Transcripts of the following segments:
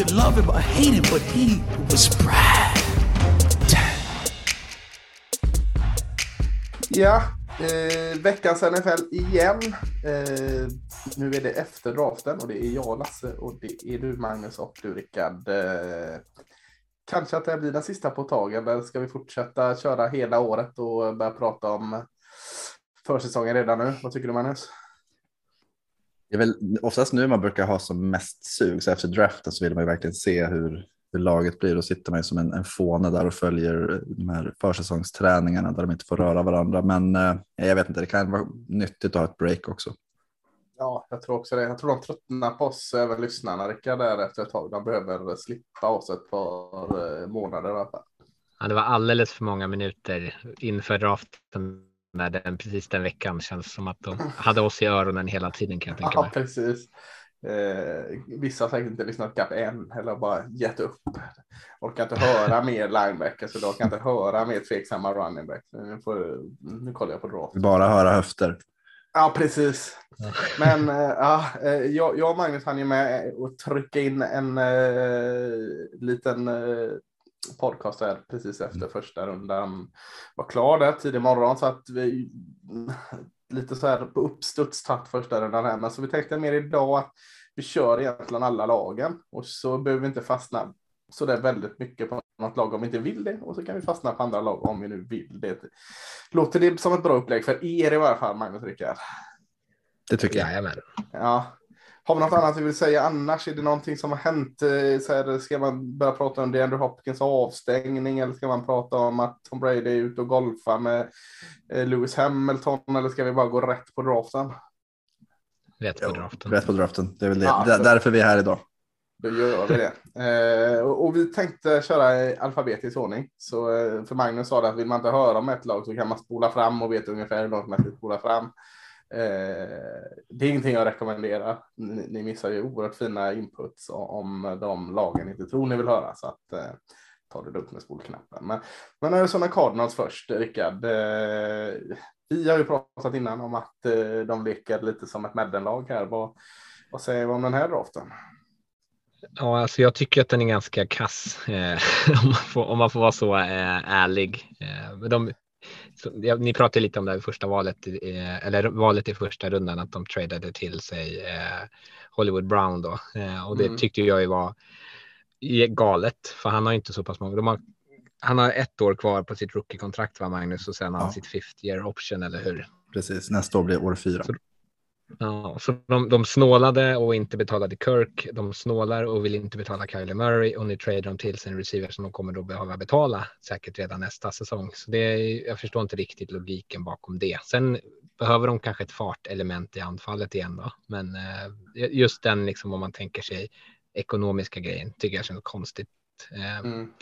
Could love him or hate him, but he was Brad. Ja, eh, veckans NFL igen. Eh, nu är det efter draften och det är jag Lasse och det är du Magnus och du Rickard. Eh, kanske att det blir den sista på taget, eller ska vi fortsätta köra hela året och börja prata om försäsongen redan nu? Vad tycker du Magnus? Det är väl oftast nu man brukar ha som mest sug, så efter draften så vill man ju verkligen se hur, hur laget blir. Då sitter man ju som en, en fåne där och följer de här försäsongsträningarna där de inte får röra varandra. Men eh, jag vet inte, det kan vara nyttigt att ha ett break också. Ja, jag tror också det. Jag tror de tröttnar på oss, även lyssnarna, Rickard, där efter ett tag. De behöver slippa oss ett par eh, månader i alla fall. Ja, det var alldeles för många minuter inför draften när den, precis den veckan känns som att de hade oss i öronen hela tiden kan jag tänka mig. Ja, precis. Eh, vissa har säkert inte lyssnat kapp än eller bara gett upp. Orkar inte höra mer linebackers och orkar inte höra mer tveksamma running backs. Nu, får, nu kollar jag på draft. Bara höra höfter. Ja, precis. Men äh, ja, jag, jag och Magnus hann ju med att trycka in en äh, liten äh, podcast här precis efter första rundan var klar där tidig morgon så att vi lite så här på uppstuds tagit första rundan här. Men så vi tänkte mer idag att vi kör egentligen alla lagen och så behöver vi inte fastna så det är väldigt mycket på något lag om vi inte vill det och så kan vi fastna på andra lag om vi nu vill det. Låter det som ett bra upplägg för er i varje fall, Magnus Rickard? Det tycker jag. Jajamän. Ja. Har vi något annat vi vill säga annars? Är det någonting som har hänt? Så här, ska man börja prata om det Andrew Hopkins avstängning eller ska man prata om att Tom Brady är ute och golfar med Lewis Hamilton eller ska vi bara gå rätt på draften? Rätt på draften. Rätt på draften. Det är väl det. Ja, Där- Därför vi är här idag. Då gör vi det. Eh, och och vi tänkte köra i alfabetisk ordning. Så eh, för Magnus sa det att vill man inte höra om ett lag så kan man spola fram och veta ungefär hur långt man ska spola fram. Eh, det är ingenting jag rekommenderar. Ni, ni missar ju oerhört fina inputs om de lagen inte tror ni vill höra. Så att eh, ta det lugnt med spolknappen. Men, men Arizona Cardinals först, Rickard. Eh, vi har ju pratat innan om att eh, de leker lite som ett Madden-lag här. Vad, vad säger vi om den här draften? Ja, alltså jag tycker att den är ganska kass eh, om, man får, om man får vara så eh, ärlig. Eh, de, ni pratade lite om det här första valet, eh, eller valet i första rundan, att de tradade till sig eh, Hollywood Brown då. Eh, och det Mm. tyckte jag ju var galet, för han har inte så pass många. De har, han har ett år kvar på sitt rookie-kontrakt, va Magnus, och sen har han Ja. sitt fifth year option, eller hur? Precis. Nästa år blir år fyra. Så- Ja, så de, de snålade och inte betalade Kirk. De snålar och vill inte betala Kyler Murray och nu tradar de till sig en receiver som de kommer då behöva betala säkert redan nästa säsong. Så det är, jag förstår inte riktigt logiken bakom det. Sen behöver de kanske ett fartelement i anfallet igen då, men eh, just den liksom om man tänker sig ekonomiska grejen tycker jag känns konstigt. Eh, Mm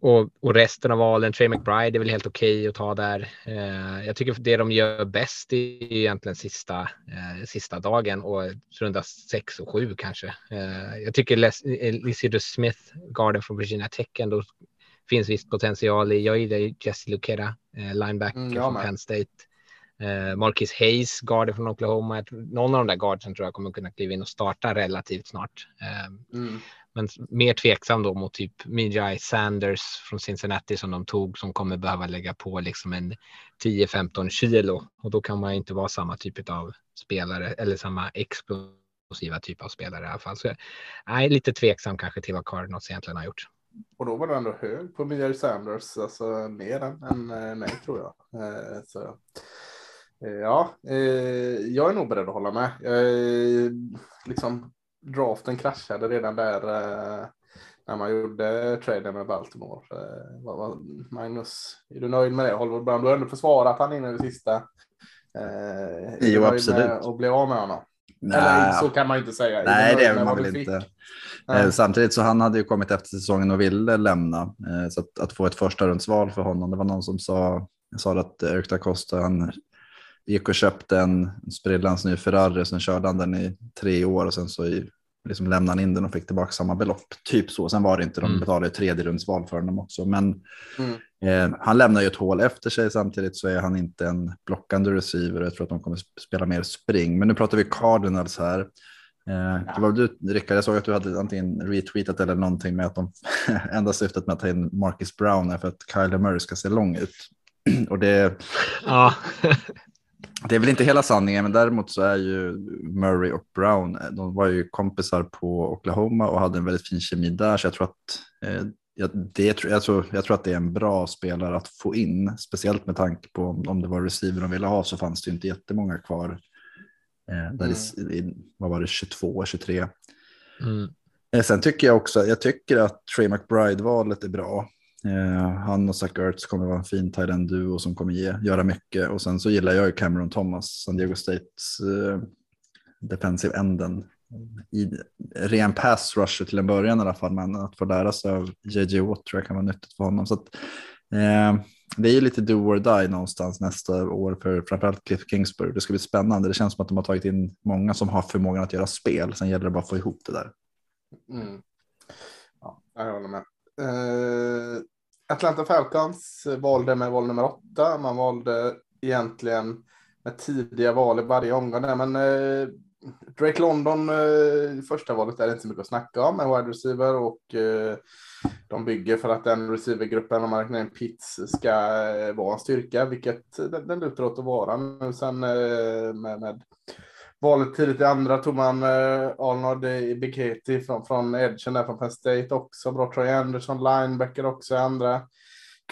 och, och resten av valen, Trey McBride är väl helt okej att ta där. Eh, jag tycker det de gör bäst är egentligen sista, eh, sista dagen och runda sex och sju kanske. Eh, jag tycker eh, Lysido Smith, garden från Virginia Tech, ändå finns viss potential i. Jag gillar Jesse Lukera, eh, linebacker Mm, jag från. Penn State. Eh, Marcus Hayes, garden från Oklahoma. Jag tror- Någon av de där guardsen tror jag kommer kunna kliva in och starta relativt snart. Eh, Mm. men mer tveksam då mot typ Mijai Sanders från Cincinnati som de tog som kommer behöva lägga på liksom en 10-15 kilo och då kan man inte vara samma typ av spelare eller samma explosiva typ av spelare i alla fall. Så jag är lite tveksam kanske till vad Cardinals egentligen har gjort. Och då var du ändå hög på Mia Sanders, alltså mer än, än eh, mig tror jag. Eh, så, ja, eh, jag är nog beredd att hålla med. Eh, liksom, draften kraschade redan där eh, när man gjorde traden med Baltimore. Eh, vad, vad, Magnus, är du nöjd med det? Hollywood Brown, du har ändå försvarat han i det sista. Eh, Jo, absolut. att bli av med honom? Eller så kan man ju inte säga. Nej, det är man väl inte. Eh, Nej. Samtidigt så han hade ju kommit efter säsongen och ville lämna. Eh, Så att, att få ett första rundsval för honom, det var någon som sa, sa att Eric da Costa, han gick och köpte en sprillans ny Ferrari, sen körde han den i tre år och sen så i, liksom lämnade han in den och fick tillbaka samma belopp. Typ så, sen var det inte, de Mm. betalade ju tredje rundsval för honom också. Men Mm. eh, han lämnar ju ett hål efter sig, samtidigt så är han inte en blockande receiver. Jag tror att de kommer sp- spela mer spring. Men nu pratar vi Cardinals här. Eh, det var du, Rickard, jag såg att du hade antingen retweetat eller någonting med att de enda syftet med att ta in Marcus Brown är för att Kyler Murray ska se lång ut. Och det, Ja, det är väl inte hela sanningen, men däremot så är ju Murray och Brown, eh, de var ju kompisar på Oklahoma och hade en väldigt fin kemi där, så jag tror att eh, jag, det, tror- jag, tror, jag tror att det är en bra spelare att få in, speciellt med tanke på om, om det var receiver de ville ha så fanns det inte jättemånga kvar. Eh, där i, i, vad var det, 22, 23. mm. Eh, Sen tycker jag också, jag tycker att Trey McBride-valet är bra. Eh, han och Zach Ertz kommer vara en fin tight end duo som kommer ge, göra mycket. Och sen så gillar jag ju Cameron Thomas, San Diego States eh, defensive enden. I ren pass rusher till en början i alla fall, men att få lära sig av JJ Watt tror jag kan vara nyttigt för honom. Så att, eh, det är ju lite do or die någonstans nästa år för framförallt Cliff Kingsbury. Det ska bli spännande. Det känns som att de har tagit in många som har förmågan att göra spel. Sen gäller det bara att få ihop det där. Mm. Ja, jag håller med. Eh, Atlanta Falcons valde med val nummer åtta. Man valde egentligen med tidiga val i varje omgång. där, Men eh, Drake London, eh, första valet är det inte så mycket att snacka om. En wide receiver och eh, de bygger för att den receivergruppen, om man räknar in Pitts, ska eh, vara en styrka, vilket eh, den, den lutar åt att vara nu sen eh, med, med valet tidigt i andra tog man eh, Arnold i Biketi från, från Edgen där från Penn State också. Bra Troy Anderson, linebacker också i andra.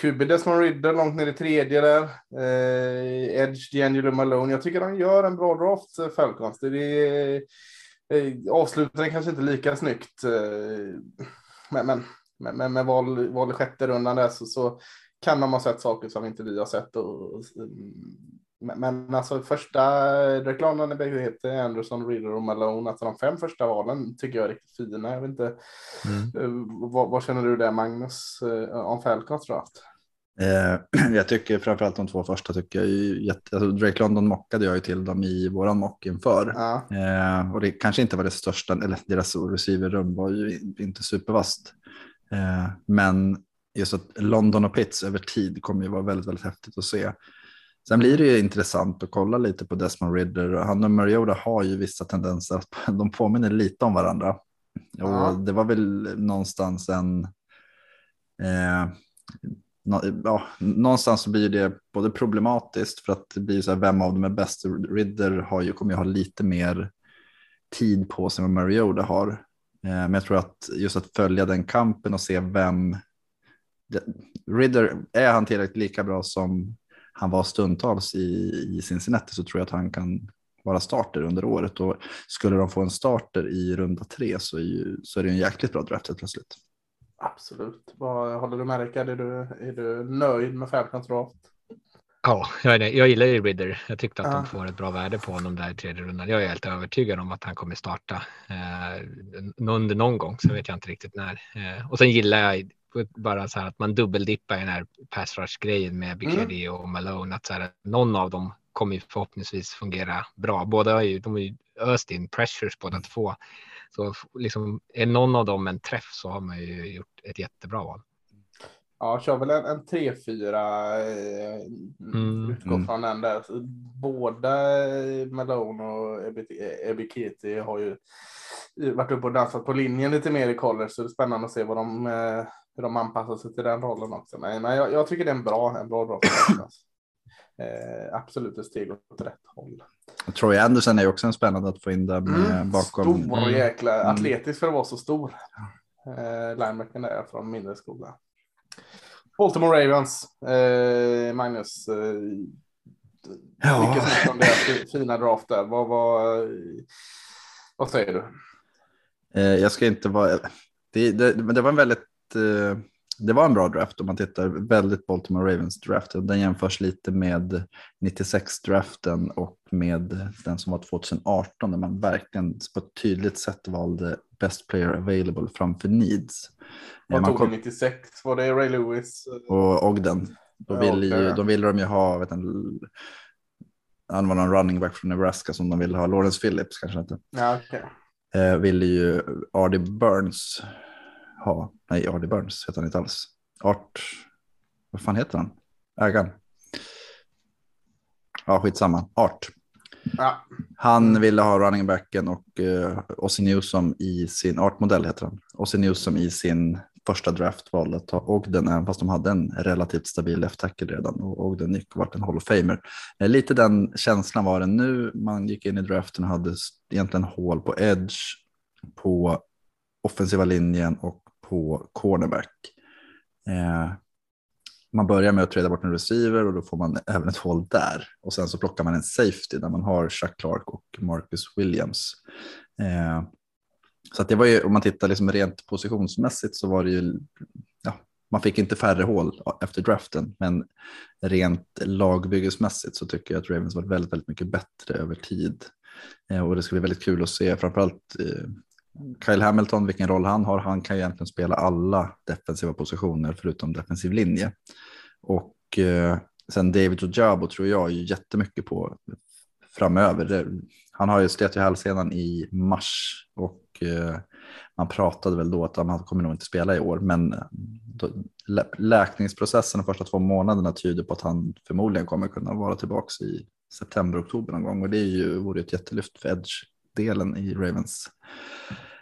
QB Desmond Ridder långt ner i tredje där. Eh, Edge, D'Angelo Malone. Jag tycker de gör en bra draft, eh, Falcons. Det är, eh, avslutningen kanske inte lika snyggt. Eh, men, men, men, men med val, val i sjätte rundan där så, så kan de ha sett saker som inte vi har sett. Och, och, mm, men, alltså första reklamen heter Anderson, Reader och Malone. Alltså de fem första valen tycker jag är riktigt fina. Jag vet inte, Mm. eh, vad, vad känner du där Magnus eh, om Falcons draft? Eh, jag tycker framförallt de två första tycker jag är jätte... Alltså Drake London mockade jag ju till dem i våran mock inför. Ja, Eh, och det kanske inte var det största, eller deras receiverrum var ju inte supervast. Eh, men just att London och Pitts över tid kommer ju vara väldigt, väldigt häftigt att se. Sen blir det ju intressant att kolla lite på Desmond Ridder. Han och Mariota har ju vissa tendenser att de påminner lite om varandra. Ja. Och det var väl någonstans en... Eh, nå- ja, någonstans så blir det både problematiskt för att det blir så här, vem av dem är bäst. Ridder har ju, kommer ju ha lite mer tid på sig än vad Mariota har. Eh, men jag tror att just att följa den kampen och se vem... Ridder, är han tillräckligt lika bra som han var stundtals i, i Cincinnati så tror jag att han kan vara starter under året. Och skulle de få en starter i runda tre så är, ju, så är det en jäkligt bra draft helt plötsligt. absolut. Vad håller du med Rickard? Är du, är du nöjd med Falcons draft? Ja, jag, jag gillar ju Ridder. Jag tyckte att Ja. de får ett bra värde på honom där i tredje rundan. Jag är helt övertygad om att han kommer starta eh, under någon gång, så vet jag inte riktigt när. Eh, och sen gillar jag bara så här att man dubbeldippar i den här pass rush grejen med Bikedi och Malone. Att så här, någon av dem kommer ju förhoppningsvis fungera bra. Båda har ju, de har ju öst in pressures båda två. Så liksom, är någon av dem en träff så har man ju gjort ett jättebra val. Ja, kör väl en, en 3-4. Eh, Mm. Utgår Mm. från den där. Båda Malone och Ebikiti har ju varit uppe och dansat på linjen lite mer i college. Så det är spännande att se vad de, eh, hur de anpassar sig till den rollen också. Men, men jag, jag tycker det är en bra, en bra drag. eh, absolut ett steg åt rätt håll. Troy Anderson är också en spännande att få in där Mm, bakom. Stor jäkla Mm. atletisk för att vara så stor. Eh, linebacken där från mindre skola. Baltimore Ravens, eh, Magnus. Eh, Ja. Mycket snacka om deras fi- fina draft där. Vad, vad, vad säger du? Eh, jag ska inte vara... Det, det, men det var en väldigt... Eh, det var en bra draft om man tittar väldigt Baltimore Ravens draft. Den jämförs lite med 96-draften och med den som var 2018 där man verkligen på ett tydligt sätt valde best player available framför needs. Vad Man tog kom- vi 96? Var det Ray Lewis? och Ogden. Då Ja, ville, ju, okej. de ville de ju ha, vet en, han var någon running back från Nebraska som de ville ha, Lawrence Phillips kanske inte. Ja, okej. Eh, ville ju Artie Burns ha, nej Artie Burns heter han inte alls. Art, vad fan heter han? Ägaren. Ja, skitsamma. Art. Ja. Han ville ha running backen och uh, Ossie Newsom i sin, artmodell heter han, Ossie Newsom i sin första draft valde att ta Ogden, även fast de hade en relativt stabil left tackle redan och Ogden gick och vart en Hall of Famer. Eh, lite den känslan var det nu, man gick in i draften och hade egentligen hål på edge, på offensiva linjen och på cornerback. Eh, man börjar med att träda bort en receiver och då får man även ett hål där. Och sen så plockar man en safety där man har Chuck Clark och Marcus Williams. Eh, så att det var ju, om man tittar liksom rent positionsmässigt så var det ju, ja, man fick inte färre hål efter draften, men rent lagbyggesmässigt så tycker jag att Ravens var väldigt, väldigt mycket bättre över tid. Eh, och det ska bli väldigt kul att se, framförallt eh, Kyle Hamilton, vilken roll han har. Han kan ju egentligen spela alla defensiva positioner förutom defensiv linje. Och eh, sen David Ojabo tror jag ju jättemycket på framöver. Det, han har ju slet ju hälsenan i mars och eh, man pratade väl då att han kommer nog inte spela i år. Men eh, då, lä läkningsprocessen de första två månaderna tyder på att han förmodligen kommer kunna vara tillbaka i september, oktober någon gång. Och det är ju, vore ett jättelyft för edge-delen i Ravens.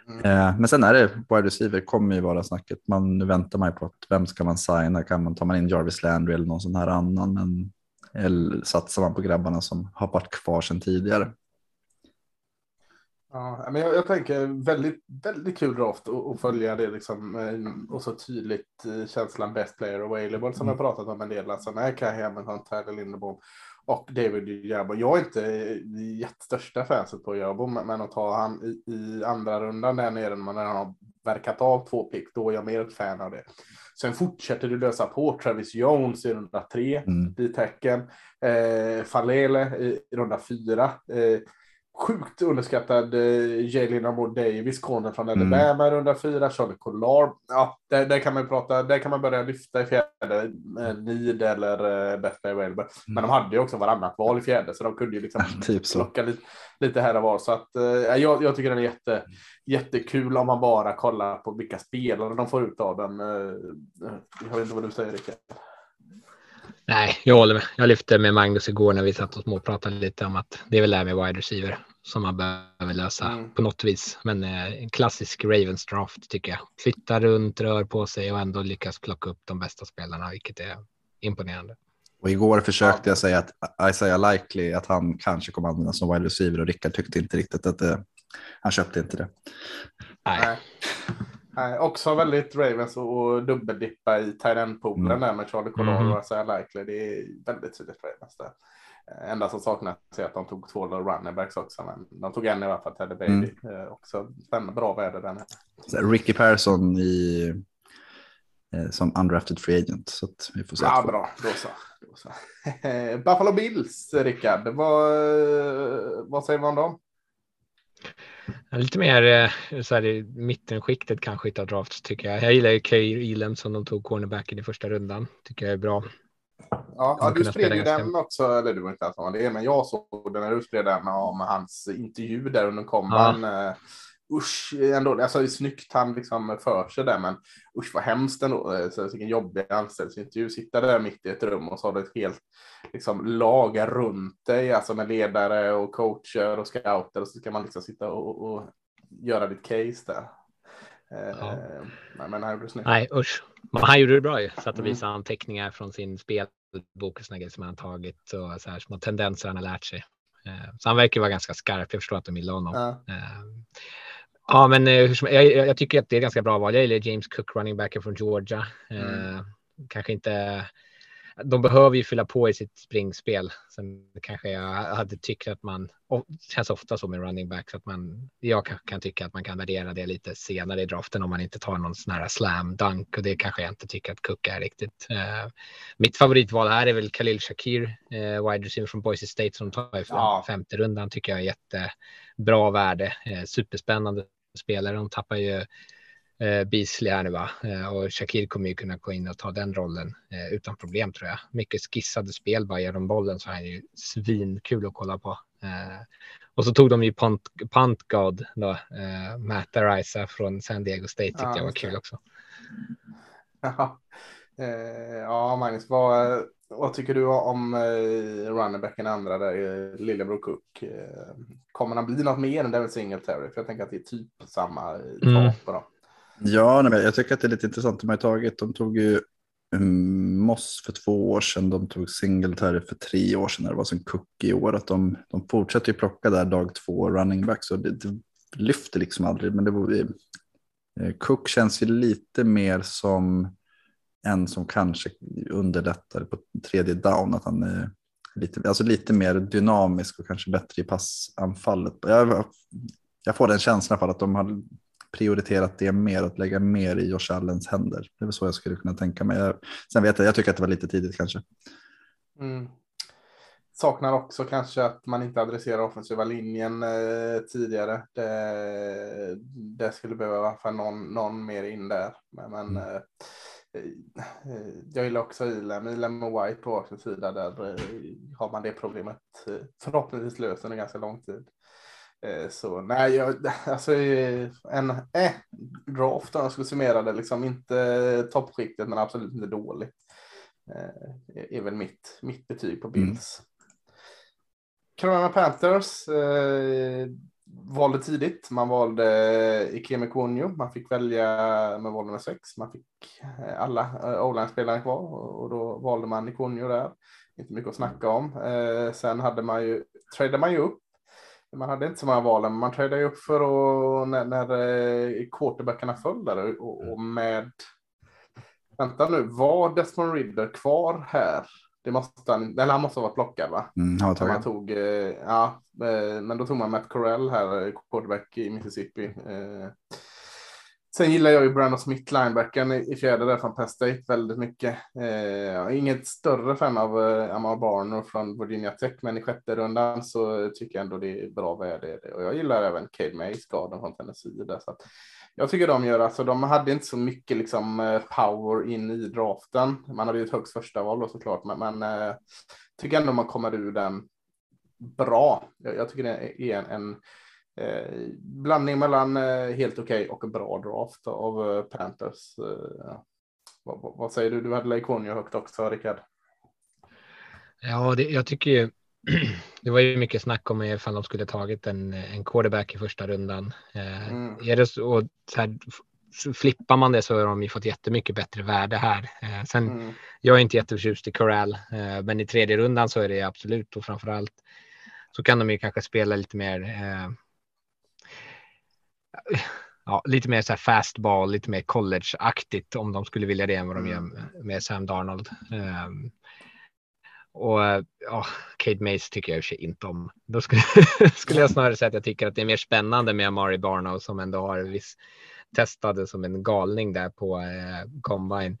Eh, men sen är det wide receiver kommer ju vara snacket. Man, nu väntar man ju på att vem ska man signa? Kan man, tar man in Jarvis Landry eller någon sån här annan? Men, eller satsar man på grabbarna som har varit kvar sedan tidigare? Ja, men jag, jag tänker väldigt, väldigt kul draft och följa det liksom eh, och så tydligt eh, känslan best player available som jag pratat om en del. Alltså med Kai Hamilton, Tyler Lindebom och David Jabo. Jag är inte eh, jättestörsta fanset på Jabo, men att ta han i, i andra rundan där nere när man har verkat av två pick, då är jag mer ett fan av det. Sen fortsätter du lösa på Travis Jones i runda tre, Mm. i tecken. Eh, Falele i, i runda fyra. Eh, sjukt underskattad eh, Jalen Amor Davis, corner från Mm. Alabama, runda fyra. Charlie Collard. Ja, där, där kan man prata, där kan man börja lyfta i fjärde, eh, need eller eh, best player available. Men de hade ju också varannat val i fjärde, så de kunde ju liksom Typ så. plocka lite, lite här och var. Så att, eh, jag, jag tycker den är jätte, jättekul om man bara kollar på vilka spelare de får ut av den. Eh, jag vet inte vad du säger Rickard. Nej, jag håller med. Jag lyfte med Magnus igår när vi satt och småpratade lite om att det är väl det här med wide receiver som man behöver lösa Mm. på något vis. Men eh, en klassisk Ravens draft tycker jag. Flyttar runt, rör på sig och ändå lyckas plocka upp de bästa spelarna, vilket är imponerande. Och igår försökte jag säga att Isaiah Likely, att han kanske kommer användas som wide receiver och Rickard tyckte inte riktigt att det, han köpte inte det. Nej, Nej. Också väldigt Ravens och, dubbeldippa i tight end-poolen Mm. där med Charlie Collard Mhm. och Isaiah Likely. Det är väldigt tydligt Ravens där. Eh, Enda som saknas är att de tog två running backs också, men de tog en i alla fall, Teddy Baby. Mm. Eh, också bra väder. Så här, Ricky Persson i, eh, som undrafted free agent. Så vi får se. Ja, bra. Då så. Då så. Buffalo Bills, Rickard. Vad, vad säger man om dem? Lite mer eh, så här, i mittenskiktet kanske av drafts tycker jag. Jag gillar ju Kay Elam som de tog cornerbacken i första rundan. Tycker jag är bra. Ja, ja du spred ju den också, eller du var inte alls det, men jag såg den när du spred den om hans intervju där under komban. Ja. Usch, ändå, alltså snyggt han liksom för sig där, men usch vad hemskt ändå. Eh, Så vilken jobbig anställningsintervju. Sitta där mitt i ett rum och så har du ett helt liksom, lag runt dig, alltså med ledare och coacher och scouter och så ska man liksom sitta och, och göra ditt case där. Eh, Ja. Men, men han gjorde det snyggt. Nej, usch. Men han gjorde det bra ju. Satt och Mm. visade anteckningar från sin spelbok och såna grejer som han tagit och så här små tendenser han har lärt sig. Eh, Så han verkar vara ganska skarp. Jag förstår att de gillar honom. Ja. Eh, Ja, men eh, jag, jag tycker att det är ganska bra val. Jag gillar James Cook, running backen från Georgia. Eh, Mm. Kanske inte de behöver ju fylla på i sitt springspel. Sen kanske jag hade tyckt att man, och känns ofta så med running backs, att man, jag kan, kan tycka att man kan värdera det lite senare i draften om man inte tar någon sån här slam dunk och det kanske jag inte tycker att Cook är riktigt. Uh, mitt favoritval här är väl Khalil Shakir, uh, wide receiver från Boise State som tar i ja. femte rundan tycker jag är jättebra värde, uh, superspännande spelare. De tappar ju eh, Beasley här nu va? Eh, och Shakir kommer ju kunna gå in och ta den rollen eh, utan problem tror jag. Mycket skissade spel, bara ger dem bollen så är det ju svinkul att kolla på. Och så tog de ju punt, punt God då, eh, Matt Arisa från San Diego State tyckte ja, jag var kul också. Ja, ja Magnus, vad, vad tycker du om eh, runnerbacken andra där, eh, Lillebror Cook? Eh, kommer han bli något mer än Devin Singletary? För jag tänker att det är typ samma eh, mm. på dem. Ja, nej, jag tycker att det är lite intressant. De har tagit, de tog ju um, Moss för två år sedan, de tog Singletary för tre år sedan, det var som Cook i år. Att de, de fortsätter ju plocka där dag två running back, så det, det lyfter liksom aldrig. Men det var, eh, Cook känns ju lite mer som en som kanske underlättar på tredje down, att han är lite, alltså lite mer dynamisk och kanske bättre i passanfallet. Jag, jag får den känslan för att de har prioriterat det mer, att lägga mer i Josh Allens händer. Det är väl så jag skulle kunna tänka mig. Jag, sen vet jag, jag tycker att det var lite tidigt kanske. Mm. Saknar också kanske att man inte adresserar offensiva linjen eh, tidigare. Det, det, skulle behöva vara någon, någon mer in där. Men, mm. eh jag gillar också Ilem, Ilem och White på varsin sida. Där eh, har man det problemet eh, förhoppningsvis löst under ganska lång tid. Eh, så nej, jag, alltså en eh, draft om jag skulle summera det, liksom inte toppskiktet men absolut inte dåligt. Eh, är väl mitt, mitt betyg på mm. Bills. Mm. Carolina Panthers eh, valde tidigt. Man valde Ikeme Konyo. Man fick välja med val nummer sex. Man fick eh, alla eh, O-line-spelare kvar och då valde man Ikonio där. Inte mycket att snacka om. Eh, sen hade man ju, tradade man ju upp man hade inte så många val, men man tradade upp för att när, när eh, quarterbackarna föll där och, och, med. Vänta nu, var Desmond Ridder kvar här? Det måste han, eller han måste ha varit plockad va? Mm, han. Man tog, eh, ja, eh, men då tog man Matt Corell här, quarterback i Mississippi. Sen gillar jag ju Brandon Smith, linebacken i fjärde där från Penn State väldigt mycket. Eh, inget större fan av eh, Amar Barner från Virginia Tech, men i sjätte rundan så tycker jag ändå det är bra värde. Och jag gillar även Cade Mays, garden från Tennessee. Där, så att jag tycker de gör, alltså de hade inte så mycket liksom eh, power in i draften. Man hade ju ett högst första val då såklart, men, men eh, tycker ändå man kommer ur den bra. Jag, jag tycker det är en, en eh, blandning mellan eh, helt okej okay och bra draft av eh, Panthers. Eh, vad, vad, säger du? Du hade Leikonio högt också, Rickard. Ja, det, jag tycker ju. Det var ju mycket snack om ifall de skulle tagit en, en quarterback i första rundan. Eh, mm. Är det så, och så här, flippar man det så har de ju fått jättemycket bättre värde här. Eh, sen, mm. jag är inte jätteförtjust i Corral, eh, men i tredje rundan så är det absolut och framför allt så kan de ju kanske spela lite mer eh, ja, lite mer så här fastball, lite mer college-aktigt om de skulle vilja det än vad de gör mm. med Sam Darnold. Um, och ja, Kate Mace tycker jag i och för sig inte om. Då skulle, skulle jag snarare säga att jag tycker att det är mer spännande med Amari Barno som ändå har viss testade som en galning där på eh, combine.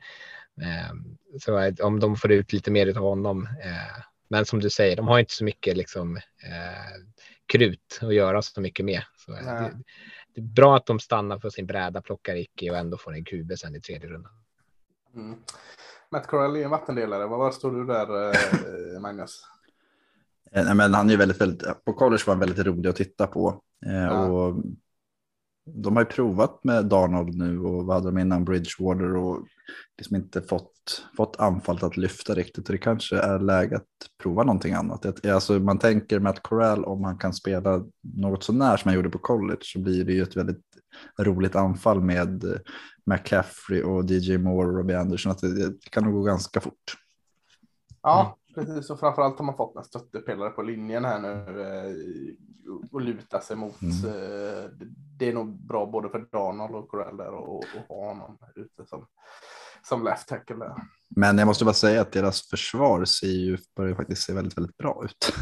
Eh, så om de får ut lite mer av honom. Eh, men som du säger, de har inte så mycket liksom eh, krut att göra så mycket med. Så, det, det är bra att de stannar för sin bräda, plockar icke och ändå får en QB sen i tredje rundan. Mm. Matt Corral är en vattendelare. Vad står du där, eh, Magnus? Eh, nej, men han är väldigt, väldigt, på college var han väldigt rolig att titta på. Eh, ja. och de har ju provat med Darnold nu och vad hade de innan Bridgewater och liksom inte fått, fått anfallet att lyfta riktigt. Och det kanske är läge att prova någonting annat. Alltså man tänker med att Corral om han kan spela något så när som han gjorde på college så blir det ju ett väldigt roligt anfall med McCaffrey och DJ Moore och Robbie Anderson. Att det, det kan nog gå ganska fort. Ja, precis. Och framförallt har man fått en stöttepelare på linjen här nu eh, och luta sig mot. Mm. Eh, det är nog bra både för Donald och Corell där och, och ha honom ute som som left tackle. Där. Men jag måste bara säga att deras försvar ser ju, börjar faktiskt se väldigt, väldigt bra ut.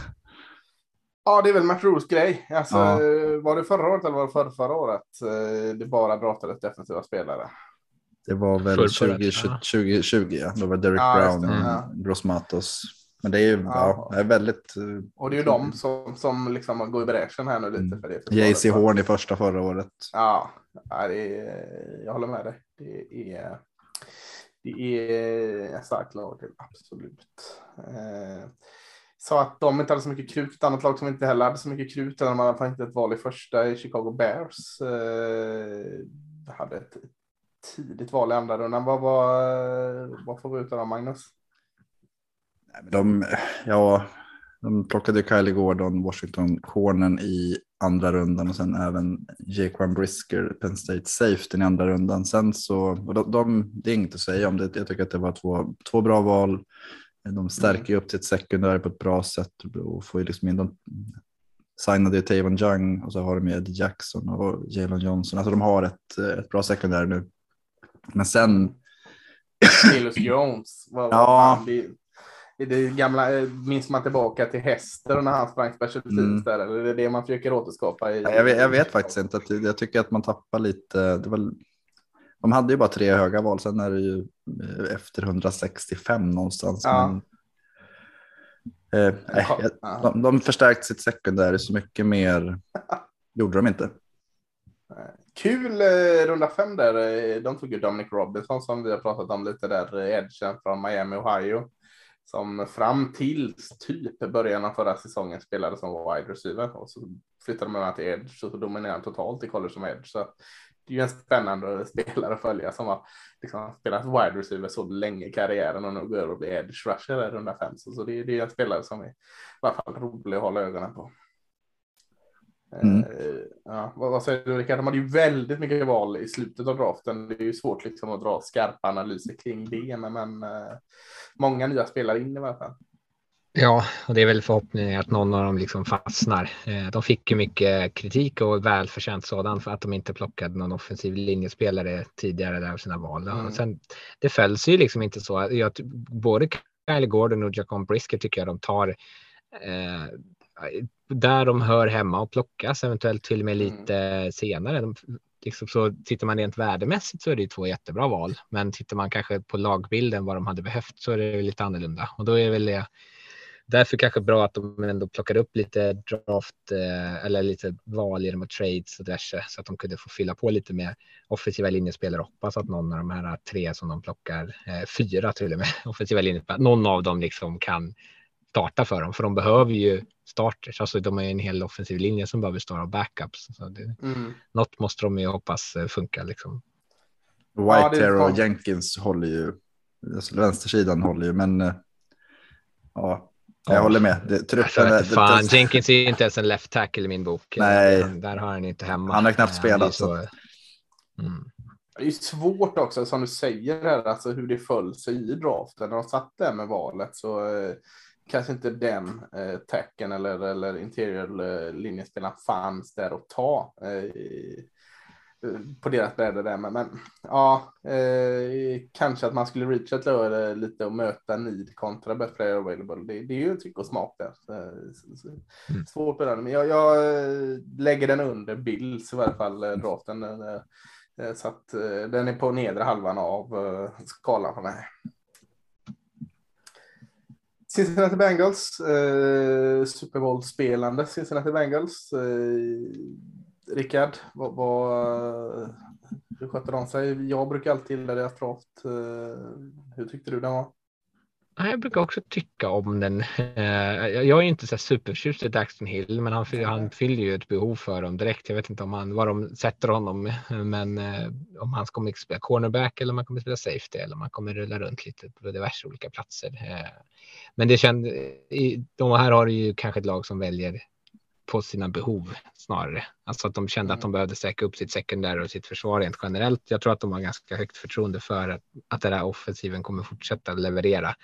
Ja, det är väl Matt Rules grej. Alltså, Ja. Var det förra året eller var det förra, förra året? eh, Det bara draftades defensiva spelare. Det var väl Förrförra, 2020, ja. 2020 ja. Då var Derek Ja, Brown det, och ja. Gross Matos. Men det är ju Ja. ja. det är väldigt... eh, Och det är ju de som, som liksom går i bräschen här nu lite. För det. JC Horn i första förra året. Ja, ja det är, jag håller med dig. Det är, det är ett starkt lag, absolut sa så att de inte hade så mycket krut. Ett annat lag som inte heller hade så mycket krut, eller man hade inte ett val i första, i Chicago Bears. Eh, hade ett tidigt val i andra rundan. Vad, vad, vad får vi ut av dem, Magnus? De, ja, de plockade ju Kylie Gordon, Washington Cornen i andra rundan och sen även Jaquan Brisker, Penn State Safety i andra rundan. Sen så, och de, de, det är inget att säga om det. Jag tycker att det var två, två bra val. De stärker ju upp sitt sekundär på ett bra sätt och får ju liksom in de signade ju Tavon Young och så har de Eddie Jackson och Jalen Johnson. Alltså de har ett, ett bra sekundär nu. Men sen Milus Jones. Vad, Ja. det, det, det gamla, eh, minns man tillbaka till Hester när han sprang special teams Mm. där? Eller är det det man försöker återskapa? I, Ja, Jag vet, jag vet faktiskt inte. Att, jag tycker att man tappar lite. Det var, de hade ju bara tre höga val. Sen är det ju eh, efter 165 någonstans. Ja. Men, eh, nej, Ja. de, de förstärkte sitt sekundär så mycket mer. Gjorde de inte. Kul eh, runda fem där. eh, De tog ju Dominic Robinson som vi har pratat om lite där. eh, Edgen från Miami, Ohio. Som fram till typ början av förra säsongen spelade som wide receiver. Och så flyttade man till Edge och så dominerade totalt i college som Edge. Så det är ju en spännande spelare att följa som har liksom spelat wide receiver så länge i karriären och nu går och blir edge rusher i runda fem. Så, så det, det är en spelare som är i alla fall rolig att hålla ögonen på. Mm. Eh, ja, vad, vad säger du Rickard? De hade ju väldigt mycket val i slutet av draften. Det är ju svårt liksom att dra skarpa analyser kring det, men, men eh, många nya spelare in i alla fall. Ja, och det är väl förhoppningen att någon av dem liksom fastnar. Eh, De fick ju mycket kritik och välförtjänt sådan för att de inte plockade någon offensiv linjespelare tidigare där av sina val. Mm. Och sen, det följs ju liksom inte så. Jag, både Kyle Gordon och Jacon Brisker tycker jag de tar eh, där de hör hemma och plockas eventuellt till och med Mm. lite senare. De, liksom så tittar man rent värdemässigt så är det ju två jättebra val. Men tittar man kanske på lagbilden vad de hade behövt så är det lite annorlunda och då är väl det därför kanske bra att de ändå plockade upp lite draft eh, eller lite val genom att trades och diverse så att de kunde få fylla på lite med offensiva linjespelare. Hoppas att någon av de här tre som de plockar, eh, fyra till och med offensiva linjespelare, någon av dem liksom kan starta för dem, för de behöver ju starters. Alltså de har ju en hel offensiv linje som behöver av backups. Så det, Mm. något måste de ju hoppas eh, funka liksom. Ja, är Whitehair och. Jenkins håller ju. Alltså vänstersidan håller ju, men ja, jag Ja. håller med. Det, truppen inte, fan, det, Jenkins är ju inte ens en left tackle i min bok. Nej. Där, där har han inte hemma. Han har knappt Eh, det är spelat, Så... Mm. Det är ju svårt också, som du säger, här, alltså hur det föll sig i draften. När de satt där med valet så eh, kanske inte den eh, tacken eller, eller interior eh, linjespelaren fanns där att ta eh, eh, på deras bräde där. Men, men ja, eh, kanske att man skulle reachat lite och möta need kontra best player available. Det, det är ju tyck och smak där. Eh, Mm. Svårt bedömning, men jag, jag eh, lägger den under Bills i varje fall, eh, draften. Eh, Eh, Så att eh, den är på nedre halvan av eh, skalan för mig. Cincinnati Bengals, eh, Super Bowl-spelande Cincinnati Bengals. Eh, Rickard, vad, vad, hur sköter de sig? Jag brukar alltid gilla deras draft. Eh, hur tyckte du den var? Ja, Jag brukar också tycka om den. Eh, Jag är inte så här superförtjust i Daxton Hill, men han, han fyller ju ett behov för dem direkt. Jag vet inte om han, var de sätter honom, men eh, om han kommer att spela cornerback eller om han kommer att spela safety eller om han kommer rulla runt lite på diverse olika platser. Men det känns, i- de här har ju kanske ett lag som väljer på sina behov snarare. Alltså att de kände att de behövde säkra upp sitt sekundär och sitt försvar rent generellt. Jag tror att de har ganska högt förtroende för att, att den här offensiven kommer fortsätta leverera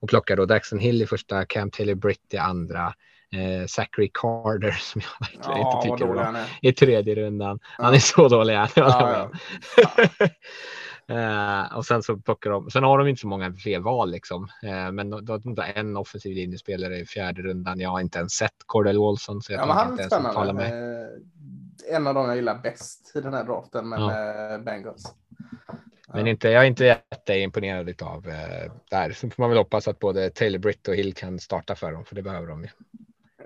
och plockar då Daxon Hill i första, Cam Taylor Britt i andra, eh, Zachary Carter som jag verkligen inte vad tycker han är. i tredje rundan. Han Ja. är så dålig. Han, Ja, ja. Uh, och sen så plockar de. Sen har de inte så många fler val liksom, uh, men de har en offensiv linjespelare i fjärde rundan. Jag har inte ens sett Cordell Wilson. Så jag ja, men han inte är spännande. med. Eh, en av de jag gillar bäst i den här draften med ja. Bengals. Men inte, jag är inte jätteimponerad av eh, där. Så får man väl hoppas att både Taylor Britt och Hill kan starta för dem, för det behöver de ju.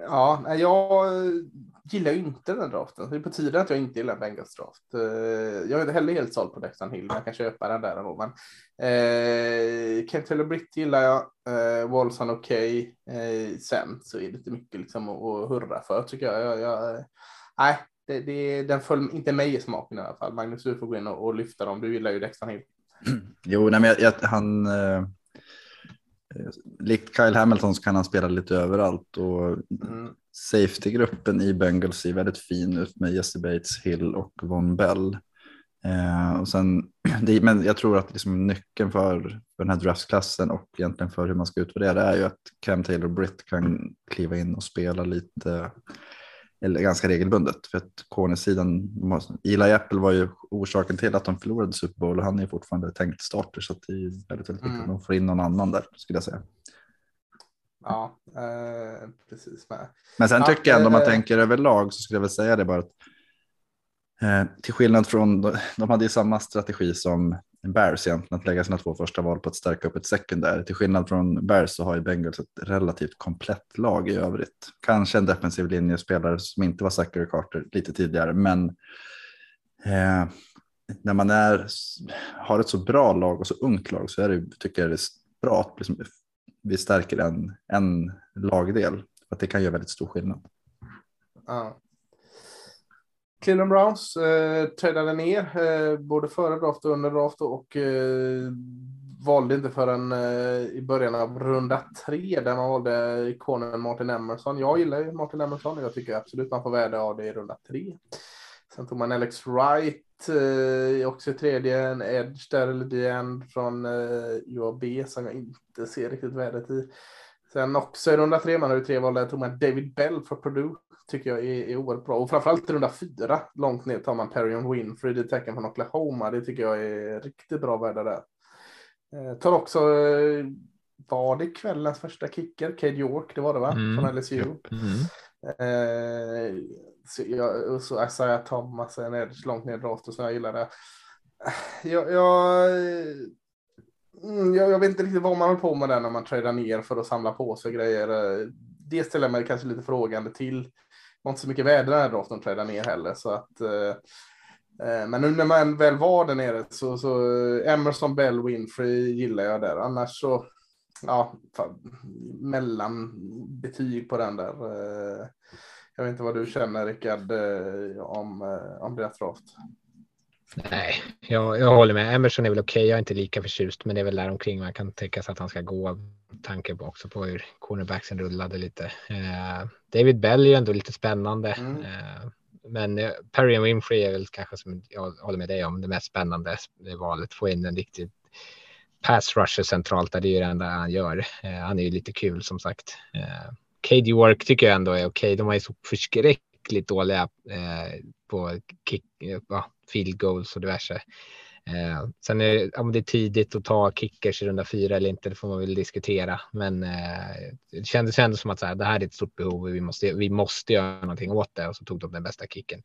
Ja, jag eh, gillar ju inte den draften. Det är på tiden att jag inte gillar Bengals draft. Eh, jag är inte heller helt såld på Dexan Hill, men jag kan köpa den där ändå. Men eh, Kent Taylor Britt gillar jag. Eh, Walson okej. Okay. Eh, sen så är det inte mycket liksom att, hurra för tycker jag. jag, jag eh, nej, det, det, den föll inte mig i smaken i alla fall. Magnus, du får gå in och, och lyfta dem. Du gillar ju Dexan Hill. Jo, nej, men jag, jag, han. Eh, likt Kyle Hamilton så kan han spela lite överallt och mm. safety-gruppen i Bengals ser väldigt fin ut med Jesse Bates, Hill och Von Bell. Eh, och sen, det, men jag tror att liksom nyckeln för, för den här draftklassen och egentligen för hur man ska utvärdera är ju att Cam Taylor Britt kan kliva in och spela lite eller ganska regelbundet. För att cornersidan, Eli Apple var ju orsaken till att de förlorade Super Bowl och han är fortfarande tänkt starter så det är väldigt, väldigt viktigt mm. att de får in någon annan där skulle jag säga. Ja, eh, precis. Med. Men sen ja, tycker jag ändå om man eh, tänker överlag så skulle jag väl säga det bara att eh, till skillnad från, de hade ju samma strategi som Bears egentligen, att lägga sina två första val på att stärka upp ett sekundär. Till skillnad från Bears så har ju Bengals ett relativt komplett lag i övrigt. Kanske en defensiv linjespelare som inte var Zachary Carter lite tidigare, men eh, när man är, har ett så bra lag och så ungt lag så är det, tycker jag det är bra att liksom, vi stärker en, en lagdel. För att det kan göra väldigt stor skillnad. Ja. Cleveland Browns eh, trädade ner eh, både före draft och under draft och eh, valde inte förrän eh, i början av runda tre där man valde ikonen Martin Emerson. Jag gillar ju Martin Emerson och jag tycker absolut man får värde av det i runda tre. Sen tog man Alex Wright eh, också i tredje, en edge där, eller DN från eh, UAB som jag inte ser riktigt värdet i. Sen också i runda tre, man har ju tre val, där tog man David Bell för Purdue tycker jag är, är oerhört bra. Och framförallt runda fyra, långt ner tar man Perrion Winfrey, det tecken från Oklahoma. Det tycker jag är riktigt bra värde där. Eh, tar också, eh, var det kvällens första kicker? Cade York, det var det va? Mm. Från LSU. Mm. Eh, så, jag, och så Isaiah Thomas, en edge långt ner draften så jag gillar det. Jag, jag, mm, jag, jag, vet inte riktigt vad man håller på med där när man tradar ner för att samla på sig grejer. Eh, det ställer mig kanske lite frågande till var inte så mycket väder den här draften träda ner heller. Så att, eh, eh, men nu när man väl var där nere så, så eh, Emerson, Bell, Winfrey gillar jag där. Annars så, ja, mellanbetyg på den där. Eh, jag vet inte vad du känner Rickard eh, om, om deras draft. Nej, jag, jag håller med. Emerson är väl okej. Okay. Jag är inte lika förtjust, men det är väl där omkring man kan tänka sig att han ska gå. Tanke på också på hur cornerbacksen rullade lite. Eh, David Bell är ju ändå lite spännande. Mm. Eh, men eh, Perry och Winfrey är väl kanske som jag håller med dig om det mest spännande valet. Få in en riktig pass rusher centralt där det är ju det enda han gör. Eh, han är ju lite kul som sagt. Eh, KD Work tycker jag ändå är okej. Okay. De har ju så förskräckligt dåliga eh, på kick, ja, field goals och diverse. Eh, sen är det, om det är tidigt att ta kickers i runda fyra eller inte, det får man väl diskutera. Men eh, det kändes ändå som att så här, det här är ett stort behov och vi måste, vi måste göra någonting åt det och så tog de den bästa kicken.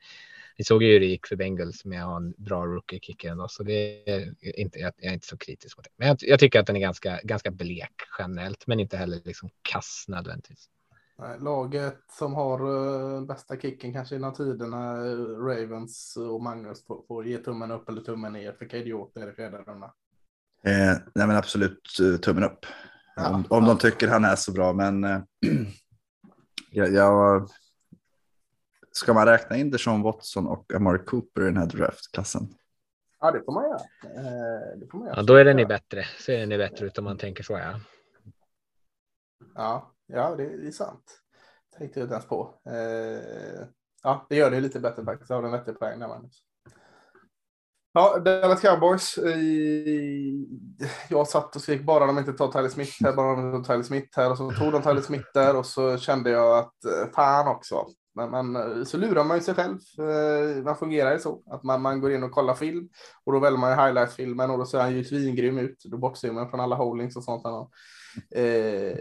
Vi såg ju hur det gick för Bengals med att ha en bra rookie kicker ändå, så det är inte, jag är inte så kritisk mot det. Men jag, jag tycker att den är ganska, ganska blek generellt, men inte heller liksom kass nödvändigtvis. Laget som har uh, bästa kicken kanske genom tiderna, Ravens och Magnus får, får ge tummen upp eller tummen ner för Idiot är det fjärde runda. Eh, nej men absolut uh, tummen upp. Ja, om, om ja. de tycker han är så bra, men uh, jag, jag, ska man räkna in Deshaun Watson och Amari Cooper i den här draftklassen? Ja, det får man göra. Eh, det får man göra. Ja, då är den ni bättre. Så är ni bättre ut om man tänker så, ja. Ja, ja det, det är sant. Tänkte jag inte ens på. Eh, ja, det gör det lite bättre faktiskt. Jag har en vettig poäng där, Magnus. Ja, Dallas Cowboys. Eh, jag satt och skrek bara de inte tar Tyler Smith här, bara de inte tar Tyler Smith här. Och så tog de Tyler Smith där och så kände jag att eh, fan också. Men men eh, så lurar man ju sig själv. Man fungerar ju så att man, man går in och kollar film och då väljer man ju highlights-filmen och då ser han ju svingrym ut. Då bortser man från alla holdings och sånt. Eh,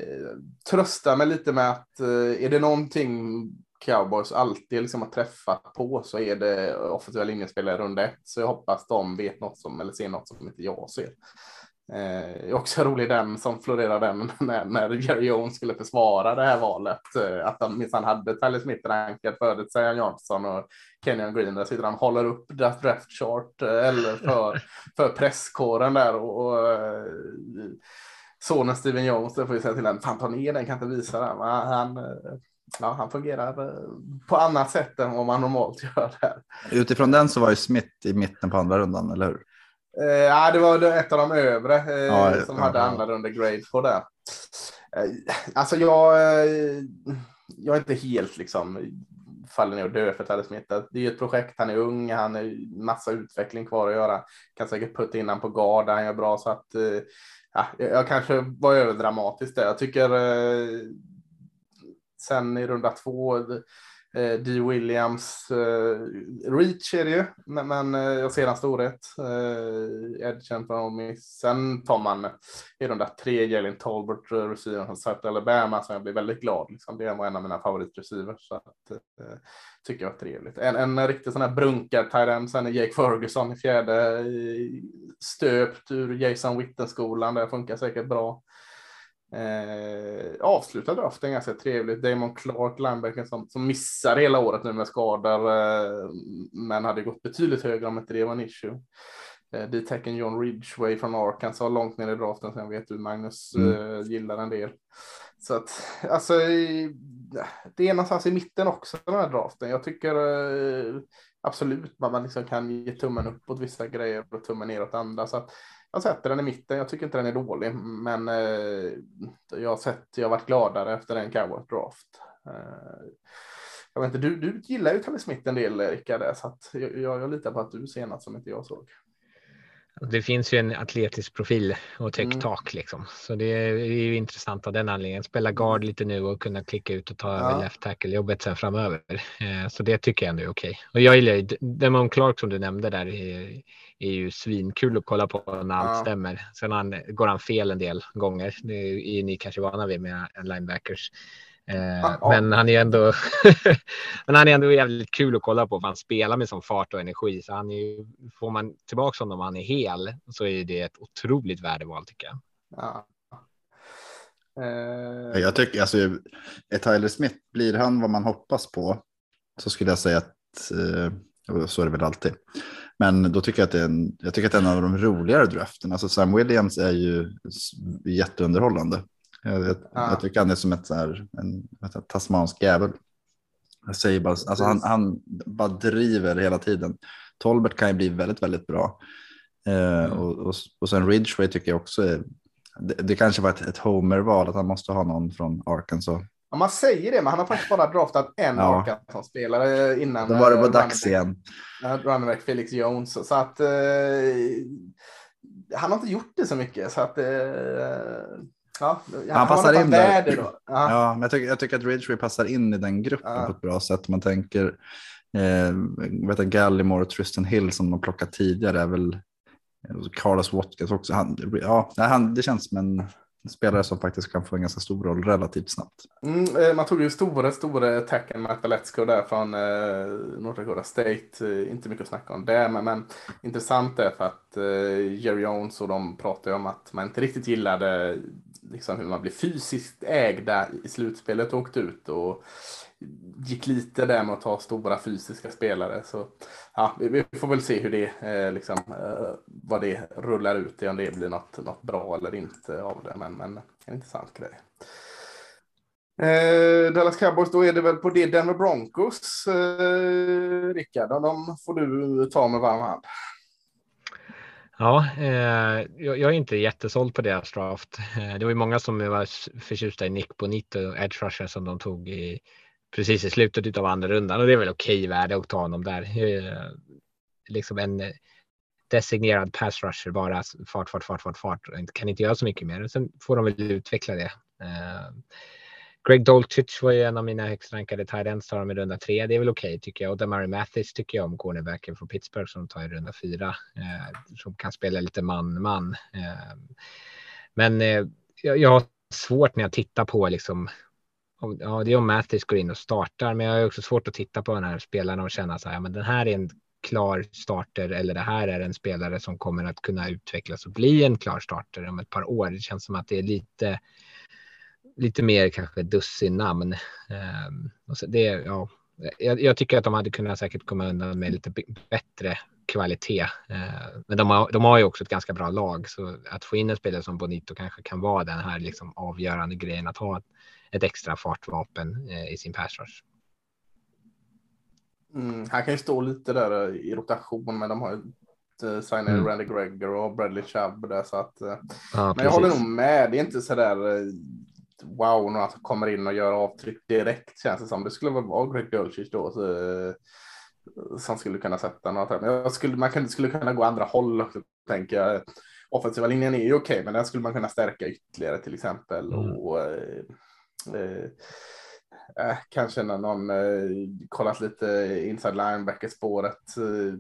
tröstar mig lite med att eh, är det någonting Cowboys alltid liksom har träffat på så är det offensiva linjespelare runda ett. Så jag hoppas de vet något som, eller ser något som inte jag ser. Eh, också rolig den som florerade den när, när Jerry Jones skulle försvara det här valet. Eh, att de minsann hade Tyler Smith rankad före Zion Johnson och Kenyon Green. Där sitter han och håller upp deras draft chart eh, eller för, för presskåren där. Och, och eh, sonen Steven Jones, det får vi säga till den, fan ta ner den, kan inte visa den. Han, eh, ja, han fungerar eh, på annat sätt än vad man normalt gör där. Utifrån den så var ju Smith i mitten på andra rundan, eller hur? Eh, ja, det var ett av de övre eh, ja, som ja, hade andra runda grade på det. Eh, alltså jag, eh, jag är inte helt liksom faller ner och dör för Tyler Smith. Det är ju ett projekt, han är ung, han har massa utveckling kvar att göra. Kan säkert putta in han på gard, han gör bra så att ja, jag kanske var överdramatisk där. Jag tycker eh, sen i runda två eh, D. Williams, eh, Reach är det ju, men, men eh, jag ser hans storhet. Eh, Edgen på. Sen tar man i de där tre Jalen Talbert, eh, receivern från South Alabama, som jag blir väldigt glad. Liksom. Det var en av mina favoritreceivers. Så att, eh, tycker jag var trevligt. En, en riktig sån här brunkad tight sen är Jake Ferguson i fjärde, stöpt ur Jason Witten-skolan. Det funkar säkert bra. Eh, avslutade draften ganska trevligt. Damon Clark, linebacken som, som missar hela året nu med skador, eh, men hade gått betydligt högre om inte det var en issue. Eh, D-tecken John Ridgway från Arkansas långt ner i draften, sen vet du Magnus mm. eh, gillar en del. Så att alltså, det är någonstans i mitten också den här draften. Jag tycker eh, absolut man liksom kan ge tummen upp åt vissa grejer och tummen ner åt andra. Så att, jag sätter den i mitten. Jag tycker inte den är dålig, men eh, jag har sett, jag har varit gladare efter den Cowboys draft. Eh, jag vet inte, du, du gillar ju Tally Smith en del, Rickard, så att jag, jag, litar på att du ser något som inte jag såg. Det finns ju en atletisk profil och högt mm. tak liksom. Så det är ju intressant av den anledningen. Spela guard lite nu och kunna klicka ut och ta ja. över left tackle jobbet sen framöver. Eh, så det tycker jag ändå är okej. Och jag gillar ju Demon Clark som du nämnde där är, är ju svinkul att kolla på när allt ja. stämmer. Sen han, går han fel en del gånger. Det är ni kanske vana vid med linebackers. Eh, ah, men han är ändå. men han är ändå jävligt kul att kolla på för han spelar med sån fart och energi. Så han är, får man tillbaka honom och han är hel så är det ett otroligt värdeval tycker jag. Ja. Eh... Jag tycker alltså är Tyler Smith blir han vad man hoppas på så skulle jag säga att eh, så är det väl alltid. Men då tycker jag att det är en, jag tycker att det är en av de roligare draften. Alltså Sam Williams är ju jätteunderhållande. Jag, jag, ah. jag tycker han är som ett så här, en, en tasmansk jävel. Jag säger bara, alltså han, han bara driver hela tiden. Tolbert kan ju bli väldigt, väldigt bra. Eh, mm. och, och, och sen Ridgeway tycker jag också är, det, det kanske var ett, ett homer-val att han måste ha någon från Arkansas. Ja, man säger det, men han har faktiskt bara draftat en ja. Arkansas-spelare innan. Då var det på uh, dags igen. Runnerback Felix Jones. Så att uh, han har inte gjort det så mycket. Så att uh, Ja, han, passar in där. Då. Ja. ja, men jag tycker, jag tycker att Ridgeway passar in i den gruppen ja. på ett bra sätt. Man tänker, eh, vet jag, Gallimore och Tristan Hill som de plockat tidigare är väl Carlos Watkins också. Han, ja, han, det känns som en spelare som faktiskt kan få en ganska stor roll relativt snabbt. Mm, eh, man tog ju stora, stora tacken med Letsko där från eh, North Dakota State. Eh, inte mycket att snacka om det, men, men intressant är för att eh, Jerry Jones och de pratade om att man inte riktigt gillade liksom hur man blir fysiskt ägda i slutspelet och åkte ut och gick lite där med att ta stora fysiska spelare. Så ja, vi, får väl se hur det, eh, liksom, eh, vad det rullar ut i, om det blir något, något bra eller inte av det. Men, men en intressant grej. Eh, Dallas Cowboys, då är det väl på det Denver Broncos, eh, Rickard. De får du ta med varm hand. Ja, eh, jag, är inte jättesåld på deras draft. Eh, det var ju många som var förtjusta i Nick Bonito och Edge Rusher som de tog i, precis i slutet av andra rundan och det är väl okej värde att ta honom där. Eh, liksom en eh, designerad pass rusher, bara fart, fart, fart, fart, fart. Kan inte göra så mycket mer. Sen får de väl utveckla det. Eh, Greg Dolchich var ju en av mina högst rankade tight ends, tar de i runda tre. Det är väl okej okay, tycker jag. Och Damari Mathis tycker jag om cornerbacken från Pittsburgh som tar i runda fyra. Eh, som kan spela lite man-man. Eh, men eh, jag, jag har svårt när jag tittar på liksom Ja, det är om Mathis går in och startar, men jag har också svårt att titta på den här spelaren och känna så här, Ja, men den här är en klar starter eller det här är en spelare som kommer att kunna utvecklas och bli en klar starter om ett par år. Det känns som att det är lite, lite mer kanske dussin namn. Um, ehm, och så det, ja, jag, jag, tycker att de hade kunnat säkert komma undan med lite bättre kvalitet. Uh, men de har, de har ju också ett ganska bra lag, så att få in en spelare som Bonito kanske kan vara den här liksom avgörande grejen att ha ett, extra fartvapen uh, i sin pass rush. Mm, han kan ju stå lite där eh, i rotation, men de har ju eh, signat mm. Randy Gregor och Bradley Chubb där så att. Eh, ja, men jag håller nog med. Det är inte så där wow när han kommer in och gör avtryck direkt känns det som. Det skulle vara Greg Dulcich då. Så, som skulle kunna sätta något. Men jag skulle, man kan, skulle kunna gå andra håll också tänker jag. Offensiva linjen är ju okej, okay, men den skulle man kunna stärka ytterligare till exempel. Mm. Och, eh, eh, eh, kanske när någon eh, kollat lite inside linebacker spåret. Eh,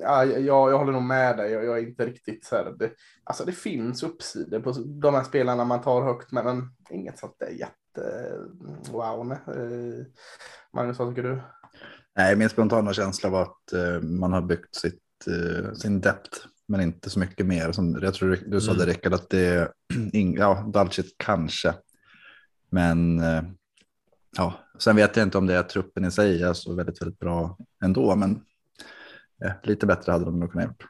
ja, jag, jag håller nog med dig. Jag, jag är inte riktigt så här. Det, alltså det finns uppsidor på de här spelarna man tar högt, men, inget sånt där jätte wow. Eh, Magnus, vad tycker du? Nej, min spontana känsla var att eh, man har byggt sitt, eh, sin depth, men inte så mycket mer. Som, jag tror du sa det mm. Rickard, att det är, ja, Dalchit kanske, men eh, ja, sen vet jag inte om det är truppen i sig är så väldigt, väldigt bra ändå, men ja, lite bättre hade de nog kunnat gjort.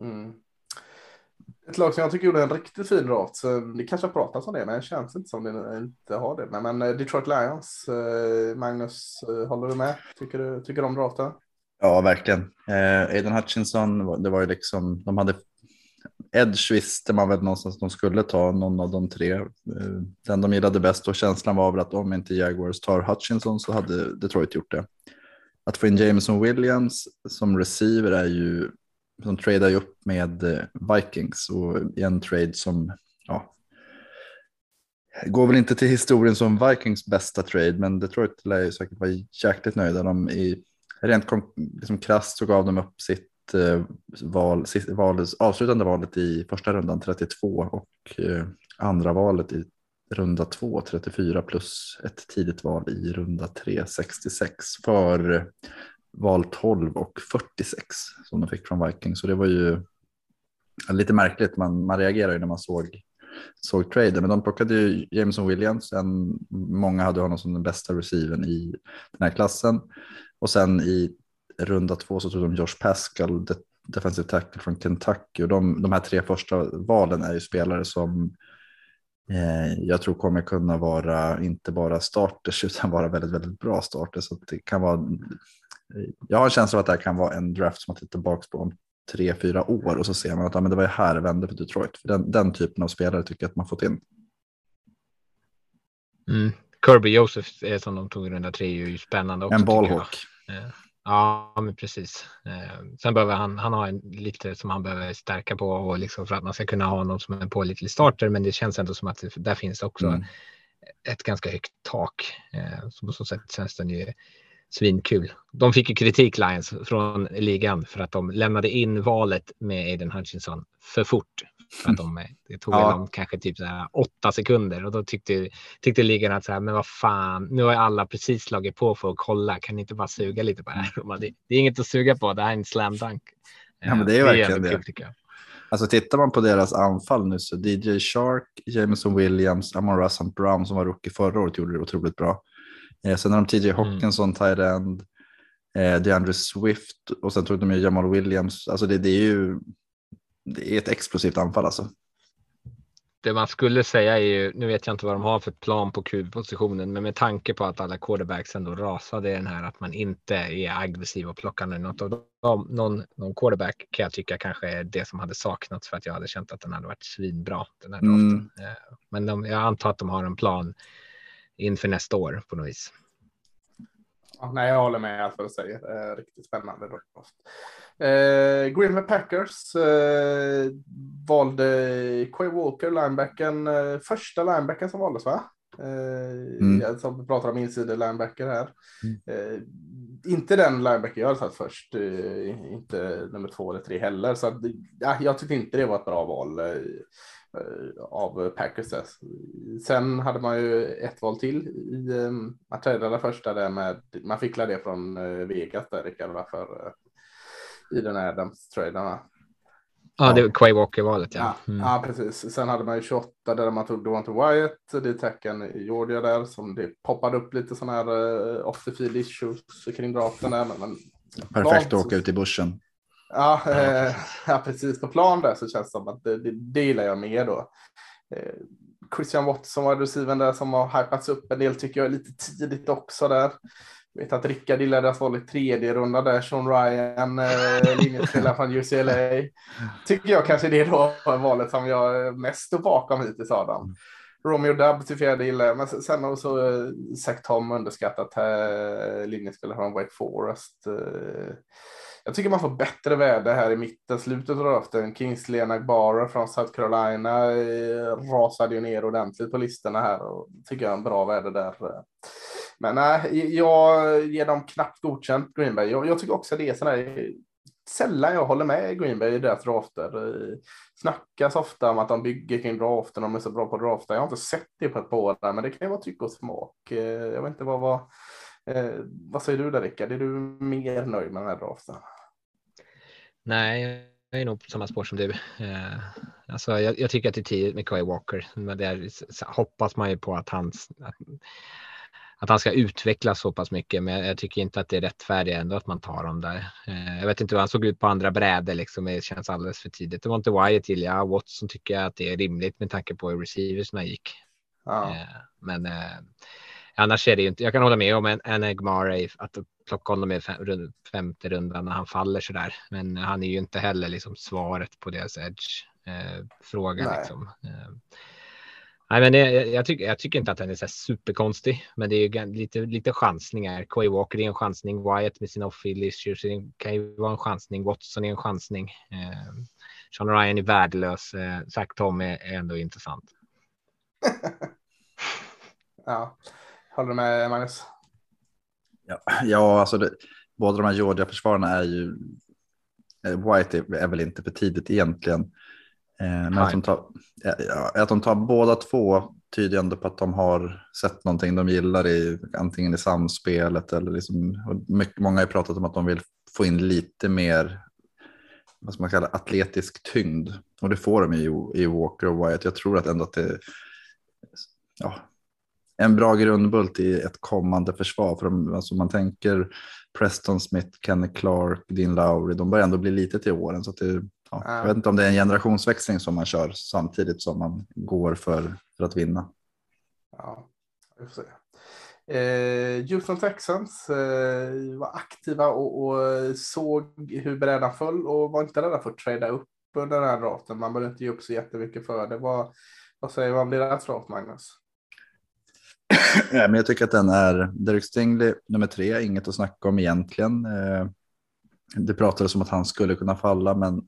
Mm. Ett lag som jag tycker gjorde en riktigt fin draft, så det kanske har pratats om det, men det känns inte som det inte har det. Men, men eh, Detroit Lions, eh, Magnus, eh, håller du med? Tycker du tycker om draften? Ja, verkligen. Eh, Aiden Hutchinson, det var ju liksom, de hade Edge visste man väl någonstans att de skulle ta någon av de tre. Eh, den de gillade bäst och känslan var väl att om inte Jaguars tar Hutchinson så hade Detroit gjort det. Att få in Jameson Williams som receiver är ju, som tradar ju upp med eh, Vikings och i en trade som, ja, går väl inte till historien som Vikings bästa trade, men Detroit lär ju säkert vara jäkligt nöjda. De i rent liksom krasst så gav de upp sitt Eh, val, valets, avslutande valet i första rundan 32 och eh, andra valet i runda 2 34 plus ett tidigt val i runda 3 66 för eh, val 12 och 46 som de fick från Vikings. Så det var ju lite märkligt. Man, man reagerade ju när man såg såg traden, men de plockade ju Jameson Williams. En, många hade honom som den bästa receiven i den här klassen. Och sen i runda två så tog de Josh Pascal, defensive tackle från Kentucky. Och de, de här tre första valen är ju spelare som eh, jag tror kommer kunna vara inte bara starters utan vara väldigt, väldigt bra starters. Så det kan vara, jag har en känsla av att det här kan vara en draft som man tittar tillbaka på om tre, fyra år och så ser man att ja, men det var ju här det vände för Detroit. För den, den typen av spelare tycker jag att man fått in. Mm. Kirby Joseph som de tog i runda tre är ju spännande också. En ballhawk. Ja, men precis. Eh, sen behöver han, han ha en, lite som han behöver stärka på och liksom för att man ska kunna ha någon som är pålitlig starter. Men det känns ändå som att det, där finns också mm. ett ganska högt tak. Eh, så på så sätt känns den ju svinkul. De fick ju kritik Lions från ligan för att de lämnade in valet med Aiden Hutchinson för fort. För att de, det tog ja. dem kanske typ så här åtta sekunder och då tyckte, tyckte ligan att så här, men vad fan, nu har alla precis slagit på för att kolla, kan ni inte bara suga lite på det här? Det, det är inget att suga på, det här är en slam dunk. Ja, men det är, det verkligen det. Kul, Alltså tittar man på deras anfall nu så DJ Shark, Jameson Williams, Amon Russell Brown som var rookie förra året gjorde det otroligt bra. Eh, sen har de TJ mm. Hawkinson, mm. end, eh, DeAndre Swift och sen tog de ju Jamal Williams. Alltså det, det är ju det är ett explosivt anfall alltså. Det man skulle säga är ju, nu vet jag inte vad de har för plan på QB-positionen, men med tanke på att alla quarterbacks ändå rasade i den här, att man inte är aggressiv och plockar något av dem, någon, någon quarterback kan jag tycka kanske är det som hade saknats för att jag hade känt att den hade varit svinbra. Den här mm. Eh, men de, jag antar att de har en plan inför nästa år på något vis. Ja, nej, jag håller med allt vad du säger. Det är riktigt spännande. Eh, Green Bay Packers eh, valde Quay Walker, linebacken, eh, första linebacken som valdes va? Eh, Mm. Som pratar om insida linebacker här. Mm. Eh, inte den linebacker jag hade tagit först, eh, inte nummer två eller tre heller. Så att, ja, jag tyckte inte det var ett bra val eh, eh, av Packers. Sen hade man ju ett val till i eh, man tradade första där med, man fick det från Vegas där Rickard, för i den här Adams-traden. Ja, det var Quay Walker-valet. Ja, Ja. Mm. ja, precis. Sen hade man ju 28 där man tog Devonte Wyatt, det är tacken i Georgia där som det poppade upp lite sådana här uh, off the field issues kring draften där. Men, men Perfekt att åka ut i bussen. Ja, eh, ja, precis. På plan där så känns det som att det, det, det gillar jag mer då. Eh, Christian Watson var receiven där som har hypats upp en del tycker jag är lite tidigt också där. Jag vet att Rickard gillade att vara i tredje runda där. Sean Ryan, eh, linjespelare från UCLA. Tycker jag kanske det är då valet som jag mest står bakom hittills Adam. Romeo Dubb till fjärde gillar jag, men sen- har också eh, Zach Tom underskattat eh, linjespelare från Wake Forest. Eh, jag tycker man får bättre väder här i mitten, slutet av draften. Kingsley Nagbara från South Carolina eh, rasade ju ner ordentligt på listorna här och tycker jag är en bra väder där. Eh. Men eh, nej, jag ger dem knappt godkänt Green Bay. Jag, jag tycker också det är sådär sällan jag håller med Green Bay i deras drafter. Det Snackas ofta om att de bygger kring draften, de är så bra på draften. Jag har inte sett det på ett par år men det kan ju vara tycke och smak. Eh, jag vet inte vad, vad, vad säger du där Rickard? Är du mer nöjd med den här draften? Nej, jag är nog på samma spår som du. Eh, alltså, jag, jag tycker att det är tidigt med Kawhi Walker. Men där hoppas man ju på att han, att, att han ska utvecklas så pass mycket. Men jag tycker inte att det är rättfärdigt ändå att man tar dem där. Eh, jag vet inte hur han såg ut på andra brädor. Liksom. Det känns alldeles för tidigt. Det var inte Wyatt gillar jag. Watson tycker jag att det är rimligt med tanke på hur receiversna gick. Ja. Eh, Men eh, annars är det ju inte. Jag kan hålla med om en, en Egmare att plocka honom i fem, femte rundan när han faller så där. Men han är ju inte heller liksom svaret på deras edge eh, fråga liksom. Eh, nej, men det, jag, jag, tycker, jag tycker inte att den är så superkonstig, men det är lite, lite chansningar. Quay Walker är en chansning, Wyatt med sina off-field issues det kan ju vara en chansning, Watson är en chansning. Eh, Sean Ryan är värdelös, eh, Zach Tom är, är ändå intressant. ja. Håller du med Magnus? Ja, ja alltså det, båda de här Georgia-försvararna är ju... eh, White är, är väl inte för tidigt egentligen. Eh, men att de, tar, att de tar båda två tyder ändå på att de har sett någonting de gillar i antingen i samspelet eller liksom, mycket, många har pratat om att de vill få in lite mer vad man kalla atletisk tyngd och det får de i, i Walker och Wyatt. Jag tror att ändå att det ja, en bra grundbult i ett kommande försvar. För de, alltså man tänker Preston Smith, Kenny Clark, Dean Lowry, de börjar ändå bli lite till åren. Så att det, ja, Ja. Jag vet inte om det är en generationsväxling som man kör samtidigt som man går för, för att vinna. Ja, vi får se. Eh, Houston Texans eh, var aktiva och, och såg hur brädan föll och var inte rädda för att trada upp under den här draften. Man behöver inte ge upp så jättemycket för det. Vad, vad säger man om deras draft, Magnus? Ja, men jag tycker att den är Derek Stingley nummer tre, inget att snacka om egentligen. Eh, Det pratades om att han skulle kunna falla, men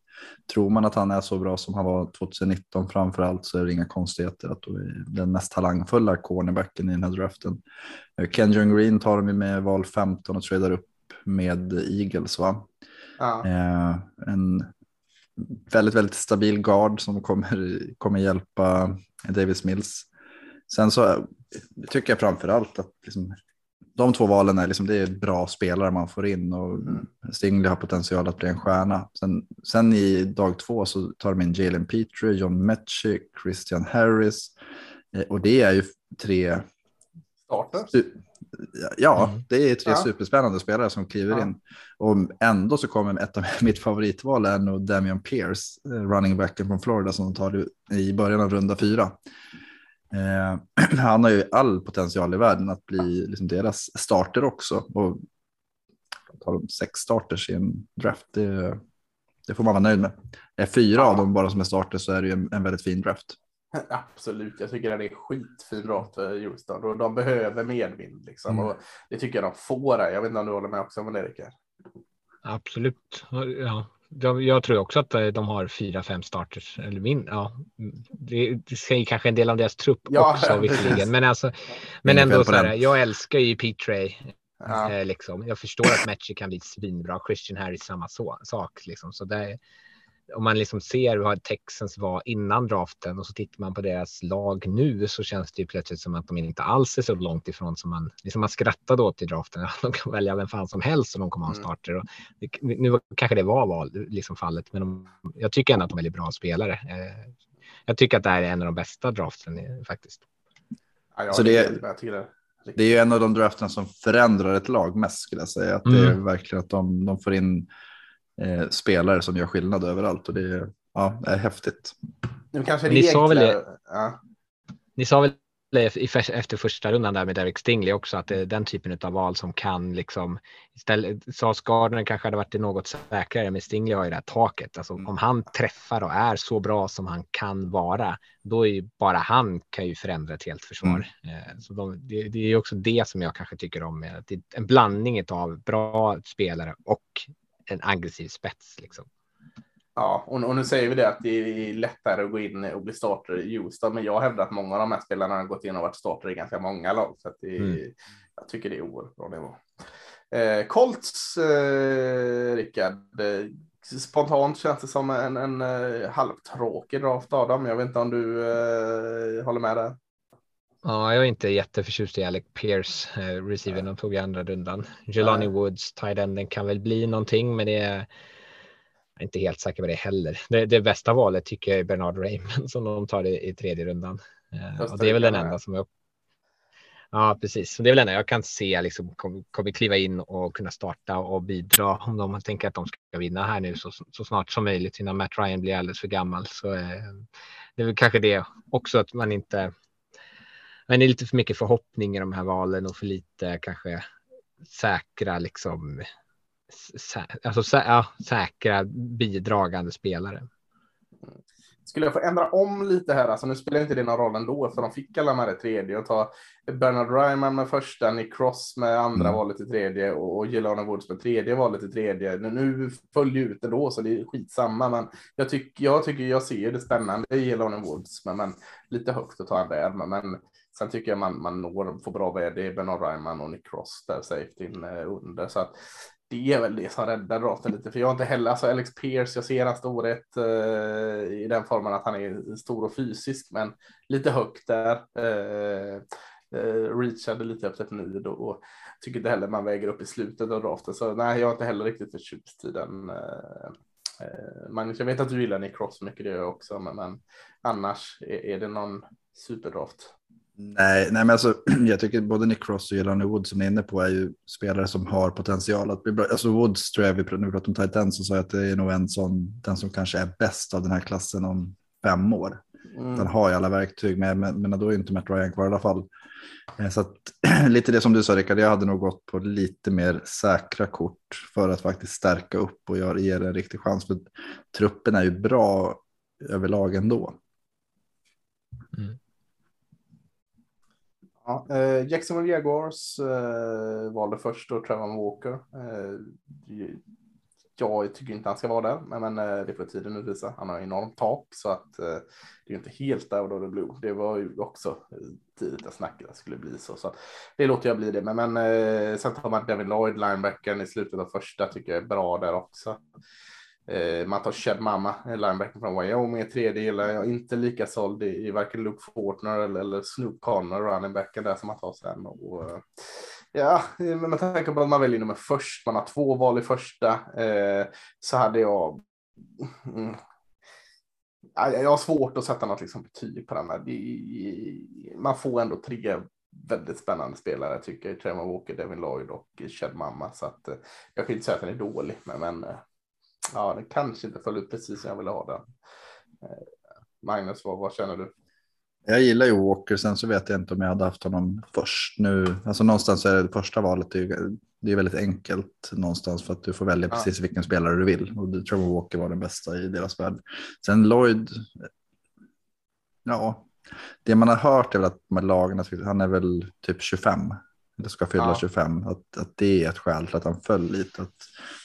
tror man att han är så bra som han var 2019 framför allt så är det inga konstigheter att då är den mest talangfulla cornerbacken i den här draften. Eh, Kenyon Green tar de ju med val 15 och tradar upp med Eagles va? Ja, Eh, en väldigt, väldigt stabil guard som kommer, kommer hjälpa Davis Mills. Sen så eh, tycker jag framför allt att liksom, de två valen är, liksom, det är bra spelare man får in och Stingley har potential att bli en stjärna. Sen, sen i dag två så tar de in Jalen Petrie, John Mechie, Christian Harris eh, och det är ju tre starten. Su- Ja, Mm. det är tre Ja. superspännande spelare som kliver Ja. in. Och ändå så kommer ett av mitt favoritval är nog Damian Pierce, eh, running backen från Florida som de tar i början av runda fyra. Eh, han har ju all potential i världen att bli liksom deras starter också. Och tar de sex starters i en draft, det, det får man vara nöjd med. Är fyra av dem bara som är starters så är det ju en, en väldigt fin draft. Absolut, jag tycker det är skitfin draft för Houston och de behöver medvind liksom. Mm. Och det tycker jag de får. Här. Jag vet inte om du håller med också om det, Rickard? Absolut. Ja, de, jag tror också att eh, de har fyra, fem starters. Eller min, ja, det, det säger kanske en del om deras trupp Ja, också visserligen. Men, alltså, men ändå så här, jag älskar ju Pete Tray. Ja. Eh, liksom. Jag förstår att Matchy kan bli svinbra. Christian Harris samma så, sak. Liksom. Så där, om man liksom ser vad Texans var innan draften och så tittar man på deras lag nu så känns det ju plötsligt som att de inte alls är så långt ifrån som man, liksom man skrattade åt i draften. De kan välja vem fan som helst och de kommer ha en Mm. starter. Och nu kanske det var val, liksom fallet, men de, jag tycker ändå att de är väldigt bra spelare. Eh, jag tycker att det här är en av de bästa draften eh, faktiskt. Ja, Så det- är- det. Är ju en av de drafterna som förändrar ett lag mest skulle jag säga. Att det är Mm. verkligen att de, de får in eh, spelare som gör skillnad överallt och det är, ja, det är häftigt. Nu kanske det Ni är sa väl Ja. Ni sa väl efter första rundan där med Derek Stingley också att det är den typen av val som kan liksom istället Sas Gardner kanske hade varit något säkrare men Stingley har ju det här taket. Alltså Mm. om han träffar och är så bra som han kan vara, då är ju bara han kan ju förändra ett helt försvar. Eh, Så de, det, det är ju också det som jag kanske tycker om med att det är en blandning av bra spelare och en aggressiv spets liksom. Ja, och, och nu säger vi det att det är lättare att gå in och bli starter i Houston, men jag hävdar att många av de här spelarna har gått in och varit starter i ganska många lag, så det Mm. jag tycker det är oerhört bra nivå. Eh, Colts, eh, Rickard, eh, spontant känns det som en, en eh, halvtråkig draft av dem. Jag vet inte om du eh, håller med där. Ja, jag är inte jätteförtjust i Alec Pierce, eh, receivern de tog i andra rundan. Jelani Nej. Woods, tight enden kan väl bli någonting, men det är jag är inte helt säker på det heller. Det, det bästa valet tycker jag är Bernard Raymond som de tar i, i tredje rundan. Eh, och det, det är väl den enda som jag. Ja, precis. Det är väl den enda jag kan se liksom kommer kommer kliva in och kunna starta och bidra om de tänker att de ska vinna här nu så, så snart som möjligt innan Matt Ryan blir alldeles för gammal. Så eh, det är väl kanske det också att man inte men det är lite för mycket förhoppning i de här valen och för lite kanske säkra liksom sä, alltså sä, ja, säkra bidragande spelare. Skulle jag få ändra om lite här, alltså nu spelar inte det någon roll ändå, för de fick alla med det tredje och ta Bernard Ryman med första, Nick Cross med andra Mm. valet i tredje och, och Jelana Woods med tredje valet i tredje. Nu, nu följer ut det då, så det är skitsamma, men jag, tycker jag tycker jag ser det spännande i Jelana Woods, men, men lite högt att ta en där, men, men sen tycker jag man, man når, får bra värde i Bernard Ryman och Nick Cross där safetyn eh, under, så att det är väl det som räddar draften lite, för jag har inte heller, alltså Alex Pierce, jag ser hans storhet eh, i den formen att han är stor och fysisk, men lite högt där. Eh, eh, reachade lite efter ett nid och, och tycker inte heller man väger upp i slutet av draften, så nej, jag är inte heller riktigt förtjust i den. Eh, eh, Magnus, jag vet att du gillar Nick Cross mycket, det gör jag också, men, men annars är, är det någon superdraft? Nej, nej, men alltså, jag tycker både Nick Cross och Jelani Woods som ni är inne på är ju spelare som har potential att bli bra. Alltså Woods tror jag, vi pr- när vi pratade om tight end så sa jag att det är nog en sån, den som kanske är bäst av den här klassen om fem år. Mm. Den har ju alla verktyg med, men, men då är inte Matt Ryan kvar i alla fall. Eh, Så att, lite det som du sa Rickard, jag hade nog gått på lite mer säkra kort för att faktiskt stärka upp och göra, ge det en riktig chans. För truppen är ju bra överlag ändå. Ja, eh, Jacksonville Jaguars eh, valde först och Trevor Walker. Eh, jag tycker inte han ska vara där, men, men eh, det får tiden utvisa. visa. Han har enormt tak så att eh, det är inte helt out of the blue. Det var ju också eh, tidigt att snacka att det skulle bli så, så att det låter jag bli det. Men, men eh, sen tar man Devin Lloyd, linebacken i slutet av första, tycker jag är bra där också. Eh, man tar Chad Mama, linebacken från Wyoming, tredje gillar jag inte lika såld i, i varken Luke Fortner eller, eller Snoop Connor, runningbacken där som man tar sen. Och, eh, ja, med tanke på att man väljer nummer först, man har två val i första, eh, så hade jag mm, jag har svårt att sätta något liksom betyg på den här. Man får ändå tre väldigt spännande spelare tycker jag. Trevor Walker, Devin Lloyd och Chad Mama. Så att, eh, jag kan inte säga att den är dålig, men, men eh, ja, den kanske inte föll ut precis som jag ville ha den. Eh, Magnus, vad, vad känner du? Jag gillar ju Walker, sen så vet jag inte om jag hade haft honom först nu. Alltså någonstans är det första valet, det är, ju- det är väldigt enkelt någonstans för att du får välja Ja. precis vilken spelare du vill. Och det- Trevor Walker var den bästa i deras värld. Sen Lloyd, ja, det man har hört är väl att med lagen, att han är väl typ 25. Eller ska fylla Ja. 25. Att, att det är ett skäl till att han föll lite. Att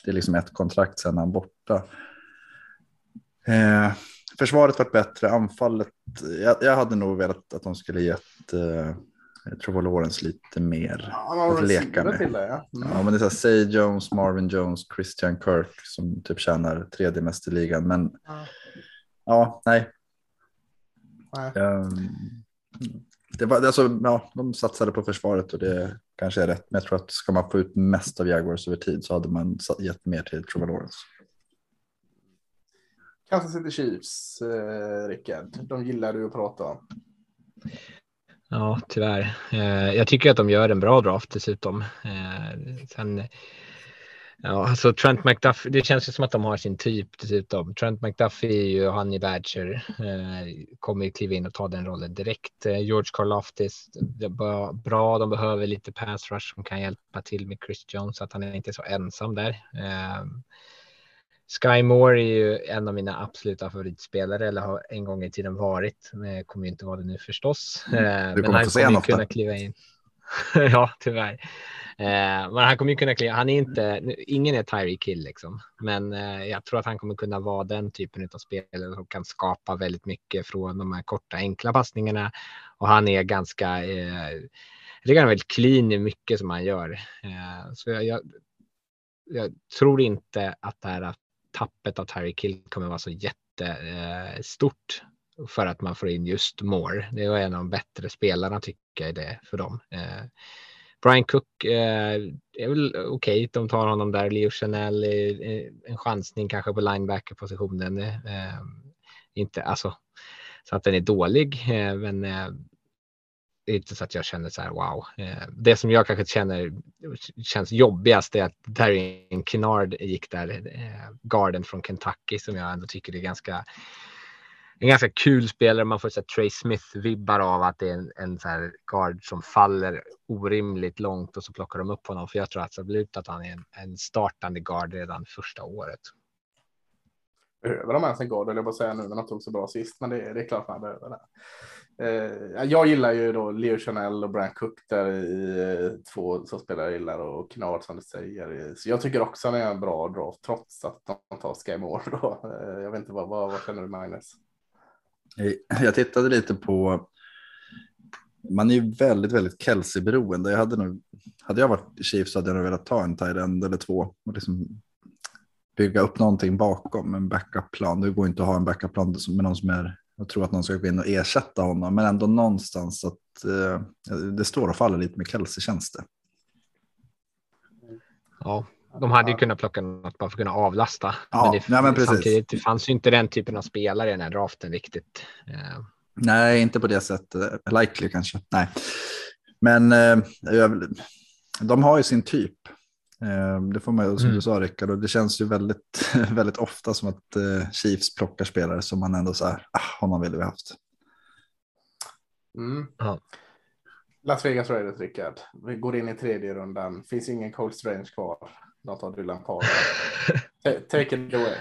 det är liksom ett kontrakt sen han borta. Eh, försvaret varit bättre, anfallet. Jag, jag hade nog velat att de skulle gett eh, Trevor Lawrence lite mer Ja, att leka med. Det, ja. Mm. Ja, men det är så här, Say Jones, Marvin Jones, Christian Kirk som typ tjänar tredje mest i ligan. Men Ja. nej. Nej. Ehm, det var, alltså, ja, de satsade på försvaret och det kanske är rätt. Men jag tror att ska man få ut mest av Jaguars över tid så hade man gett mer till Trevor Lawrence. Kansas City Chiefs, eh, Rickard. De gillar du att prata om. Ja, tyvärr. Eh, jag tycker att de gör en bra draft dessutom. Eh, sen, ja, alltså Trent McDuffie, det känns ju som att de har sin typ dessutom. Trent McDuffie är ju Honey Badger, eh, kommer kliva in och ta den rollen direkt. Eh, George Karlaftis, bra, de behöver lite pass rush som kan hjälpa till med Chris Jones så att han är inte så ensam där. Eh, Sky Moore är ju en av mina absoluta favoritspelare eller har en gång i tiden varit. Men kommer ju inte vara det nu förstås. Eh, Mm. Du Men kommer han få se kommer kunna kliva in. ja, tyvärr. Eh, men han kommer ju kunna kliva. Han är inte. Ingen är Tyree Kill liksom, men eh, jag tror att han kommer kunna vara den typen av spelare som kan skapa väldigt mycket från de här korta enkla passningarna och han är ganska. Eh, jag tycker han är väldigt clean i mycket som han gör. Eh, så jag, jag, jag tror inte att det här tappet av Tyree Kill kommer vara så jättestort eh, för att man får in just Moore. Det var en av de bättre spelarna tycker jag det för dem. Eh, Brian Cook eh, är väl okej. De tar honom där. Leo Chanel är, en chansning kanske på linebacker-positionen. Eh, inte alltså så att den är dålig, eh, men eh, det är inte så att jag känner så här wow. Eh, det som jag kanske känner känns jobbigast är att Darin Kennard gick där, eh, garden från Kentucky som jag ändå tycker är ganska en ganska kul spelare. Man får så Trey Smith-vibbar av att det är en, en så här guard som faller orimligt långt och så plockar de upp honom. För jag tror absolut att han är en, en startande guard redan första året. Behöver de ens en guard, eller jag bara säga nu när de tog så bra sist, men det, det är klart man behöver det. Eh, jag gillar ju då Leo Chanel och Brian Cook där i eh, två som spelar illa gillar och Knard som du säger. Så jag tycker också att är en bra draft trots att de tar Sky Moore då. Eh, jag vet inte vad, vad, vad känner du Magnus? Jag tittade lite på. Man är ju väldigt, väldigt Kelsey-beroende. Jag hade, nog, hade jag varit Chiefs så hade jag nog velat ta en tight end eller två och liksom bygga upp någonting bakom en backup-plan. Det går inte att ha en backup-plan med någon som är jag tror att någon ska gå in och ersätta honom, men ändå någonstans att eh, det står och faller lite med Kelsey känns det. Ja, de hade ju kunnat plocka något bara för att kunna avlasta. Ja, men, det, nej, men precis. samtidigt det fanns ju inte den typen av spelare i den här draften riktigt. Eh, Nej, inte på det sättet. Likely kanske. Nej, men eh, de har ju sin typ. Eh, det får man som Mm. du sa Rickard och det känns ju väldigt, väldigt ofta som att eh, Chiefs plockar spelare som man ändå så här, ah, honom ville vi haft. Mm. Ja. Las Vegas Raiders, Rickard. Vi går in i tredje rundan. Finns ingen Cold Strange kvar. Tar Dylan Parker. Ta- Take it away.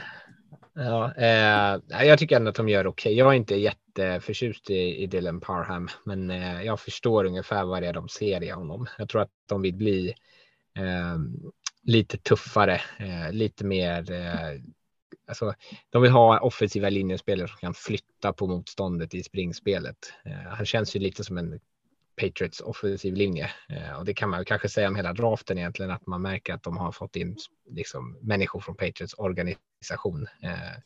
Ja, eh, jag tycker ändå att de gör okej. Jag är inte jätteförtjust i, i Dylan Parham, men eh, jag förstår ungefär vad det är de ser i honom. Jag tror att de vill bli eh, lite tuffare, eh, lite mer. Eh, alltså, de vill ha offensiva linjespelare som kan flytta på motståndet i springspelet. Eh, han känns ju lite som en Patriots offensiv linje eh, och det kan man ju kanske säga om hela draften egentligen att man märker att de har fått in liksom människor från Patriots organisation. Eh,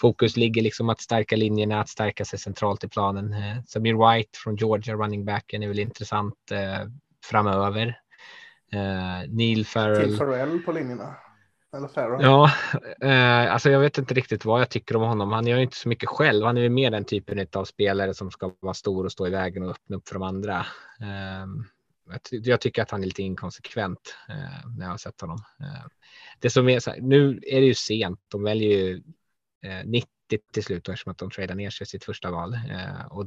fokus ligger liksom att stärka linjerna, att stärka sig centralt i planen. Eh, Samir White från Georgia, running backen, är väl intressant eh, framöver. Eh, Neil Till Farrell på linjerna. Eller Farrell. Ja, eh, alltså jag vet inte riktigt vad jag tycker om honom. Han gör ju inte så mycket själv. Han är ju mer den typen av spelare som ska vara stor och stå i vägen och öppna upp för de andra. Eh, jag, ty- jag tycker att han är lite inkonsekvent eh, när jag har sett honom. Eh, det som är så här, nu är det ju sent. De väljer ju eh, 90 till slut eftersom att de tradar ner sig sitt första val. Eh, och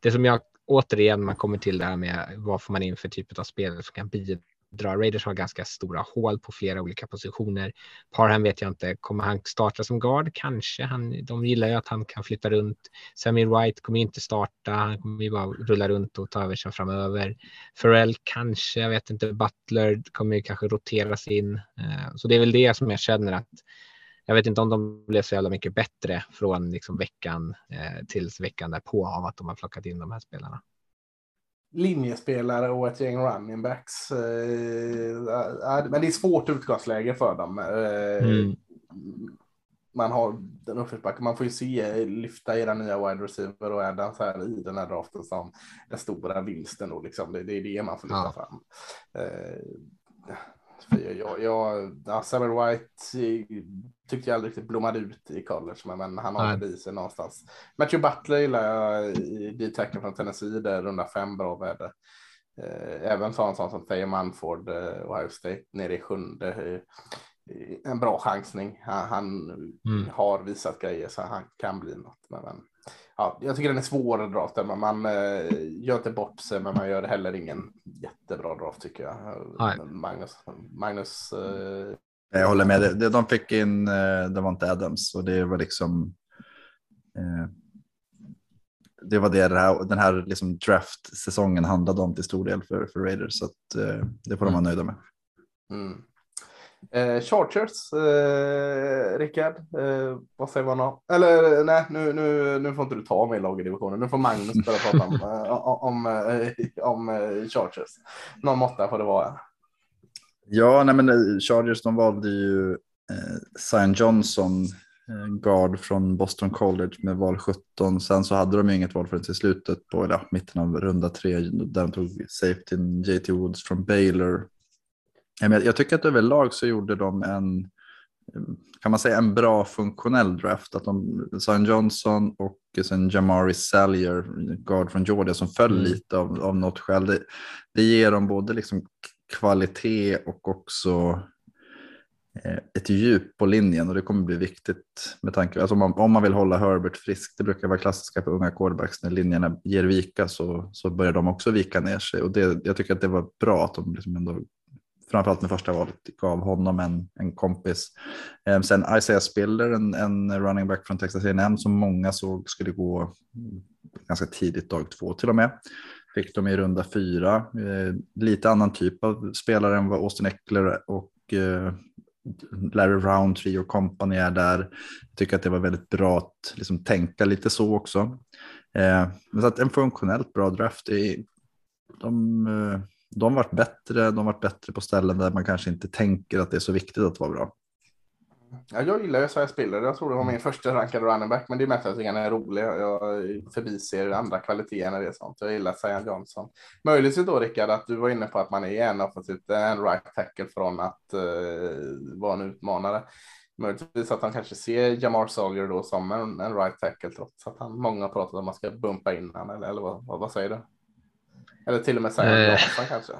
det som jag återigen man kommer till det här med vad får man in för typ av spelare som kan bidra. Raiders har ganska stora hål på flera olika positioner. Parham vet jag inte. Kommer han starta som guard? Kanske. Han, de gillar ju att han kan flytta runt. Samir White kommer inte starta. Han kommer ju bara rulla runt och ta över sen framöver. Farrell kanske. Jag vet inte. Butler kommer ju kanske roteras in. Eh, så det är väl det som jag känner att jag vet inte om de blev så jävla mycket bättre från liksom veckan eh, tills veckan därpå av att de har plockat in de här spelarna. Linjespelare och ett gäng running backs. Eh, men det är svårt utgångsläge för dem. Eh, mm. Man har den uppförsbacken. Man får ju se lyfta era nya wide receiver och Adams här i den här draften som den stora vinsten. Då, liksom. det, det är det man får lyfta ja. fram. Eh, jag, jag, ja, Samuel White tyckte jag aldrig riktigt blommade ut i college, men, han har det i sig någonstans. Matthew Butler gillar jag i D-tacken från Tennessee, där runda fem bra väder. Eh, även så en sån som Thayer Manford, eh, Ohio State, nere i sjunde. Eh, en bra chansning. Han, han mm. har visat grejer så han kan bli något. Men ja, jag tycker den är svår att dra men man eh, gör inte bort sig, men man gör heller ingen jättebra draft tycker jag. Nej. Magnus, Magnus eh... Jag håller med, de fick in eh, Devonte Adams och det var liksom eh, det var det, det här, den här liksom draft-säsongen handlade om till stor del för, för Raiders, så att, eh, det får de vara mm. nöjda med. Mm. Eh, Chargers, eh, Rickard, eh, vad säger man om? Eller nej, nu, nu, nu får inte du ta mig i lagerdivisionen. Nu får Magnus börja prata om, eh, om, eh, om, om eh, Chargers. Någon måtta får det vara. Ja, nej men Chargers de valde ju eh, Zion Johnson, guard från Boston College med val 17. Sen så hade de inget val förrän till slutet på eller, mitten av runda tre där de tog safety JT Woods från Baylor jag tycker att överlag så gjorde de en, kan man säga en bra funktionell draft. Att de, Zion Johnson och sen Jamari Salyer, guard från Georgia, som föll mm. lite av, av något skäl. Det, det ger dem både liksom kvalitet och också eh, ett djup på linjen och det kommer bli viktigt med tanke alltså om, man, om man vill hålla Herbert frisk. Det brukar vara klassiska på unga quarterbacks när linjerna ger vika så, så börjar de också vika ner sig och det, jag tycker att det var bra att de liksom ändå framförallt med första valet, gav honom en, en kompis. Eh, sen Isaiah Spiller, en, en running back från Texas A&M som många såg skulle gå ganska tidigt, dag två till och med. Fick de i runda fyra. Eh, lite annan typ av spelare än vad Austin Eckler och eh, Larry Roundtree och company är där. Jag tycker att det var väldigt bra att liksom, tänka lite så också. Eh, så att en funktionellt bra draft. Ehm, de, eh, de varit bättre, de varit bättre på ställen där man kanske inte tänker att det är så viktigt att vara bra. Ja, jag gillar ju Sveriges spelare. Jag tror det var min första rankade running back, men det är mest att han är rolig. Jag förbiser andra kvaliteter när det är sånt. Jag gillar Zion Johnson. Möjligtvis då Rickard att du var inne på att man är en offensivt, en right tackle från att uh, vara en utmanare. Möjligtvis att han kanske ser Jamar Sawyer då som en, en right tackle trots att han många pratat om att man ska bumpa in honom, eller, eller vad, vad, vad säger du? Eller till och med Simon eh, Johnson kanske.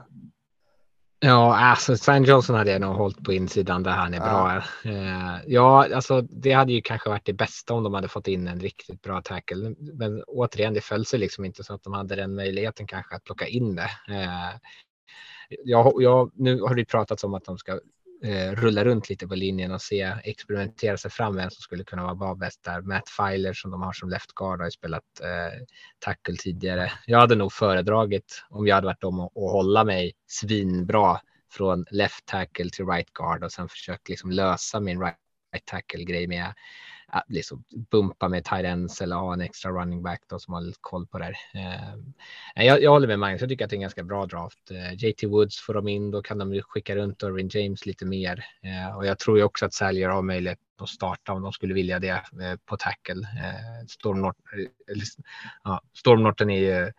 Ja, alltså Simon Johnson hade jag nog hållit på insidan där han är ja. bra. Eh, ja, alltså det hade ju kanske varit det bästa om de hade fått in en riktigt bra tackle. Men återigen, det föll sig liksom inte så att de hade den möjligheten kanske att plocka in det. Eh, jag, jag, nu har det pratats om att de ska Eh, rulla runt lite på linjen och se, experimentera sig fram vem som skulle kunna vara bäst där. Matt Filer som de har som left guard har ju spelat eh, tackle tidigare. Jag hade nog föredragit om jag hade varit dem och hålla mig svinbra från left tackle till right guard och sen försökt liksom lösa min right tackle grej med liksom bumpa med tight eller ha en extra running back då som har lite koll på det här. Eh, jag, jag håller med Magnus, jag tycker att det är en ganska bra draft. Eh, JT Woods får de in, då kan de skicka runt Irving James lite mer eh, och jag tror ju också att säljare har möjlighet att starta om de skulle vilja det eh, på tackle. Eh, Storm, Nort eh, ja, Storm Norton är ju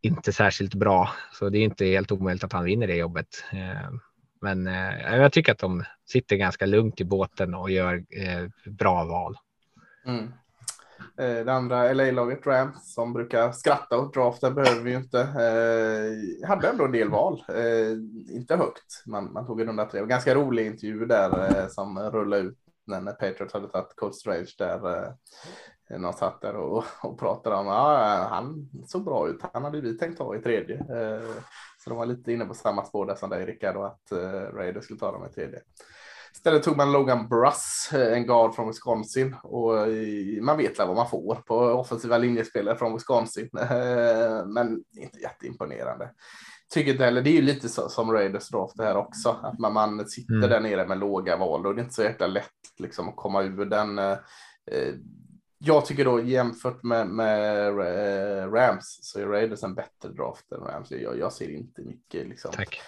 inte särskilt bra, så det är inte helt omöjligt att han vinner det jobbet. Men eh, jag tycker att de sitter ganska lugnt i båten och gör eh, bra val. Mm. Eh, det andra LA-laget Rams som brukar skratta åt draften behöver vi ju inte. Eh, hade ändå en del val, eh, inte högt. Man, man tog en runda tre. Ganska rolig intervju där eh, som rullade ut när Patriots hade tagit Cold Strange där eh, någon satt där och, och pratade om ah, han såg bra ut. Han hade vi tänkt ta i tredje. Eh, så de var lite inne på samma spår där som dig Rickard och att uh, Raiders skulle ta dem i tredje. Istället tog man Logan Bruss, eh, en guard från Wisconsin och i, man vet vad man får på offensiva linjespelare från Wisconsin, men inte jätteimponerande. tycker inte heller, det är ju lite så, som Raiders draft det här också, att man, man sitter Mm. där nere med låga val och det är inte så jäkla lätt liksom att komma ur den. Eh, eh, jag tycker då jämfört med, med eh, Rams så är Raiders en bättre draft än Rams. Jag, jag ser inte mycket liksom. Tack.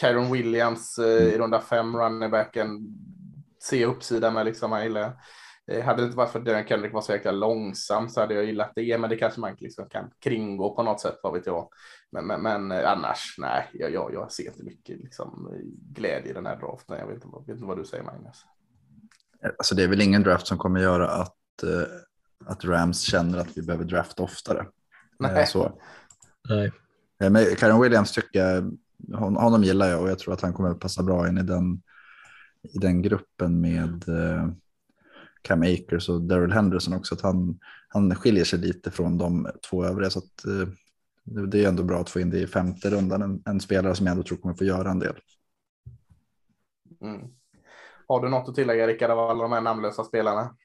Kyron Williams eh, i runda fem, runningbacken, se uppsidan med liksom, jag gillar. Eh, hade det inte varit för att Darren Kendrick var så jäkla långsam så hade jag gillat det, men det kanske man liksom kan kringgå på något sätt, vad vet jag. Men, men, men eh, annars, nej, jag, jag, jag ser inte mycket liksom, glädje i den här draften. Jag vet inte, vad- vet inte vad du säger, Magnus. Alltså det är väl ingen draft som kommer göra att, att Rams känner att vi behöver drafta oftare. Eh, Nej. Så. Nej. Eh, Men Karen Williams tycker jag, hon, honom gillar jag och jag tror att han kommer att passa bra in i den, i den gruppen med eh, Cam Akers och Daryl Henderson också. Att han, han skiljer sig lite från de två övriga. Så att, eh, det det är ändå bra att få in det i femte rundan. En, en spelare som jag ändå tror kommer få göra en del. Mm. Har du något att tillägga, Rickard, av alla de här namnlösa spelarna?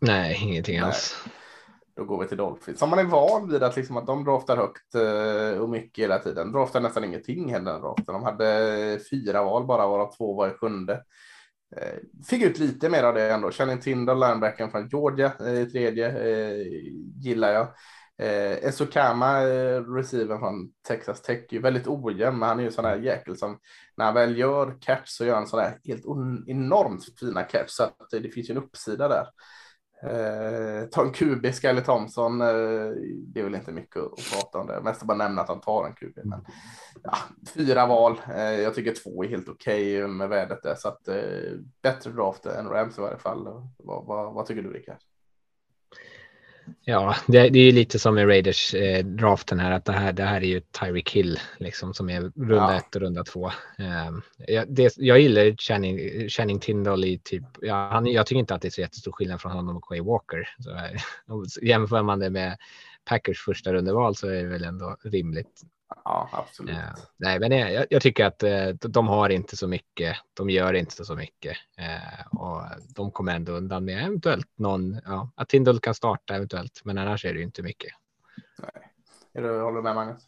Nej, ingenting alls. Då går vi till Dolphins. Som man är van vid att, liksom, att de draftar högt eh, och mycket hela tiden. Draftar nästan ingenting heller den draften. De hade fyra val bara, varav två var i sjunde. Eh, fick ut lite mer av det ändå. Channing Tindall, linebacken från Georgia, eh, tredje, eh, gillar jag. Eh, Esokama, eh, från Texas Tech, är väldigt ojämn, men han är ju sån där jäkel som när han väl gör catch så gör han sådär helt on- enormt fina catch, så att det finns ju en uppsida där. Eh, ta en kubisk eller Thompson, eh, det är väl inte mycket att, prata om det. Mest bara nämna att han tar en kubisk. Men, ja, fyra val, eh, jag tycker två är helt okej med värdet där. Så att, eh, bättre draft än Rams i varje fall. Vad, vad, vad tycker du Rickard? Ja, det, det är ju lite som med Raiders eh, draften här, att det här, det här är ju Tyreek Hill liksom som är runda Ja. ett och runda två. Eh, jag, det, jag gillar Channing, Channing Tindall i typ, ja, han, jag tycker inte att det är så jättestor skillnad från honom och Quay Walker. Så, jämför man det med Packers första rundeval så är det väl ändå rimligt. Ja, absolut. Eh, nej, men jag, jag tycker att eh, de har inte så mycket. De gör inte så mycket eh, och de kommer ändå undan med eventuellt någon. Ja, att Tindall kan starta eventuellt, men annars är det ju inte mycket. Är du, håller du med Magnus?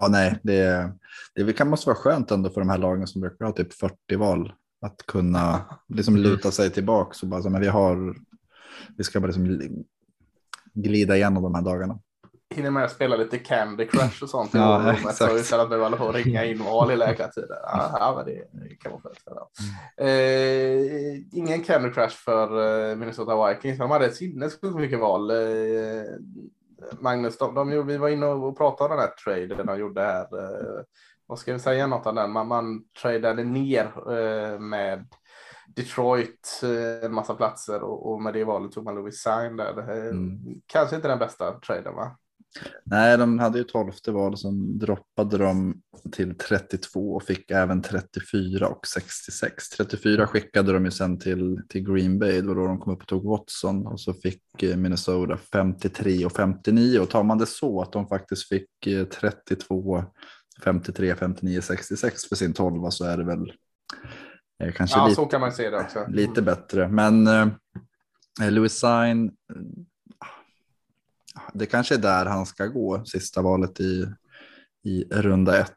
Ja, nej, det, det kan måste vara skönt ändå för de här lagen som brukar ha typ 40 val. Att kunna liksom luta sig tillbaka och bara så, men vi har, vi ska bara liksom glida igenom de här dagarna. Hinner med att spela lite Candy Crush och sånt i Ja, rummet så exakt. istället att behöva hålla på och ringa in val i lägre tider. Ja, men det, kan skönt. Ja. Eh, ingen Candy Crush för eh, Minnesota Vikings. De hade ett sinnessjukt mycket val. Eh, Magnus, de, de, vi var inne och pratade om den här traden de gjorde här. Eh, vad ska vi säga något om den? Man, man tradade ner eh, med Detroit eh, en massa platser och, och med det valet tog man Louis Sign där. Eh, Mm. Kanske inte den bästa traden va? Nej, de hade ju 12 val som droppade de till 32 och fick även 34 och 66. 34 skickade de ju sen till, till Green Bay, det var då de kom upp och tog Watson och så fick eh, Minnesota 53 och 59 och tar man det så att de faktiskt fick eh, 32, 53, 59, 66 för sin 12 så är det väl eh, kanske Ja, lite, så kan man se det också. lite bättre. Men eh, Louis Sign, eh, det kanske är där han ska gå, sista valet i, i runda ett.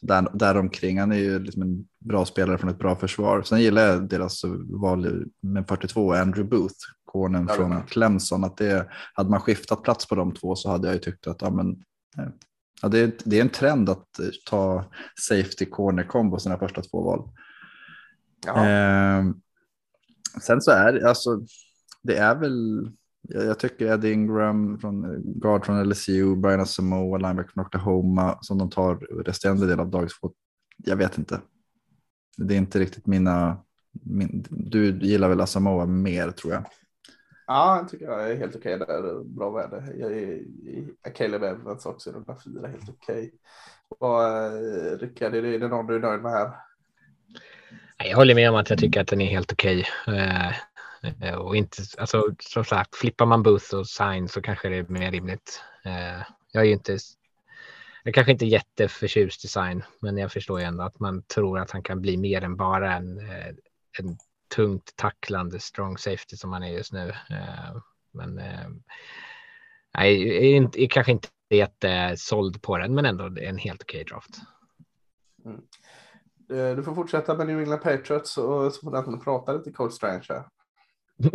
Där, där omkring. Han är ju liksom en bra spelare från ett bra försvar. Sen gillar jag deras val med 42, Andrew Booth, cornern Ja, från. Clemson. Att det, hade man skiftat plats på de två så hade jag ju tyckt att ja, men, eh, ja, det, är, det är en trend att eh, ta safety corner combo sina första två val. Ja. Eh, sen så är det, alltså, det är väl, jag, jag tycker Eddie Ingram, från, guard från LSU, Brian Asamoah, linebacker från Oklahoma, som de tar resterande del av dagens fot. Jag vet inte. Det är inte riktigt mina, min, du gillar väl Asamoah mer tror jag. Ja, jag tycker jag är helt okej där. Bra värde. Jag är i Caleb Evans också i runda fyra, helt okej. Och eh, Rickard, är det, någon du är nöjd med här? Nej, Jag håller med om att jag tycker att den är helt okej. Eh, eh, Eh, och inte, alltså, som sagt, flippar man Booth och Sign så kanske det är mer rimligt. Eh, jag är ju inte, jag kanske inte är jätteförtjust i Sign, men jag förstår ju ändå att man tror att han kan bli mer än bara en, eh, en tungt tacklande strong safety som han är just nu. Men eh, nej, är, inte, är kanske inte jättesåld på den, men ändå en helt okej draft. Mm. Du får fortsätta med New England Patriots och så får du prata lite Cold Strange här.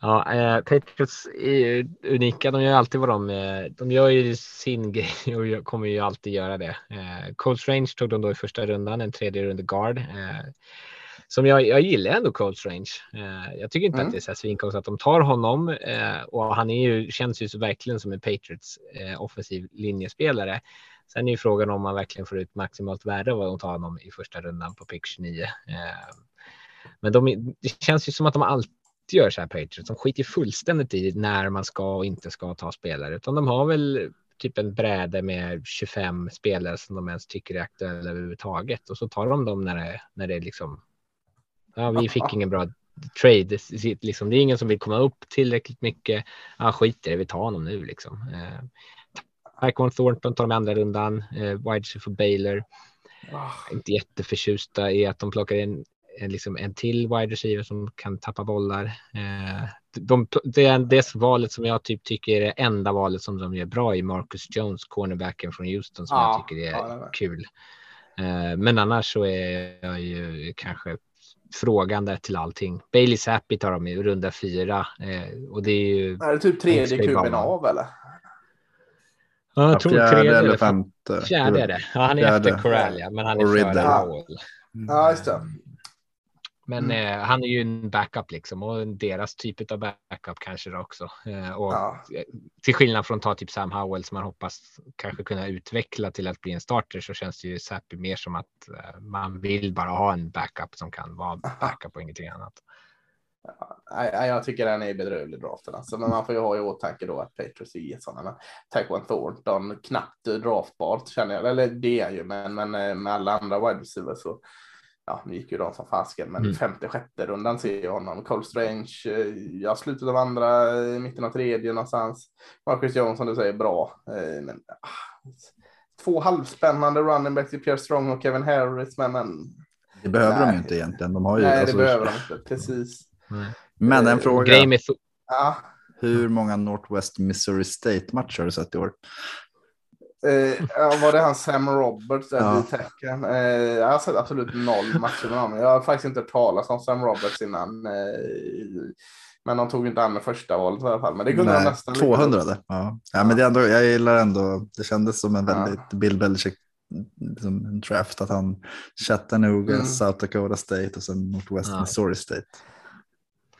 ja, eh, Patriots är unika. De gör alltid vad de, eh, de gör ju sin grej och kommer ju alltid göra det. Eh, Cold Strange tog de då i första rundan, en tredje runda guard. Eh, som jag, jag gillar ändå Cold Strange. Eh, jag tycker inte Mm. att det är så svinkonstigt att de tar honom eh, och han är ju, känns ju så verkligen som en Patriots eh, offensiv linjespelare. Sen är ju frågan om man verkligen får ut maximalt värde av att ta honom i första rundan på pick 29. Men de, det känns ju som att de alltid gör så här Patriots. De skiter fullständigt i när man ska och inte ska ta spelare, utan de har väl typ en bräde med 25 spelare som de ens tycker är aktuella överhuvudtaget och så tar de dem när det, när det är liksom. Ja, vi fick ingen bra trade. Det, liksom, det är ingen som vill komma upp tillräckligt mycket. Ja, skit i det, vi tar honom nu liksom. Eh, Tyquan Thornton tar de andra rundan. Eh, wide receiver Baylor. Ah, Inte jätteförtjusta i att de plockar in en, liksom en till wide receiver som kan tappa bollar. Eh, de, det är det valet som jag typ tycker är det enda valet som de gör bra i Marcus Jones, cornerbacken från Houston som Ja, jag tycker är ja, kul. Eh, men annars så är jag ju kanske frågande till allting. Bailey Zappi tar de i runda fyra eh, och det är ju. Är det typ tredje kuben av eller? Ja, jag tror fjärde tredje eller femte. Fjärde är det. Ja, han är Fjärde. efter Corral, ja, men han är före Riddle. Howell. Ja, just det. Men Mm. eh, han är ju en backup liksom och deras typ av backup kanske det också. Eh, och Ja. till skillnad från ta typ Sam Howell som man hoppas kanske kunna utveckla till att bli en starter så känns det ju Sappi mer som att eh, man vill bara ha en backup som kan vara backup och ingenting annat. Nej, jag tycker den är bedrövlig draften. Alltså, men man får ju ha i åtanke då att Patriots är sådana. Taquan Thornton knappt draftbart känner jag. Eller det är ju, men, men eh, med alla andra wide receivers så ja, nu gick ju de som fasken, men Mm. femte, sjätte rundan ser jag honom. Cole Strange, eh, ja, slutet av andra, mitten av tredje någonstans. Marcus Jones som du säger, bra. Eh, Men, ah, två halvspännande running backs i Pierre Strong och Kevin Harris, men, men Det behöver de Nej. ju inte egentligen. De har ju, nej, alltså, det behöver de inte. Precis. Men en fråga. Grejen med Thor- Ja, Hur många Northwest Missouri State-matcher har du sett i år? Eh, ja, var det han Sam Roberts Ja. i tecken? Eh, jag har sett absolut noll matcher med honom. Jag har faktiskt inte talas om Sam Roberts innan. Eh, men de tog inte an med första valet i alla fall. Men det kunde de Nej, nästan. 200 det. Ja. ja, men det ändå, jag gillar ändå, det kändes som en Ja. väldigt Bill Belichick liksom en draft att han Chattanooga, Mm. South Dakota State och sen Northwest Ja. Missouri State.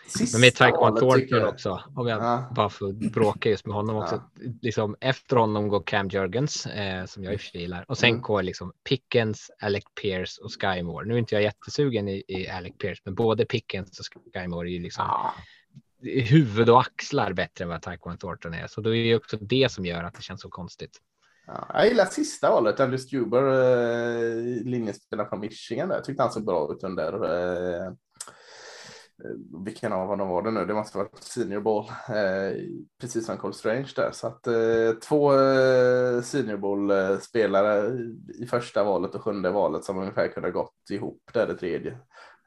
Sista Men med Taekwondo jag. också, om jag Ja. bara får bråka just med honom också. Liksom, efter honom går Cam Jurgens, eh, som jag i och för sig gillar. Och sen Mm. går liksom Pickens, Alec Pierce och Sky Moore. Nu är inte jag jättesugen i, i Alec Pierce, men både Pickens och Sky Moore är ju liksom Ja, huvud och axlar bättre än vad Taekwondo Thornton är. Så det är ju också det som gör att det känns så konstigt. ja. Jag gillar sista valet. Andrew Stuber, eh, linjespelare från Michigan. Där. Jag tyckte han såg bra ut under eh, vilken av dem var det nu? Det måste vara Senior Bowl, eh, precis som Cole Strange där. Så att eh, två eh, Senior Bowl-spelare i första valet och sjunde valet som ungefär kunde ha gått ihop där det tredje.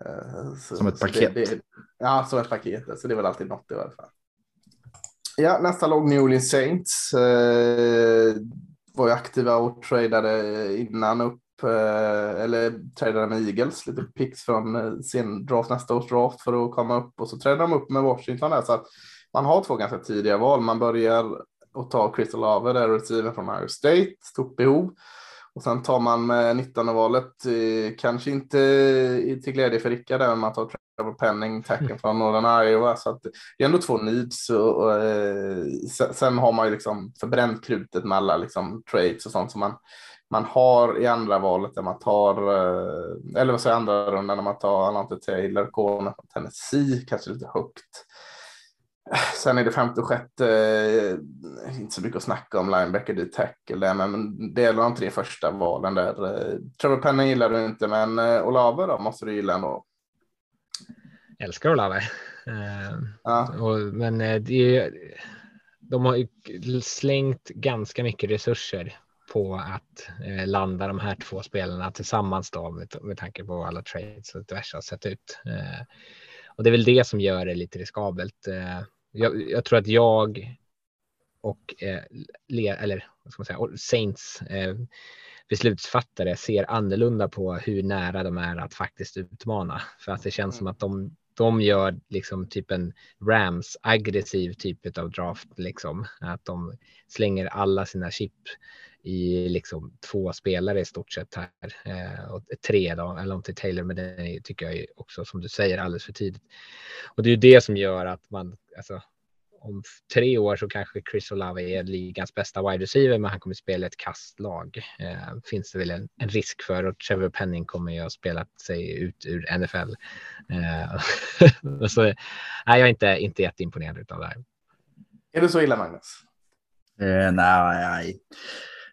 Eh, så, Som ett paket. Det, det, ja, som ett paket. Så det är väl alltid något i alla fall. Ja, nästa lag New Orleans Saints. Eh, var ju aktiva och tradade innan upp, eh, Eh, eller tradade med Eagles, lite picks från eh, sin draft, nästa års draft för att komma upp och så tradade de upp med Washington där så att man har två ganska tidiga val. Man börjar och tar Crystal Lave, där receiver från Ohio State, stort behov. Och sen tar man med 19 valet, kanske inte till glädje för Rickard, men man tar Trevor Penning, tacken från Northern Iowa. Så att det är ändå två needs. Och, och, eh, sen har man ju liksom förbränt krutet med alla liksom, trades och sånt som man, man har i andra valet där man tar, eh, eller vad säger jag, andra rundan när man tar Alante Taylor, corner från Tennessee, kanske lite högt. Sen är det femte och sjätte, eh, inte så mycket att snacka om linebacker, det tackle men det är de tre första valen där. Eh, Trevor Penning gillar du inte, men Olave då måste du gilla ändå. älskar Olave. Ja, men det är, de har ju slängt ganska mycket resurser på att eh, landa de här två spelarna tillsammans då med, med tanke på alla trades och diverse har sett ut. Eh, och det är väl det som gör det lite riskabelt. Eh, jag, jag tror att jag och eh, le, eller vad ska man säga, Saints eh, beslutsfattare ser annorlunda på hur nära de är att faktiskt utmana. För att det känns som att de, de gör liksom typ en Rams aggressiv typ av draft, liksom. Att de slänger alla sina chip i liksom två spelare i stort sett här. Eh, och tre då, eller om till Taylor, men det tycker jag också som du säger alldeles för tidigt. Och det är ju det som gör att man, alltså om tre år så kanske Chris Olave är ligans bästa wide receiver, men han kommer spela ett kastlag. Eh, finns det väl en, en, risk för och Trevor Penning kommer ju ha spelat sig ut ur NFL. Eh, så nej, jag är inte, inte jätteimponerad av det här. Är det så illa Magnus? Eh, nej, nej.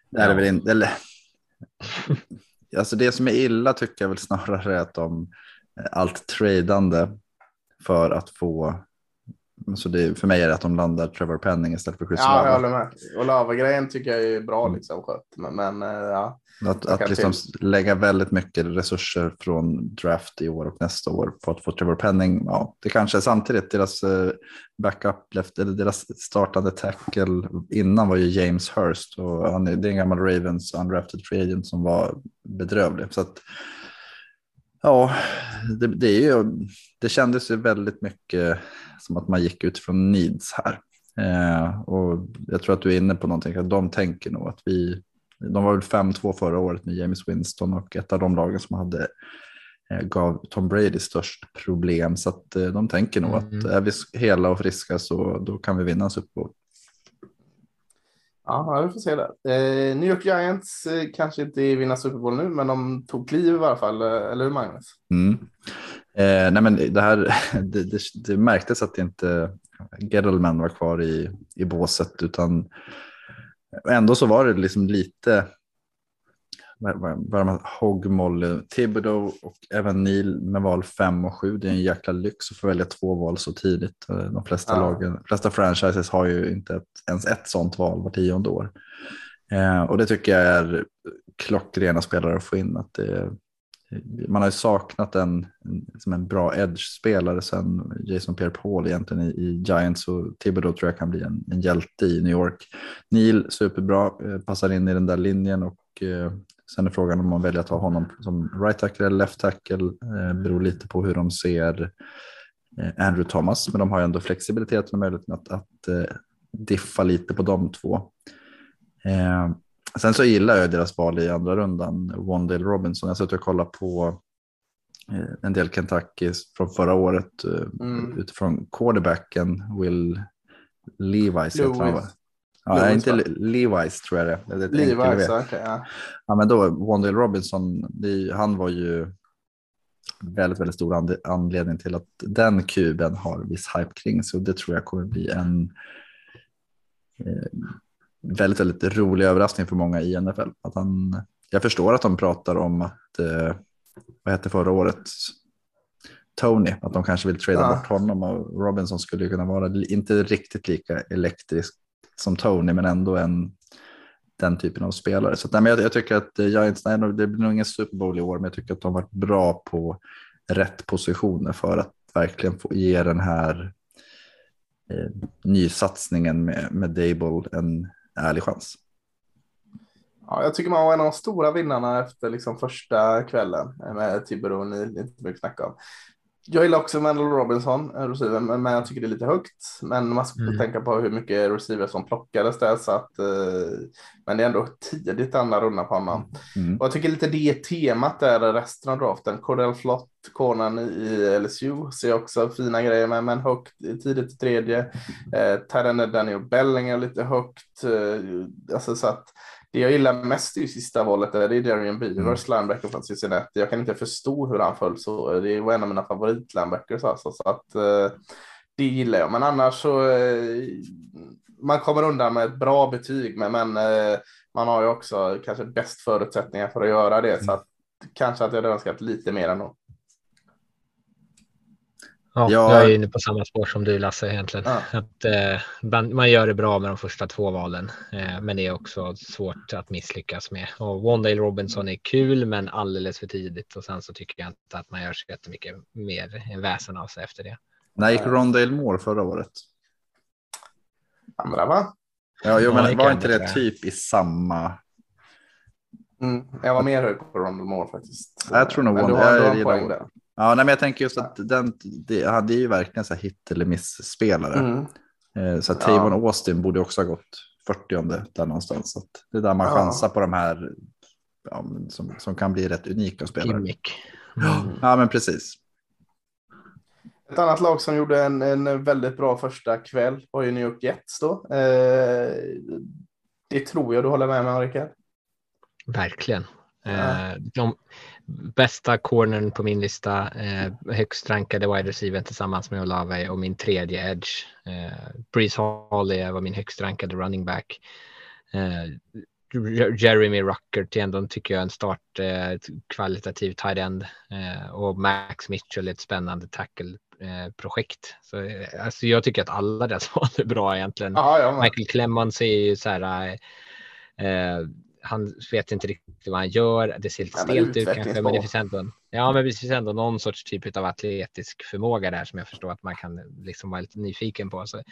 Det är väl inte. Eller... Alltså det som är illa tycker jag väl snarare är att de allt tradande för att få så det, för mig är det att de landar Trevor Penning istället för Chris Ja, jag håller med. Olava-grejen tycker jag är bra liksom skött. Men, men eh, ja. Att, att liksom lägga väldigt mycket resurser från draft i år och nästa år på att få Trevor Penning. Ja, det kanske är samtidigt deras eh, backup, left, eller deras startande tackle innan var ju James Hurst och han är, det är en gammal Ravens undrafted free agent som var bedrövlig. Så att, ja, det, det, är ju, det kändes ju väldigt mycket som att man gick utifrån needs här. Eh, och jag tror att du är inne på någonting, att de tänker nog att vi, de var väl 5-2 förra året med James Winston och ett av de lagen som hade eh, gav Tom Brady störst problem. Så att eh, de tänker nog mm. att är vi hela och friska så då kan vi vinna Super Bowl. Ja, vi får se det. Eh, New York Giants eh, kanske inte vinner Super Bowl nu, men de tog kliv i alla fall, eh, eller hur Magnus? Mm. Eh, nej, men det här, det, det, det märktes att det inte Gettleman var kvar i, i båset, utan ändå så var det liksom lite vad Hogmoll, Thibodeau och även Neil med val 5 och 7. Det är en jäkla lyx att få välja två val så tidigt. De flesta, ja. lagen, de flesta franchises har ju inte ett, ens ett sånt val var tionde år. Eh, och det tycker jag är klockrena spelare att få in. Att det, man har ju saknat en, en, som en bra edge-spelare sen Jason Pierre-Paul egentligen i, i, Giants och Thibodeau tror jag kan bli en, en hjälte i New York. Neil superbra, eh, passar in i den där linjen och eh, Sen är frågan om man väljer att ha honom som right tackle eller left tackle. Eh, beror lite på hur de ser eh, Andrew Thomas, men de har ju ändå flexibiliteten och möjligheten att, att eh, diffa lite på de två. Eh, sen så gillar jag deras val i andra rundan, Wandale Robinson. Jag suttit och kollat på eh, en del Kentucky från förra året mm. utifrån quarterbacken Will Levis. Lewis. Ja, inte Levi's tror jag det är. Levi's, okay, ja. ja. men då Wandale Robinson, det, han var ju väldigt, väldigt stor anledning till att den kuben har viss hype kring och det tror jag kommer bli en eh, väldigt, väldigt rolig överraskning för många i NFL. Att han, jag förstår att de pratar om att, eh, vad hette förra året, Tony, att de kanske vill trada ja. bort honom och Robinson skulle kunna vara inte riktigt lika elektrisk som Tony, men ändå en, den typen av spelare. Så nej, men jag, jag, tycker att eh, Giants, nej, det blir nog ingen Super Bowl i år, men jag tycker att de har varit bra på rätt positioner för att verkligen få ge den här eh, nysatsningen med, med Dable en ärlig chans. Ja, jag tycker man var en av de stora vinnarna efter liksom första kvällen eh, med Tibber och Neil, inte mycket snacka om. Jag gillar också Mandel Robinson, receiver, men jag tycker det är lite högt. Men man ska mm. tänka på hur mycket receivers som plockades där. Så att, eh, men det är ändå tidigt andra runda på honom. Mm. Och jag tycker lite det temat där resten av draften. Cordell Flott, cornern i LSU, ser också fina grejer med, men högt tidigt i tredje. Eh, Daniel Bellinger lite högt. Eh, alltså så att det jag gillar mest i sista valet är, det är Darian Beavers, mm. linebacker från Cincinnati. Jag kan inte förstå hur han föll så. Det var en av mina favoritlinebackers alltså. Så att eh, det gillar jag. Men annars så eh, man kommer undan med ett bra betyg, men, men eh, man har ju också kanske bäst förutsättningar för att göra det. Så att kanske att jag hade önskat lite mer ändå. Ja, ja, jag är inne på samma spår som du Lasse egentligen. Ja. Att, eh, man gör det bra med de första två valen, eh, men det är också svårt att misslyckas med. Och Wandale Robinson är kul, men alldeles för tidigt. Och sen så tycker jag inte att man gör så jättemycket mer väsen av sig efter det. När gick Rondale Moore förra året? Andra va? Ja, jo, Ja, men det var inte jag det typ i samma? Mm, jag var mer hög på Rondell Moore faktiskt. Jag tror nog Men Ja, nej, men jag tänker just att den, det, det är ju verkligen så här hit eller miss-spelare. Mm. Eh, Så att Ja. Tavon Austin borde också ha gått 40 där någonstans. Så att det är där man Ja. chansar på de här ja, som, som kan bli rätt unika spelare. Gimmick. Mm. Ja, men precis. Ett annat lag som gjorde en, en väldigt bra första kväll var ju New York Jets då. Eh, det tror jag du håller med mig om, Rickard. Verkligen. Ja. Eh, de bästa cornern på min lista, eh, högst rankade wide receiver tillsammans med Olave och min tredje edge. Eh, Breeze Hall var min högst rankade running back. Eh, Jeremy Rucker till ändå tycker jag är en start, eh, kvalitativ tight end eh, och Max Mitchell är ett spännande tackle eh, projekt. Så, eh, alltså jag tycker att alla deras val är bra egentligen. Ja, ja, Michael Clemons är ju så här. Han vet inte riktigt vad han gör. Det ser lite Ja, stelt ut kanske, men det finns ändå. Ja, men det finns ändå någon sorts typ av atletisk förmåga där som jag förstår att man kan liksom vara lite nyfiken på. Så,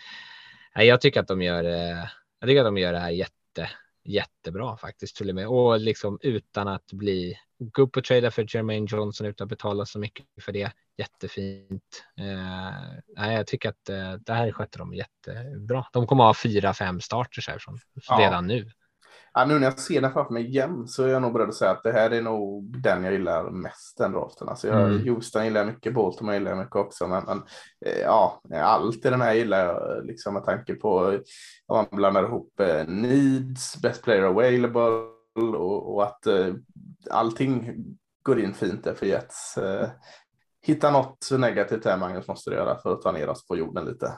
jag tycker att de gör. Eh, jag tycker att de gör det här jätte, jättebra faktiskt till och med och liksom utan att bli gå upp och trada för Jermaine Johnson utan att betala så mycket för det. Jättefint. Eh, nej, jag tycker att eh, det här sköter de jättebra. De kommer att ha fyra, fem starters härifrån Ja. redan nu. Ja, nu när jag ser den framför mig igen så är jag nog beredd att säga att det här är nog den jag gillar mest, den draften. Alltså jag, Mm. Houston gillar jag mycket, Baltimore gillar jag mycket också. Men, men eh, ja, allt i den här gillar jag liksom med tanke på om man blandar ihop eh, needs, best player available och, och att eh, allting går in fint där för Jets. Eh, hitta något negativt här Magnus måste du göra för att ta ner oss på jorden lite.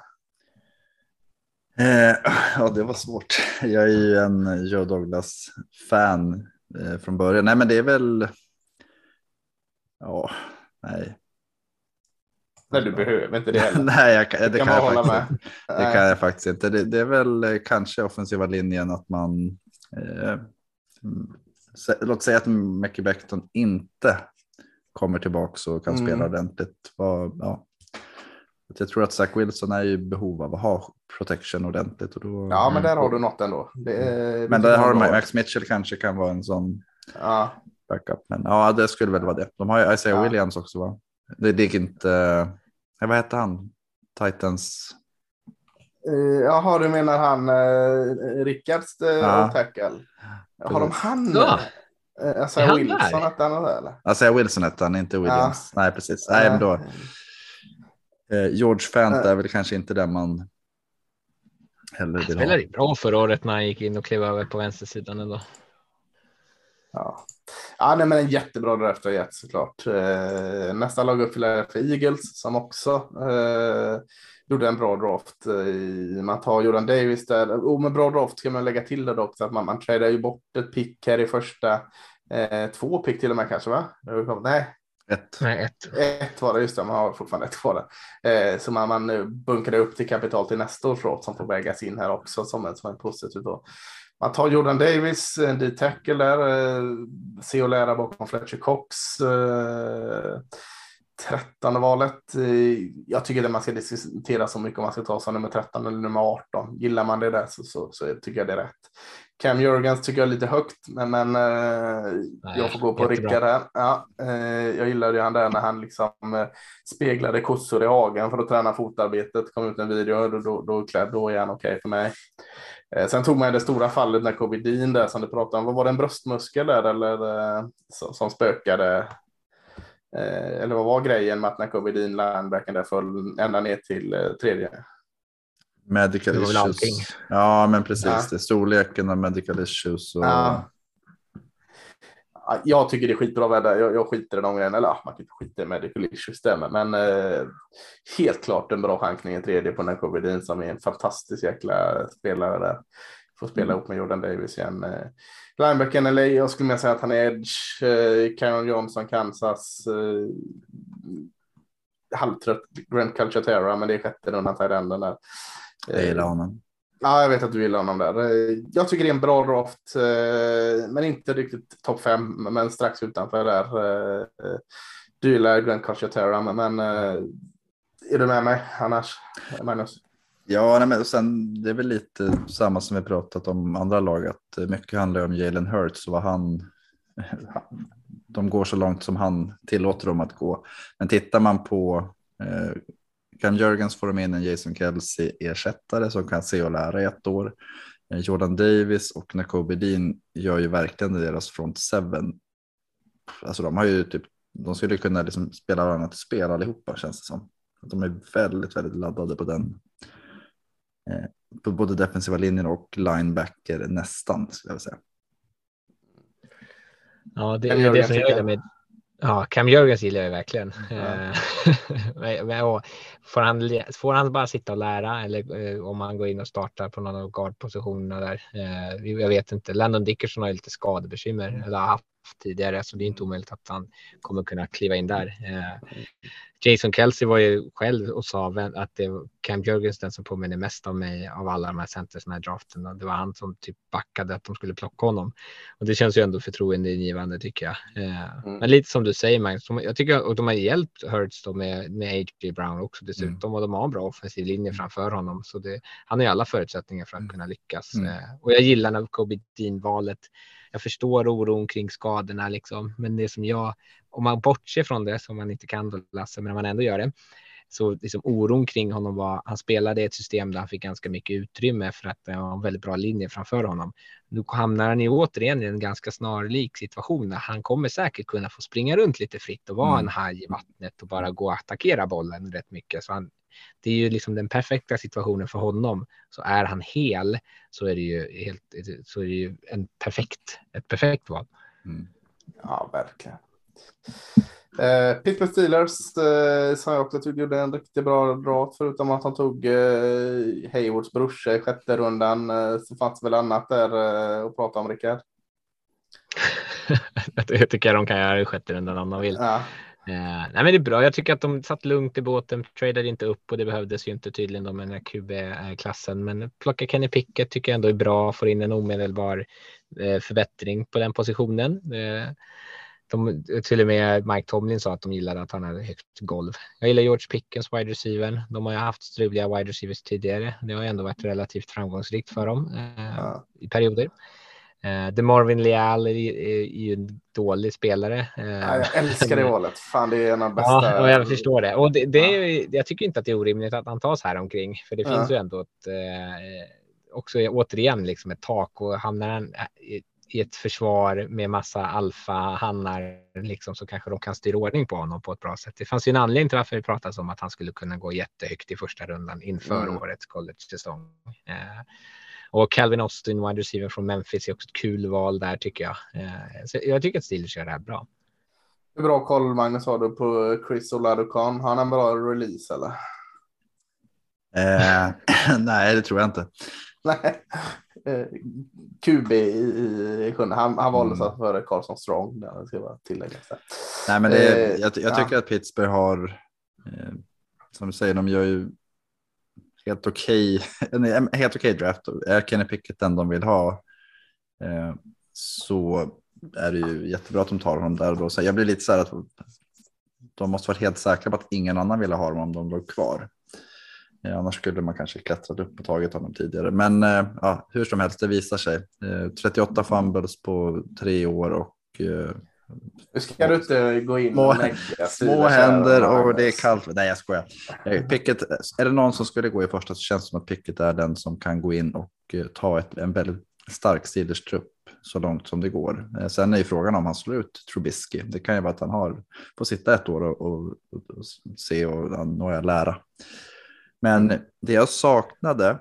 Eh, ja, det var svårt. Jag är ju en Joe Douglas-fan eh, från början. Nej, men det är väl... Ja, nej. Nej, du behöver inte det heller. nej, jag kan, det, kan kan jag hålla faktiskt, med. det kan jag faktiskt inte. Det, det är väl eh, kanske offensiva linjen att man... Eh, låt säga att Mackie Beckton inte kommer tillbaka och kan Mm. spela ordentligt. Ja. Jag tror att Zach Wilson är i behov av att ha protection ordentligt. Och då, Ja, men där har du något ändå. Det, det men tycker där har är de. Max Mitchell kanske kan vara en sån Ja, backup. Men ja, det skulle väl vara det. De har ju Isaiah Ja. Williams också va? Det det gick inte... Eh, vad hette han? Titans. Eh, Jaha, du menar han eh, Rickards eh, Ja. tackle? Har de han? Ja. Alltså Är Wilson hette han eller? Isaiah Wilson hette han, inte Williams. Nej, precis. Nej, men då. Eh, George Fant Eh. är väl kanske inte den man heller vill ha. spelade ju bra förra året när han gick in och klev över på vänstersidan ändå. Ja. ja, nej, men en jättebra draft av Jets såklart. Eh, nästa lag upp för Eagles som också eh, gjorde en bra draft. Man tar Jordan Davis där. Oh, men bra draft ska man lägga till det dock. Så att man, man tradar ju bort ett pick här i första. Eh, två pick till och med kanske va? Nej, Ett. Nej, ett. Ett var det, just det, man har fortfarande ett kvar där. Eh, så man, man eh, bunkade upp till kapital till nästa års draft som får vägas in här också som en, som en positiv då. Man tar Jordan Davis, en D-tackle där, eh, se och lära bakom Fletcher Cox. Eh, trettonde valet. Eh, jag tycker att man ska diskutera så mycket om man ska ta som nummer 13 eller nummer 18. Gillar man det där så, så, så tycker jag det är rätt. Cam Jurgens tycker jag är lite högt, men, men eh, jag får gå på. Rickard här. Ja, eh, jag gillade ju han där när han liksom eh, speglade kossor i hagen för att träna fotarbetet. kom ut en video, då, då, då, då, då är han okej för mig. Sen tog man det stora fallet när Kobe Dean där som du pratade om. Vad var det en bröstmuskel där eller som, som spökade? Eller vad var grejen med att när Kobe Dean linebacken där föll ända ner till tredje? Medical Det var väl issues. allting. Ja, men precis. Ja. Det är storleken av medical issues. Och... Ja. Ja, Jag tycker det är skitbra väder. Jag, jag skiter i de grejerna. Eller man kan inte skita i medical issues men eh, helt klart en bra chansning i tredje på Nakobe Dean som är en fantastisk jäkla spelare där. Får spela ihop med Jordan Davis igen. Eh, Linebacken LA, jag skulle mer säga att han är edge. Eh, Karen Johnson, Kansas. Eh, halvtrött Grant Calcaterra, men det är sjätte rundan till den där. Jag gillar honom. Ja, jag vet att du gillar honom där. Eh, Jag tycker det är en bra draft, eh, men inte riktigt topp fem, men strax utanför där. Eh, eh, Du gillar Grant Calcaterra, men- eh, är du med mig annars, Magnus? Ja, nej, men sen det är väl lite samma som vi pratat om andra lag, att mycket handlar om Jalen Hurts och vad han, de går så långt som han tillåter dem att gå. Men tittar man på Cam Jörgens får de in en Jason Kelsey ersättare som kan se och lära i ett år. Eh, Jordan Davis och Nakobe Dean gör ju verkligen deras front seven. Alltså de har ju typ, de skulle kunna liksom spela varandra till spel allihopa känns det som. De är väldigt, väldigt laddade på den. Eh, på både defensiva linjen och linebacker nästan skulle jag vilja säga. Ja, det är det som jag gillar med Ja, Cam Jörgens gillar jag verkligen. Ja. får, han, får han bara sitta och lära eller eh, om han går in och startar på någon av guardpositionerna där? Eh, jag vet inte. Landon Dickerson har ju lite skadebekymmer mm. eller haft tidigare så det är inte omöjligt att han kommer kunna kliva in där. Eh, Jason Kelsey var ju själv och sa att det var Cam Jurgens den som påminner mest om mig av alla de här centerna i draften och det var han som typ backade att de skulle plocka honom. Och det känns ju ändå förtroendeingivande tycker jag. Eh, mm. Men lite som du säger Magnus, jag tycker och de har hjälpt Hurts då med, med A.J. Brown också dessutom mm. och de har en bra offensiv linje mm. framför honom så det, han har ju alla förutsättningar för att mm. kunna lyckas. Mm. Eh, och jag gillar när Kobe Dean valet jag förstår oron kring skadorna liksom, men det som jag, om man bortser från det som man inte kan då Lasse, men om man ändå gör det, så liksom oron kring honom var, han spelade i ett system där han fick ganska mycket utrymme för att det var en väldigt bra linje framför honom. Nu hamnar han ju återigen i en ganska snarlik situation där han kommer säkert kunna få springa runt lite fritt och vara mm. en haj i vattnet och bara gå och attackera bollen rätt mycket. Så han, det är ju liksom den perfekta situationen för honom. Så är han hel så är det ju helt så är det ju en perfekt, ett perfekt val. Mm. Ja, verkligen. Eh, Pittsburgh Steelers eh, som jag också tycker gjorde en riktigt bra draft förutom att han tog eh, Haywards brorsa i sjätte rundan eh, så fanns väl annat där eh, att prata om Rickard. jag tycker de kan göra i sjätte rundan om de vill. Ja. Eh, nej, men det är bra. Jag tycker att de satt lugnt i båten, tradade inte upp och det behövdes ju inte tydligen då med den här QB-klassen. Men plocka Kenny Pickett tycker jag ändå är bra, får in en omedelbar eh, förbättring på den positionen. Eh, de, till och med Mike Tomlin sa att de gillade att han hade högt golv. Jag gillar George Pickens wide receiver. De har ju haft struliga wide receivers tidigare. Det har ändå varit relativt framgångsrikt för dem eh, ja. i perioder. Uh, The Marvin Leal är, är, är, ju en dålig spelare. Uh, ja, jag älskar det valet. Fan, det är en av bästa. Ja, och jag förstår det. Och det, det är, jag tycker inte att det är orimligt att han tas här omkring, för det ja. finns ju ändå ett, uh, också återigen liksom ett tak och hamnar han i, i ett försvar med massa alfahannar liksom, så kanske de kan styra ordning på honom på ett bra sätt. Det fanns ju en anledning till varför det pratas om att han skulle kunna gå jättehögt i första rundan inför mm. årets college-säsong. Och Calvin Austin, wide receiver från Memphis, är också ett kul val där tycker jag. Eh, så jag tycker att Steelers gör det här bra. Hur bra koll, Magnus, har du på Chris Oladukan? Har han en bra release eller? Eh, nej, det tror jag inte. Nej. Eh, QB i, sjunde. Han, han valdes mm. före Carlson Strong. Där ska bara tillägga. Nej, men det, eh, jag, jag tycker ja. att Pittsburgh har, eh, som du säger, de gör ju helt okej, okay, helt okay draft. Är Kenny Pickett den de vill ha eh, så är det ju jättebra att de tar honom där och då. Så jag blir lite så här att de måste vara helt säkra på att ingen annan ville ha honom om de låg kvar. Eh, annars skulle man kanske klättrat upp och tagit honom tidigare. Men eh, ja, hur som helst, det visar sig. Eh, 38 fumbles på tre år och eh, nu ska du inte gå in små, små händer och det är kallt. Nej, jag skojar. Picket, är det någon som skulle gå i första så känns det som att Picket är den som kan gå in och eh, ta ett, en väldigt stark Steelers trupp så långt som det går. Eh, sen är ju frågan om han slår ut Trubisky. Det kan ju vara att han har får sitta ett år och, och, och se och några lära. Men det jag saknade,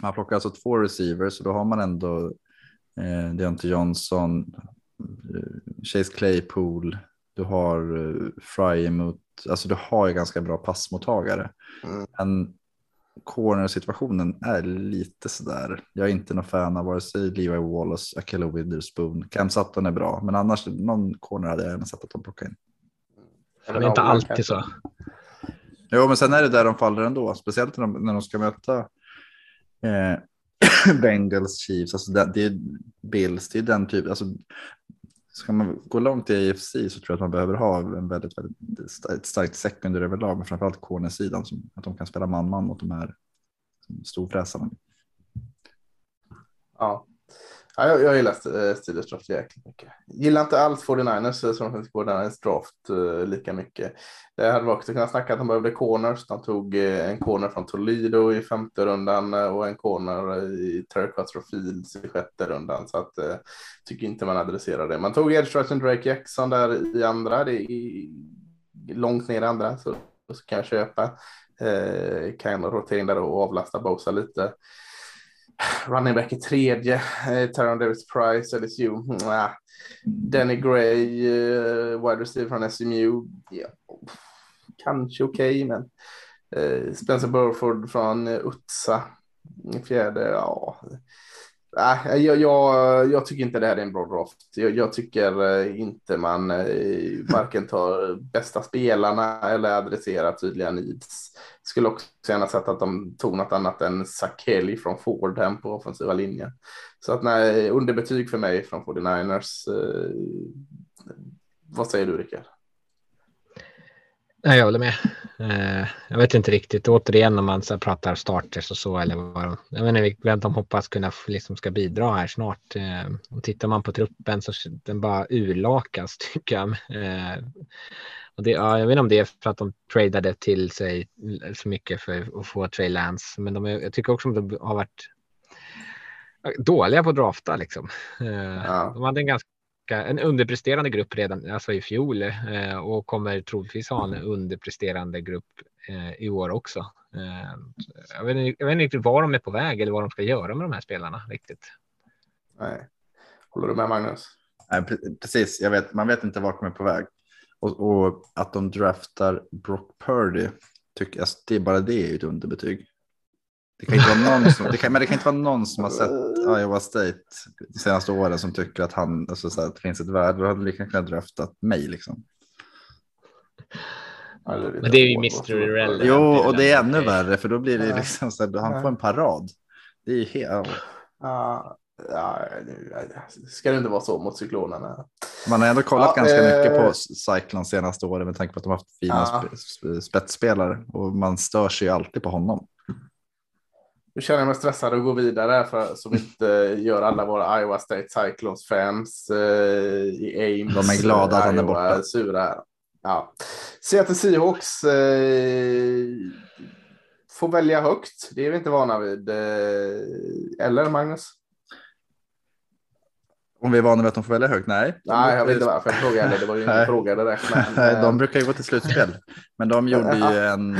man plockar alltså två receivers och då har man ändå eh, Deontay Johnson, Chase Claypool, du har uh, Fry emot, alltså du har ju ganska bra passmottagare. Mm. Men corner-situationen är lite sådär. Jag är inte någon fan av vare sig Levi Wallace, Akelo Witherspoon. Cam Sutton är bra, men annars någon corner hade jag gärna sett att de plockade in. Det är inte alltid så. Jo, men sen är det där de faller ändå, speciellt när de, när de ska möta eh, Bengals, Chiefs, alltså det, det är Bills, det är den typen, alltså ska man gå långt i AFC så tror jag att man behöver ha en väldigt, väldigt ett starkt secondary överlag, men framförallt cornersidan, som att de kan spela man-man mot de här storfräsarna. Ja. Ja, jag, jag gillar eh, Steelers draft jäkligt mycket. Gillar inte alls 49ers som som finns på ers draft uh, lika mycket. Det hade vi också kunnat snacka att de behövde corners. De tog uh, en corner från Toledo i femte rundan uh, och en corner i Terry Quattro Fields i sjätte rundan. Så att uh, tycker inte man adresserar det. Man tog edge och Drake Jackson där i andra. Det är långt ner i andra så, så kan jag köpa. Uh, kan rotera in där och avlasta Bosa lite running back i tredje, eh, Tyron Davis Price, LSU. Nah. Danny Gray, eh, wide receiver från SMU. Ja, kanske okej, okay, men eh, Spencer Burford från eh, Utsa, fjärde, ja. Nej, jag, jag, jag, tycker inte det här är en bra draft. Jag, jag tycker eh, inte man eh, varken tar bästa spelarna eller adresserar tydliga needs. Skulle också gärna sett att de tog något annat än Sakeli från Fordham på offensiva linjen. Så att nej, underbetyg för mig från 49ers. Eh, vad säger du Rickard? Nej, jag håller med. Eh, jag vet inte riktigt. Återigen om man så pratar starters och så eller vad de, jag vet inte vem de hoppas kunna liksom ska bidra här snart. Eh, och tittar man på truppen så den bara urlakas tycker jag. Eh, och det, ja, jag vet inte om det är för att de tradade till sig så mycket för att få Trey Lance, men de, jag tycker också att de har varit dåliga på att drafta liksom. Ja. De hade en ganska en underpresterande grupp redan alltså i fjol eh, och kommer troligtvis ha en underpresterande grupp eh, i år också. Eh, jag, vet inte, jag vet inte riktigt var de är på väg eller vad de ska göra med de här spelarna riktigt. Nej. Håller du med Magnus? Nej, precis, jag vet, man vet inte vart de är på väg. Och, och att de draftar Brock Purdy, tycker, alltså, det är bara det är ett underbetyg. Det kan, inte vara någon som, det kan, men det kan inte vara någon som har sett Iowa State de senaste åren som tycker att, han, alltså, så att det finns ett värde. Då hade lika kunnat draftat mig. Liksom. Men det är ju Mr. Irrelevant. Jo, och det är ännu värre för då blir det liksom så att han får en parad. Det är helt... Ja, ja, ska det inte vara så mot cyklonerna? Man har ändå kollat ja, ganska eh... mycket på Cyclone senaste åren med tanke på att de har haft fina ja. spetsspelare och man stör sig ju alltid på honom. Nu känner jag mig stressad att gå vidare för som inte gör alla våra Iowa State Cyclones fans eh, i Ames. De är glada att han är borta. Sura. Ja. Seattle Seahawks eh, får välja högt. Det är vi inte vana vid. Eh, eller Magnus? Om vi är vana vid att de får välja högt? Nej. Nej, jag vet inte varför jag frågade. Det var ju ingen fråga direkt. Men, de brukar ju gå till slutspel. Men de gjorde ju en...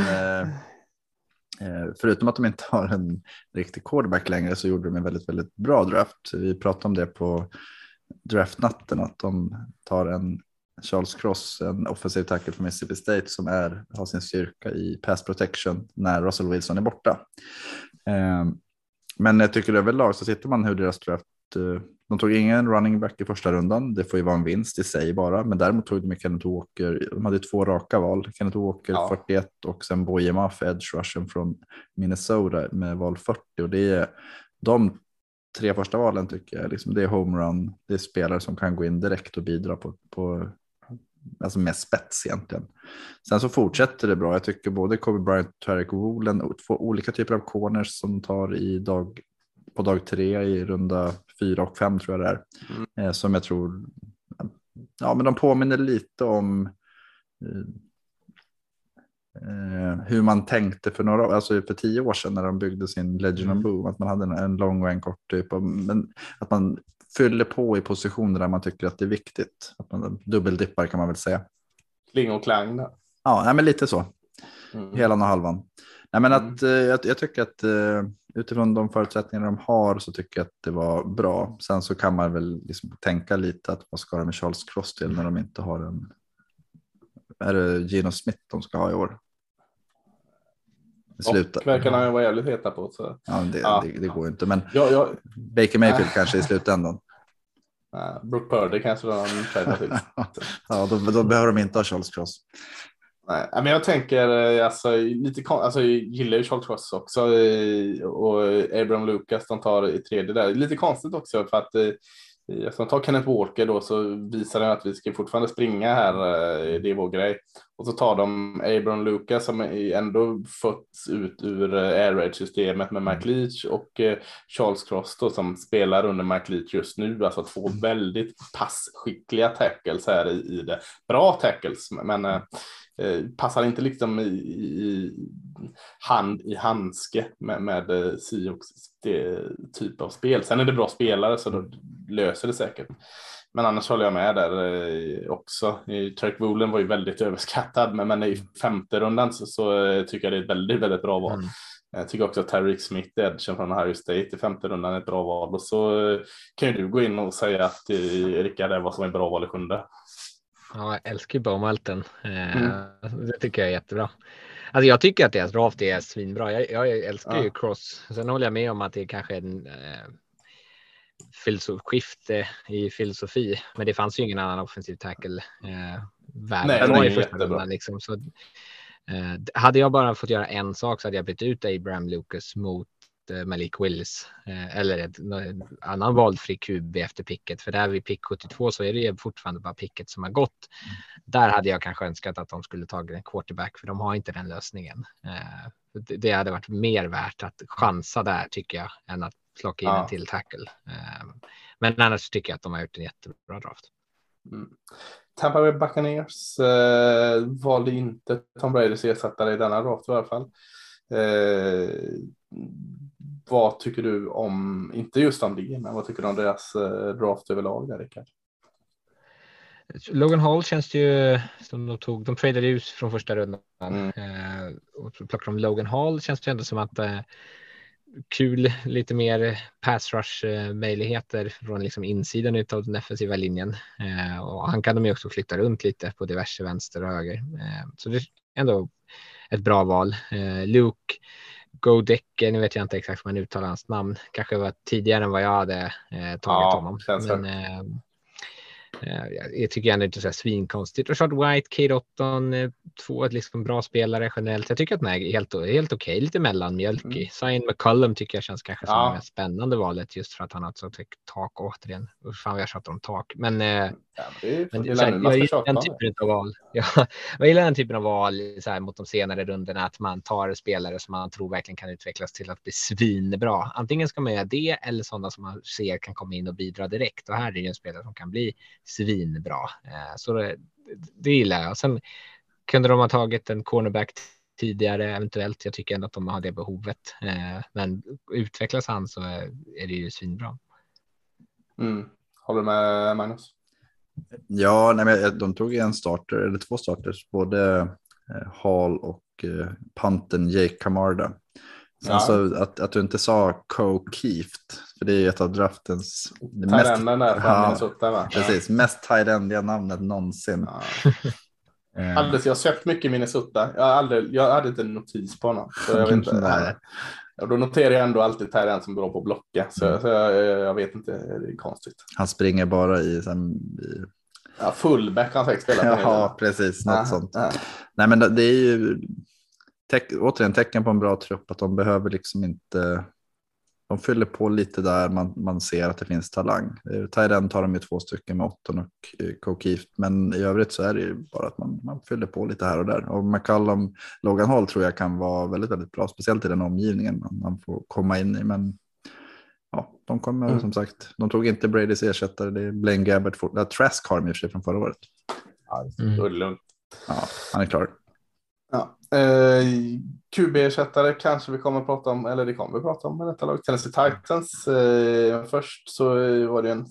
Eh, förutom att de inte har en riktig quarterback längre så gjorde de en väldigt, väldigt bra draft. Vi pratade om det på draftnatten att de tar en Charles Cross, en offensiv tackle från Mississippi State som är, har sin styrka i pass protection när Russell Wilson är borta. Eh, men jag tycker överlag så tittar man hur deras draft eh, de tog ingen running back i första rundan. Det får ju vara en vinst i sig bara, men däremot tog de Kenneth Walker. De hade två raka val. Kenneth Walker ja. 41 och sen Boye för edge rushen från Minnesota med val 40 och det är de tre första valen tycker jag. Liksom det är homerun. Det är spelare som kan gå in direkt och bidra på, på alltså med spets egentligen. Sen så fortsätter det bra. Jag tycker både Kobe Bryant och Tarek Woolen, två olika typer av corners som tar i dag på dag tre i runda fyra och fem tror jag det är. Mm. Eh, som jag tror, ja men de påminner lite om eh, eh hur man tänkte för några alltså för tio år sedan när de byggde sin Legend mm. of Boom. Att man hade en, en lång och en kort typ. Av, men att man fyller på i positioner där man tycker att det är viktigt. Att man dubbeldippar kan man väl säga. Kling och klang. Där. Ja, nej, men lite så. Mm. Hela och halvan. Nej, men att, mm. jag, jag, tycker att eh, utifrån de förutsättningar de har så tycker jag att det var bra. Sen så kan man väl liksom tänka lite att vad ska de med Charles Cross till när de inte har en. Är det Gino Smith de ska ha i år? Sluta. Och verkar han vara jävligt heta på. Så. Ja, det, ja. Det, det, går inte. Men ja, ja. Baker Mayfield kanske i slutändan. Brooke Purdy kanske de tränar till. ja, då, då, behöver de inte ha Charles Cross. Nej, men jag tänker eh, alltså, lite alltså, jag gillar ju Charles Cross också eh, och Abraham Lucas de tar i tredje där. Lite konstigt också för att eh, eh, Som tar Kenneth Walker då så visar den att vi ska fortfarande springa här. Det är vår grej. Och så tar de Abram Lucas som ändå fötts ut ur air raid systemet med Mike Leach och Charles Cross då som spelar under Mike Leach just nu. Alltså två väldigt passskickliga tackles här i, i det. Bra tackles men Eh, passar inte liksom i, i hand i handske med, med eh, Sioux typ av spel. Sen är det bra spelare så då löser det säkert. Men annars håller jag med där eh, också. Trek Woolen var ju väldigt överskattad, men, men i femte rundan så, så tycker jag det är ett väldigt, väldigt bra val. Mm. Jag tycker också att Terry Smith, edgen från Ohio State i femte rundan är ett bra val. Och så kan ju du gå in och säga att Rickard är vad som är bra val i sjunde. Ja, jag älskar ju Baumalten. Eh, mm. Det tycker jag är jättebra. Alltså jag tycker att deras draft är svinbra. Jag, jag älskar ja. ju Cross. Sen håller jag med om att det kanske är en eh, skifte i filosofi. Men det fanns ju ingen annan offensiv tackle eh, värd. Nej, ju första rundan liksom. Så, eh, hade jag bara fått göra en sak så hade jag bytt ut Abraham Lucas mot Malik Willis eh, eller ett, en annan valfri QB efter picket. För där vid pick 72 så är det fortfarande bara picket som har gått. Mm. Där hade jag kanske önskat att de skulle tagit en quarterback för de har inte den lösningen. Eh, det hade varit mer värt att chansa där tycker jag än att plocka in ja. en till tackle. Men annars tycker jag att de har gjort en jättebra draft. Mm. Tampa Bay Buccaneers eh, valde inte Tom Bradys ersättare i denna draft i alla fall. Eh, vad tycker du om, inte just det, men vad tycker du om deras eh, draft överlag där, Rickard? Logan Hall känns det ju som de tog. De tradade ut från första rundan mm. eh, och plockade de Logan Hall. Känns det ändå som att eh, kul, lite mer pass rush eh, möjligheter från liksom insidan av den defensiva linjen. Eh, och han kan de ju också flytta runt lite på diverse vänster och höger. Eh, så det är ändå ett bra val. Luke Godecke, nu vet jag inte exakt hur man uttalar hans namn, kanske var tidigare än vad jag hade eh, tagit ja, honom. Men, eh, eh, jag tycker ändå inte så här svinkonstigt. Rashad White, Kate Otton, eh, två liksom bra spelare generellt. Jag tycker att den är helt, helt okej, okay, lite mellanmjölkig. Mm. Sign McCullum tycker jag känns kanske som ja. det mest spännande valet just för att han har ett så högt tak återigen. Fan, jag tjatar om tak, men Ja, men det, här, jag gillar den typen av val. Ja, jag gillar den typen av val så här, mot de senare rundorna, att man tar spelare som man tror verkligen kan utvecklas till att bli svinbra. Antingen ska man göra det eller sådana som man ser kan komma in och bidra direkt. Och här är det ju en spelare som kan bli svinbra. Eh, så det, det gillar jag. Sen kunde de ha tagit en cornerback tidigare eventuellt. Jag tycker ändå att de har det behovet. Eh, men utvecklas han så är det ju svinbra. Mm. Håller du med Magnus? Ja, nej, men de tog en starter, eller två starters, både eh, Hall och eh, panten Jake Camarda. Ja. så att, att du inte sa Co Keeft, för det är ett av draftens mest, där ja, va? Precis, ja. mest tight namnet någonsin. Ja. Eh. Alldeles, jag har sett mycket Minnesota. Jag, aldrig, jag hade inte en notis på honom. Så jag vet inte, och då noterar jag ändå alltid Terran som bra på att blocka. Så, mm. så jag, jag, vet inte, det är konstigt. Han springer bara i, sen, i... Ja, fullback han säkert spela. Ja, precis, något ja, sånt. Ja. Nej, men det är ju te återigen tecken på en bra trupp att de behöver liksom inte de fyller på lite där man, man ser att det finns talang. Tyden tar de ju två stycken med Otton och eh, Kokift, men i övrigt så är det ju bara att man, man fyller på lite här och där. Och McCallum, Logan Hall tror jag kan vara väldigt, väldigt bra, speciellt i den omgivningen man, man får komma in i. Men ja, de kommer mm. som sagt, de tog inte Bradys ersättare, det är Blaine Gabbert, Trask har de i och för sig från förra året. Ja, mm. det är lugnt. Ja, han är klar. Ja. Eh, QB-ersättare kanske vi kommer att prata om, eller det kommer vi att prata om med detta lag. Tennessee Titans. Eh, först så var det en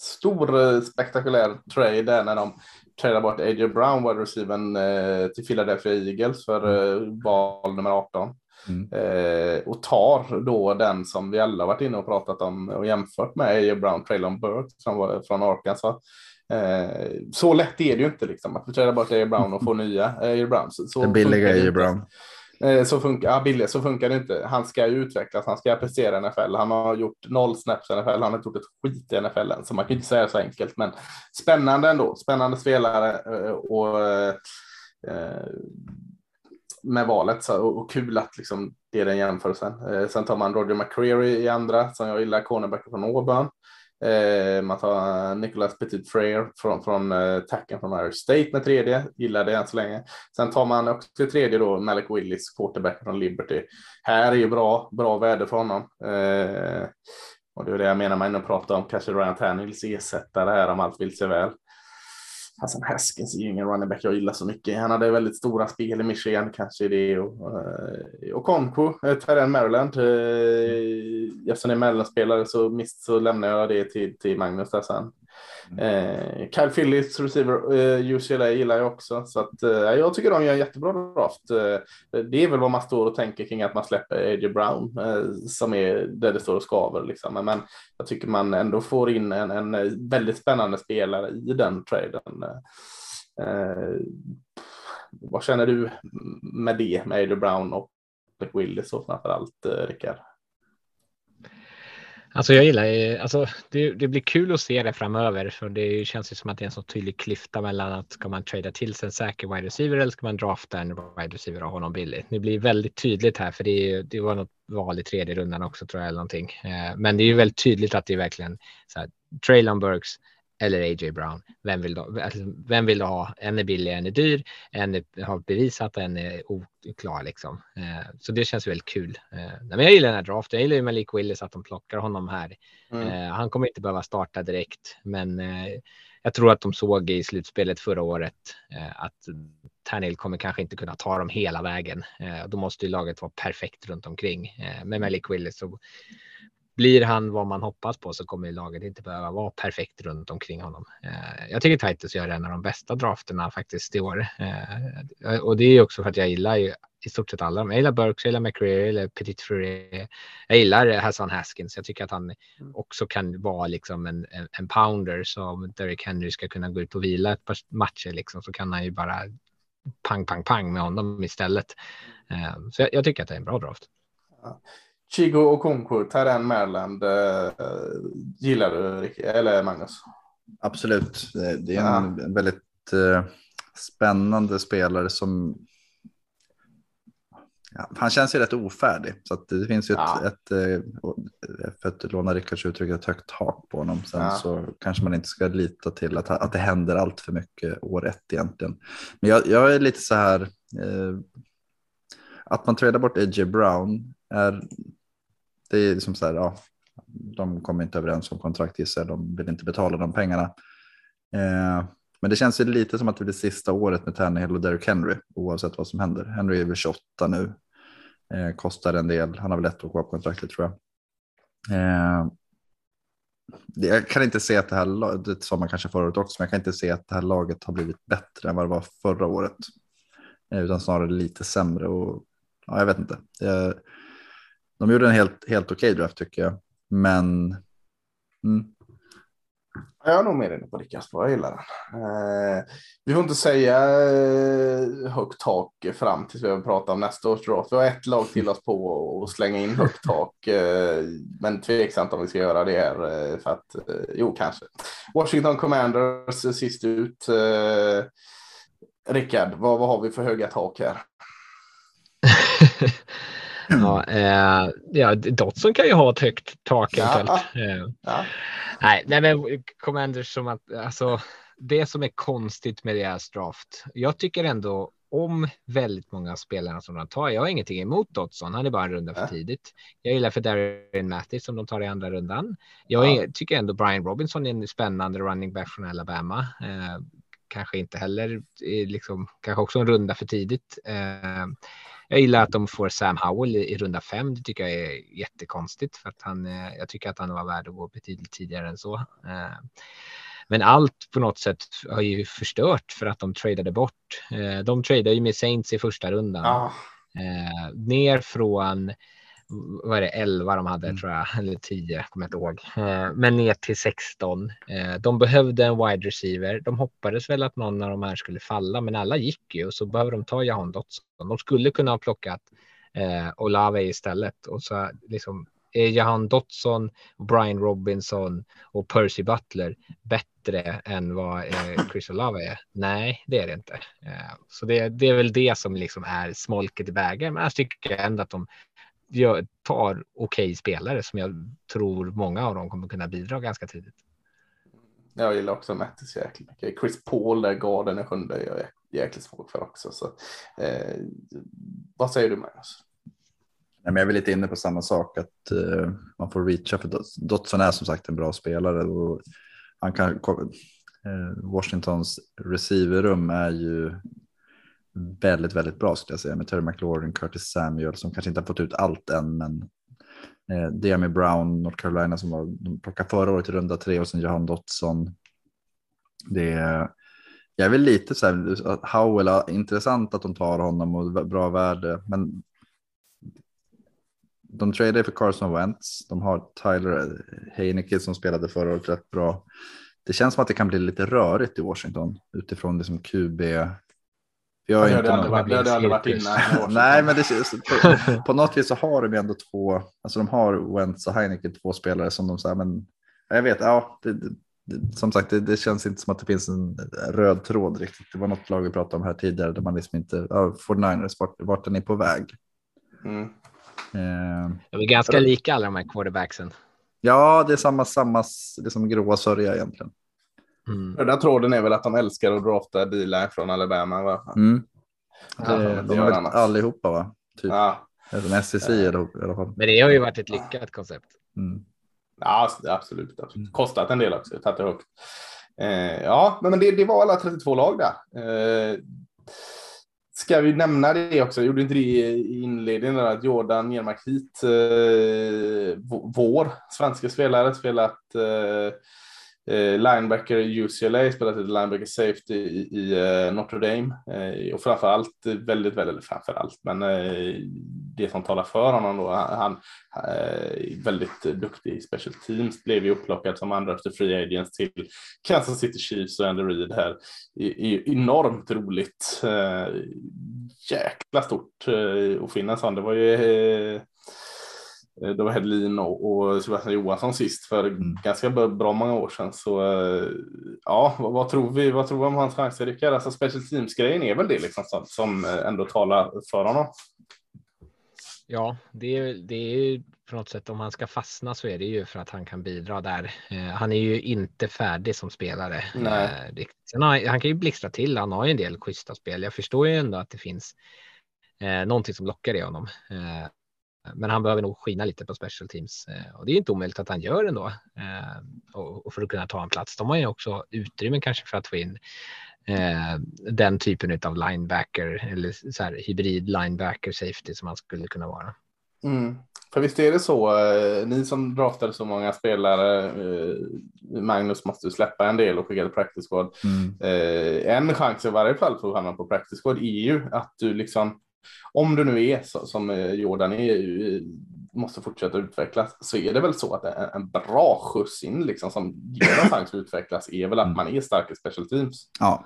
stor eh, spektakulär trade där när de tradade bort AJ Brown, wide receivern, eh, till Philadelphia Eagles för mm. eh, val nummer 18. Mm. Eh, och tar då den som vi alla varit inne och pratat om och jämfört med AJ Brown, Traylon Burke från, från Arkansas. Eh, så lätt är det ju inte liksom att träda bort Air Brown och få nya Air Brown. Så, så Den billiga Air Brown. Eh, så, funkar, ja, billiga, så funkar det inte. Han ska ju utvecklas, han ska prestera i NFL. Han har gjort noll snaps i NFL, han har inte gjort ett skit i NFL än, så man kan inte säga så enkelt. Men spännande ändå, spännande spelare eh, och med valet så, och, kul att liksom, det är den jämförelsen. Sen tar man Roger McCreary i andra som jag gillar, cornerback från Auburn. Eh, man tar Nicholas Petit Frere från, från eh, tacken från Irish State med tredje, gillar det än så länge. Sen tar man också till tredje då Malik Willis, quarterback från Liberty. Här är ju bra, bra väder för honom. Eh, och det är det jag menar, man pratar om kanske Ryan Tannehills ersättare här om allt vill sig väl. Hassan Haskins är ju ingen running back jag gillar så mycket. Han hade väldigt stora spel i Michigan, kanske det. Och, eh, och Conco, eh, Terren Maryland. Eh, eftersom det är Maryland-spelare så, så lämnar jag det till, till Magnus där sen. Mm. Eh, Kyle Phillips, receiver, eh, UCLA gillar jag också. Så att, eh, jag tycker de gör en jättebra draft. Eh, det är väl vad man står och tänker kring att man släpper A.J. Brown eh, som är där det står och skaver. Liksom. Men jag tycker man ändå får in en, en väldigt spännande spelare i den traden. Eh, vad känner du med det, med A.J. Brown och Willis och framförallt eh, Rickard? Alltså jag gillar alltså det, det, blir kul att se det framöver för det känns ju som att det är en så tydlig klyfta mellan att ska man trada till sig en säker wide receiver eller ska man drafta en wide receiver och honom billigt. Det blir väldigt tydligt här för det, det var något val i tredje rundan också tror jag eller någonting. Eh, men det är ju väldigt tydligt att det är verkligen så här, Traylon Burks eller A.J. Brown. Vem vill, du, alltså, vem vill du ha? En är billig, en är dyr, en är, har bevisat en är oklar liksom. Eh, så det känns väldigt kul. Eh, men jag gillar den här draften. Jag gillar ju Malik Willis att de plockar honom här. Mm. Eh, han kommer inte behöva starta direkt, men eh, jag tror att de såg i slutspelet förra året eh, att Tannehill kommer kanske inte kunna ta dem hela vägen. Eh, då måste ju laget vara perfekt runt omkring. med Malik Willis så blir han vad man hoppas på så kommer laget inte behöva vara perfekt runt omkring honom. Eh, jag tycker Titus gör en av de bästa drafterna faktiskt i år. Eh, och det är också för att jag gillar ju i stort sett alla. Jag gillar Burks, jag gillar McRae, jag gillar Petit Frere. Jag gillar Hassan Haskins. Jag tycker att han också kan vara liksom en, en, en pounder som Derek Henry ska kunna gå ut och vila ett par matcher liksom så kan han ju bara pang, pang, pang med honom istället. Eh, så jag, jag tycker att det är en bra draft. Ja. Chigo och Konko, Terren Maryland, eh, gillar du, eller Magnus? Absolut, det är en ja. väldigt eh, spännande spelare som Ja, han känns ju rätt ofärdig, så att det finns ju ja. ett, ett, eh, för att låna Rickards uttryck, ett högt tak på honom. Sen så kanske man inte ska lita till att, att det händer allt för mycket år ett egentligen. Men jag, jag är lite så här, eh, att man tradar bort A.J. Brown är det är liksom så här, ja, de kommer inte överens om kontrakt gissar de vill inte betala de pengarna. Eh, men det känns ju lite som att det blir sista året med Tannehill och Derrick Henry oavsett vad som händer. Henry är väl 28 nu, eh, kostar en del, han har väl ett år kvar på kontraktet tror jag. Eh, jag kan inte se att det här, det sa man kanske förra året också, men jag kan inte se att det här laget har blivit bättre än vad det var förra året. Eh, utan snarare lite sämre och ja, jag vet inte. Jag, de gjorde en helt, helt okej draft tycker jag. Men. Mm. Jag är nog mer inne på Rickards jag gillar den. Eh, vi får inte säga eh, högt tak fram tills vi har pratat om nästa års draft. Vi har ett lag till oss på att slänga in högt tak. Eh, men tveksamt om vi ska göra det här. Eh, för att, eh, jo, kanske. Washington Commanders sist ut. Eh, Rickard, vad, vad har vi för höga tak här? Ja, eh, ja, Dotson kan ju ha ett högt tak eventuellt. Eh, ja. Nej, nej, men Commanders som att alltså det som är konstigt med deras draft. Jag tycker ändå om väldigt många spelarna som de tar. Jag har ingenting emot Dotson. Han är bara en runda för tidigt. Jag gillar för Darren Mattis som de tar i andra rundan. Jag ja. tycker ändå Brian Robinson är en spännande running back från Alabama. Eh, kanske inte heller liksom kanske också en runda för tidigt. Eh, jag gillar att de får Sam Howell i, i runda fem. Det tycker jag är jättekonstigt för att han, eh, jag tycker att han var värd att gå betydligt tidigare än så. Eh, men allt på något sätt har ju förstört för att de tradade bort. Eh, de tradade ju med Saints i första rundan. Ah. Ner från vad är det, 11 de hade mm. tror jag, eller 10, kommer jag inte ihåg. Eh, men ner till 16. Eh, de behövde en wide receiver. De hoppades väl att någon av de här skulle falla, men alla gick ju och så behöver de ta Jahan Dotson. De skulle kunna ha plockat eh, Olave istället och så liksom är Jahan Dotson, Brian Robinson och Percy Butler bättre än vad eh, Chris Olave är? Nej, det är det inte. Eh, så det, det, är väl det som liksom är smolket i vägen. Men jag tycker ändå att de gör, tar okej okay spelare som jag tror många av dem kommer kunna bidra ganska tidigt. Jag gillar också Mattis jäkligt mycket. Chris Paul där garden är sjunde jag är jäkligt svårt för också. Så, eh, vad säger du Magnus? Nej, men jag är väl lite inne på samma sak att uh, man får reacha för Dotson är som sagt en bra spelare och han kan uh, Washingtons receiverrum är ju väldigt, väldigt bra skulle jag säga med Terry McLaurin, Curtis Samuel som kanske inte har fått ut allt än, men eh, med Brown, North Carolina som var, de plockade förra året i runda tre och sen Johan Dotson. Det är, jag är väl lite så här, Howell, intressant att de tar honom och bra värde, men de tradar för Carson Wentz. De har Tyler Heineke som spelade förra året rätt bra. Det känns som att det kan bli lite rörigt i Washington utifrån liksom QB jag ja, det, hade varit, det hade aldrig varit innan. Nej, men det, på, på något vis så har de ändå två, alltså de har Wentz och Heineken, två spelare som de säger, men jag vet, ja, det, det, som sagt, det, det, känns inte som att det finns en röd tråd riktigt. Det var något lag vi pratade om här tidigare där man liksom inte, ja, 49ers, vart, vart är ni på väg? Mm. Eh, de är ganska lika alla de här quarterbacksen. Ja, det är samma, samma, det är som gråa sörja egentligen. Mm. Den där tråden är väl att de älskar att drafta bilar från Alabama. Va? Mm. Det, de är allihopa va? Typ. Ja. Som SEC i alla fall. Men det har ju varit ett lyckat koncept. Mm. Ja, absolut. absolut. Mm. Kostat en del också. Tagit det högt. Eh, ja, men det, det var alla 32 lag där. Eh, ska vi nämna det också? Jag gjorde inte det i inledningen att Jordan Jermark hit, eh, vår svenska spelare, spelat eh, Eh, linebacker i UCLA, spelat lite linebacker safety i, i eh, Notre Dame eh, och framförallt väldigt, väldigt, framförallt, men eh, det som talar för honom då, han är eh, väldigt duktig i special teams, blev ju upplockad som andra efter free agents till Kansas City Chiefs och Andy Reid här. I, i, enormt roligt, eh, jäkla stort eh, att finna en sån. Det var ju Eh, det var Hedlin och, Sebastian Johansson sist för mm. ganska bra många år sedan. Så eh, ja, vad, vad, tror vi? Vad tror vi om hans chanser Rickard? Alltså special teams-grejen är väl det liksom som, som eh, ändå talar för honom. Ja, det är, det är på något sätt om han ska fastna så är det ju för att han kan bidra där. Eh, han är ju inte färdig som spelare. Nej. Eh, har, han kan ju blixtra till. Han har ju en del schyssta spel. Jag förstår ju ändå att det finns eh, någonting som lockar i honom. Eh, men han behöver nog skina lite på special teams eh, och det är inte omöjligt att han gör ändå. Eh, och för att kunna ta en plats. De har ju också utrymme kanske för att få in eh, den typen av linebacker eller så här hybrid linebacker safety som han skulle kunna vara. Mm. För visst är det så, ni som draftade så många spelare, Magnus måste släppa en del och skicka till practice squad. Mm. En chans i varje fall för att hamna på practice squad är ju att du liksom om du nu är så, som eh, Jordan är, måste fortsätta utvecklas, så är det väl så att en, en bra skjuts in liksom, som ger en chans att utvecklas är väl att mm. man är stark i special teams. Ja,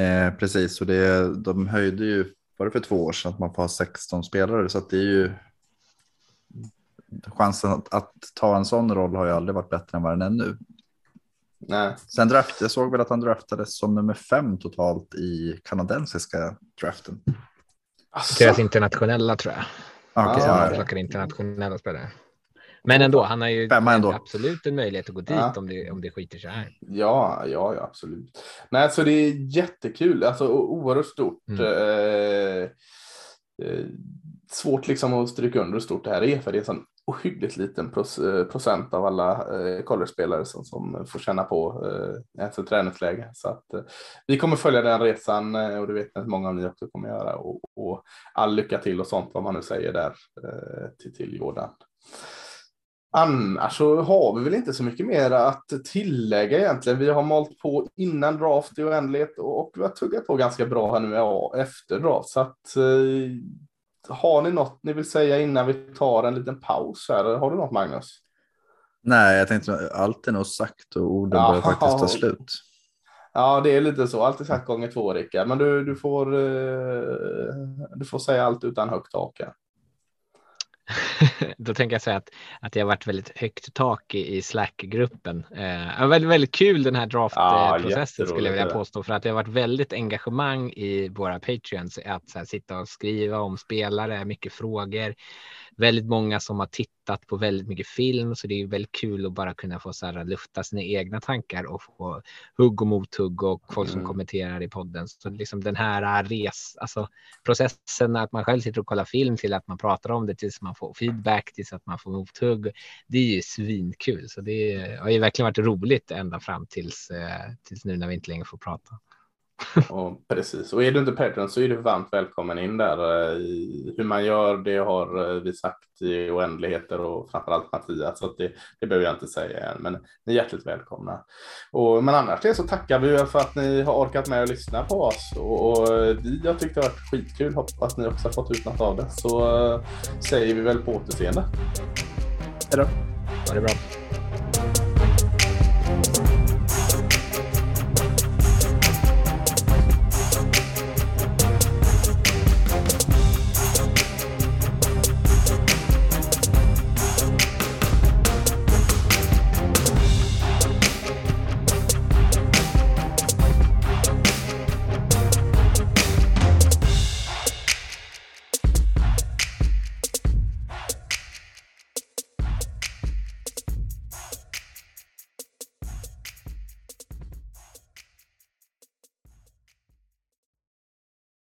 eh, precis. Och det, de höjde ju, var det för två år sedan, att man får ha 16 spelare, så att det är ju chansen att, att, ta en sån roll har ju aldrig varit bättre än vad den är nu. Nej. Sen draft, jag såg väl att han draftades som nummer fem totalt i kanadensiska draften. Asså. Deras internationella tror jag. Okay, ja, ja, ja. internationella spelare. Men ändå, han har ju ändå. absolut en möjlighet att gå dit ja. om, det, om det skiter sig här. Ja, ja, ja, absolut. Nej, så det är jättekul, alltså oerhört stort. Mm. Eh, eh, svårt liksom att stryka under hur stort det här är, för det är en sån ohyggligt liten eh, procent av alla eh, college-spelare som, som får känna på eh, ett träningsläge. Så att, eh, vi kommer följa den resan och det vet jag att många av ni också kommer göra och, och all lycka till och sånt vad man nu säger där till, till Jordan. Annars så har vi väl inte så mycket mer att tillägga egentligen. Vi har malt på innan draft i oändlighet och vi har tuggat på ganska bra här nu efter draft. Så att har ni något ni vill säga innan vi tar en liten paus här? Har du något Magnus? Nej, jag tänkte allt är nog sagt och orden ja, börjar faktiskt ta slut. Ja, det är lite så. Allt är sagt gånger två, Rickard. Men du, du, får, eh, du får säga allt utan högt tak. Då tänker jag säga att, att det har varit väldigt högt tak i, i Slack-gruppen. Eh, väldigt, väldigt kul den här draftprocessen ja, skulle jag vilja påstå för att det har varit väldigt engagemang i våra Patreons att här, sitta och skriva om spelare, mycket frågor. Väldigt många som har tittat på väldigt mycket film, så det är väldigt kul att bara kunna få så här, lufta sina egna tankar och få hugg och mothugg och folk som Mm. kommenterar i podden. Så liksom den här res, alltså processen att man själv sitter och kollar film till att man pratar om det tills man får feedback, tills att man får mothugg. Det är ju svinkul, så det har ju verkligen varit roligt ända fram tills, eh, tills nu när vi inte längre får prata. Och, precis, och är du inte Patreon så är du varmt välkommen in där. eh, Hur man gör det har eh, vi sagt i oändligheter och framförallt Mattias, så att det, det behöver jag inte säga än, men ni är hjärtligt välkomna. Och, men annars det så tackar vi er för att ni har orkat med att lyssna på oss och, och vi har tyckt det har varit skitkul. Hoppas ni också har fått ut något av det, så eh, säger vi väl på återseende. Ha det bra.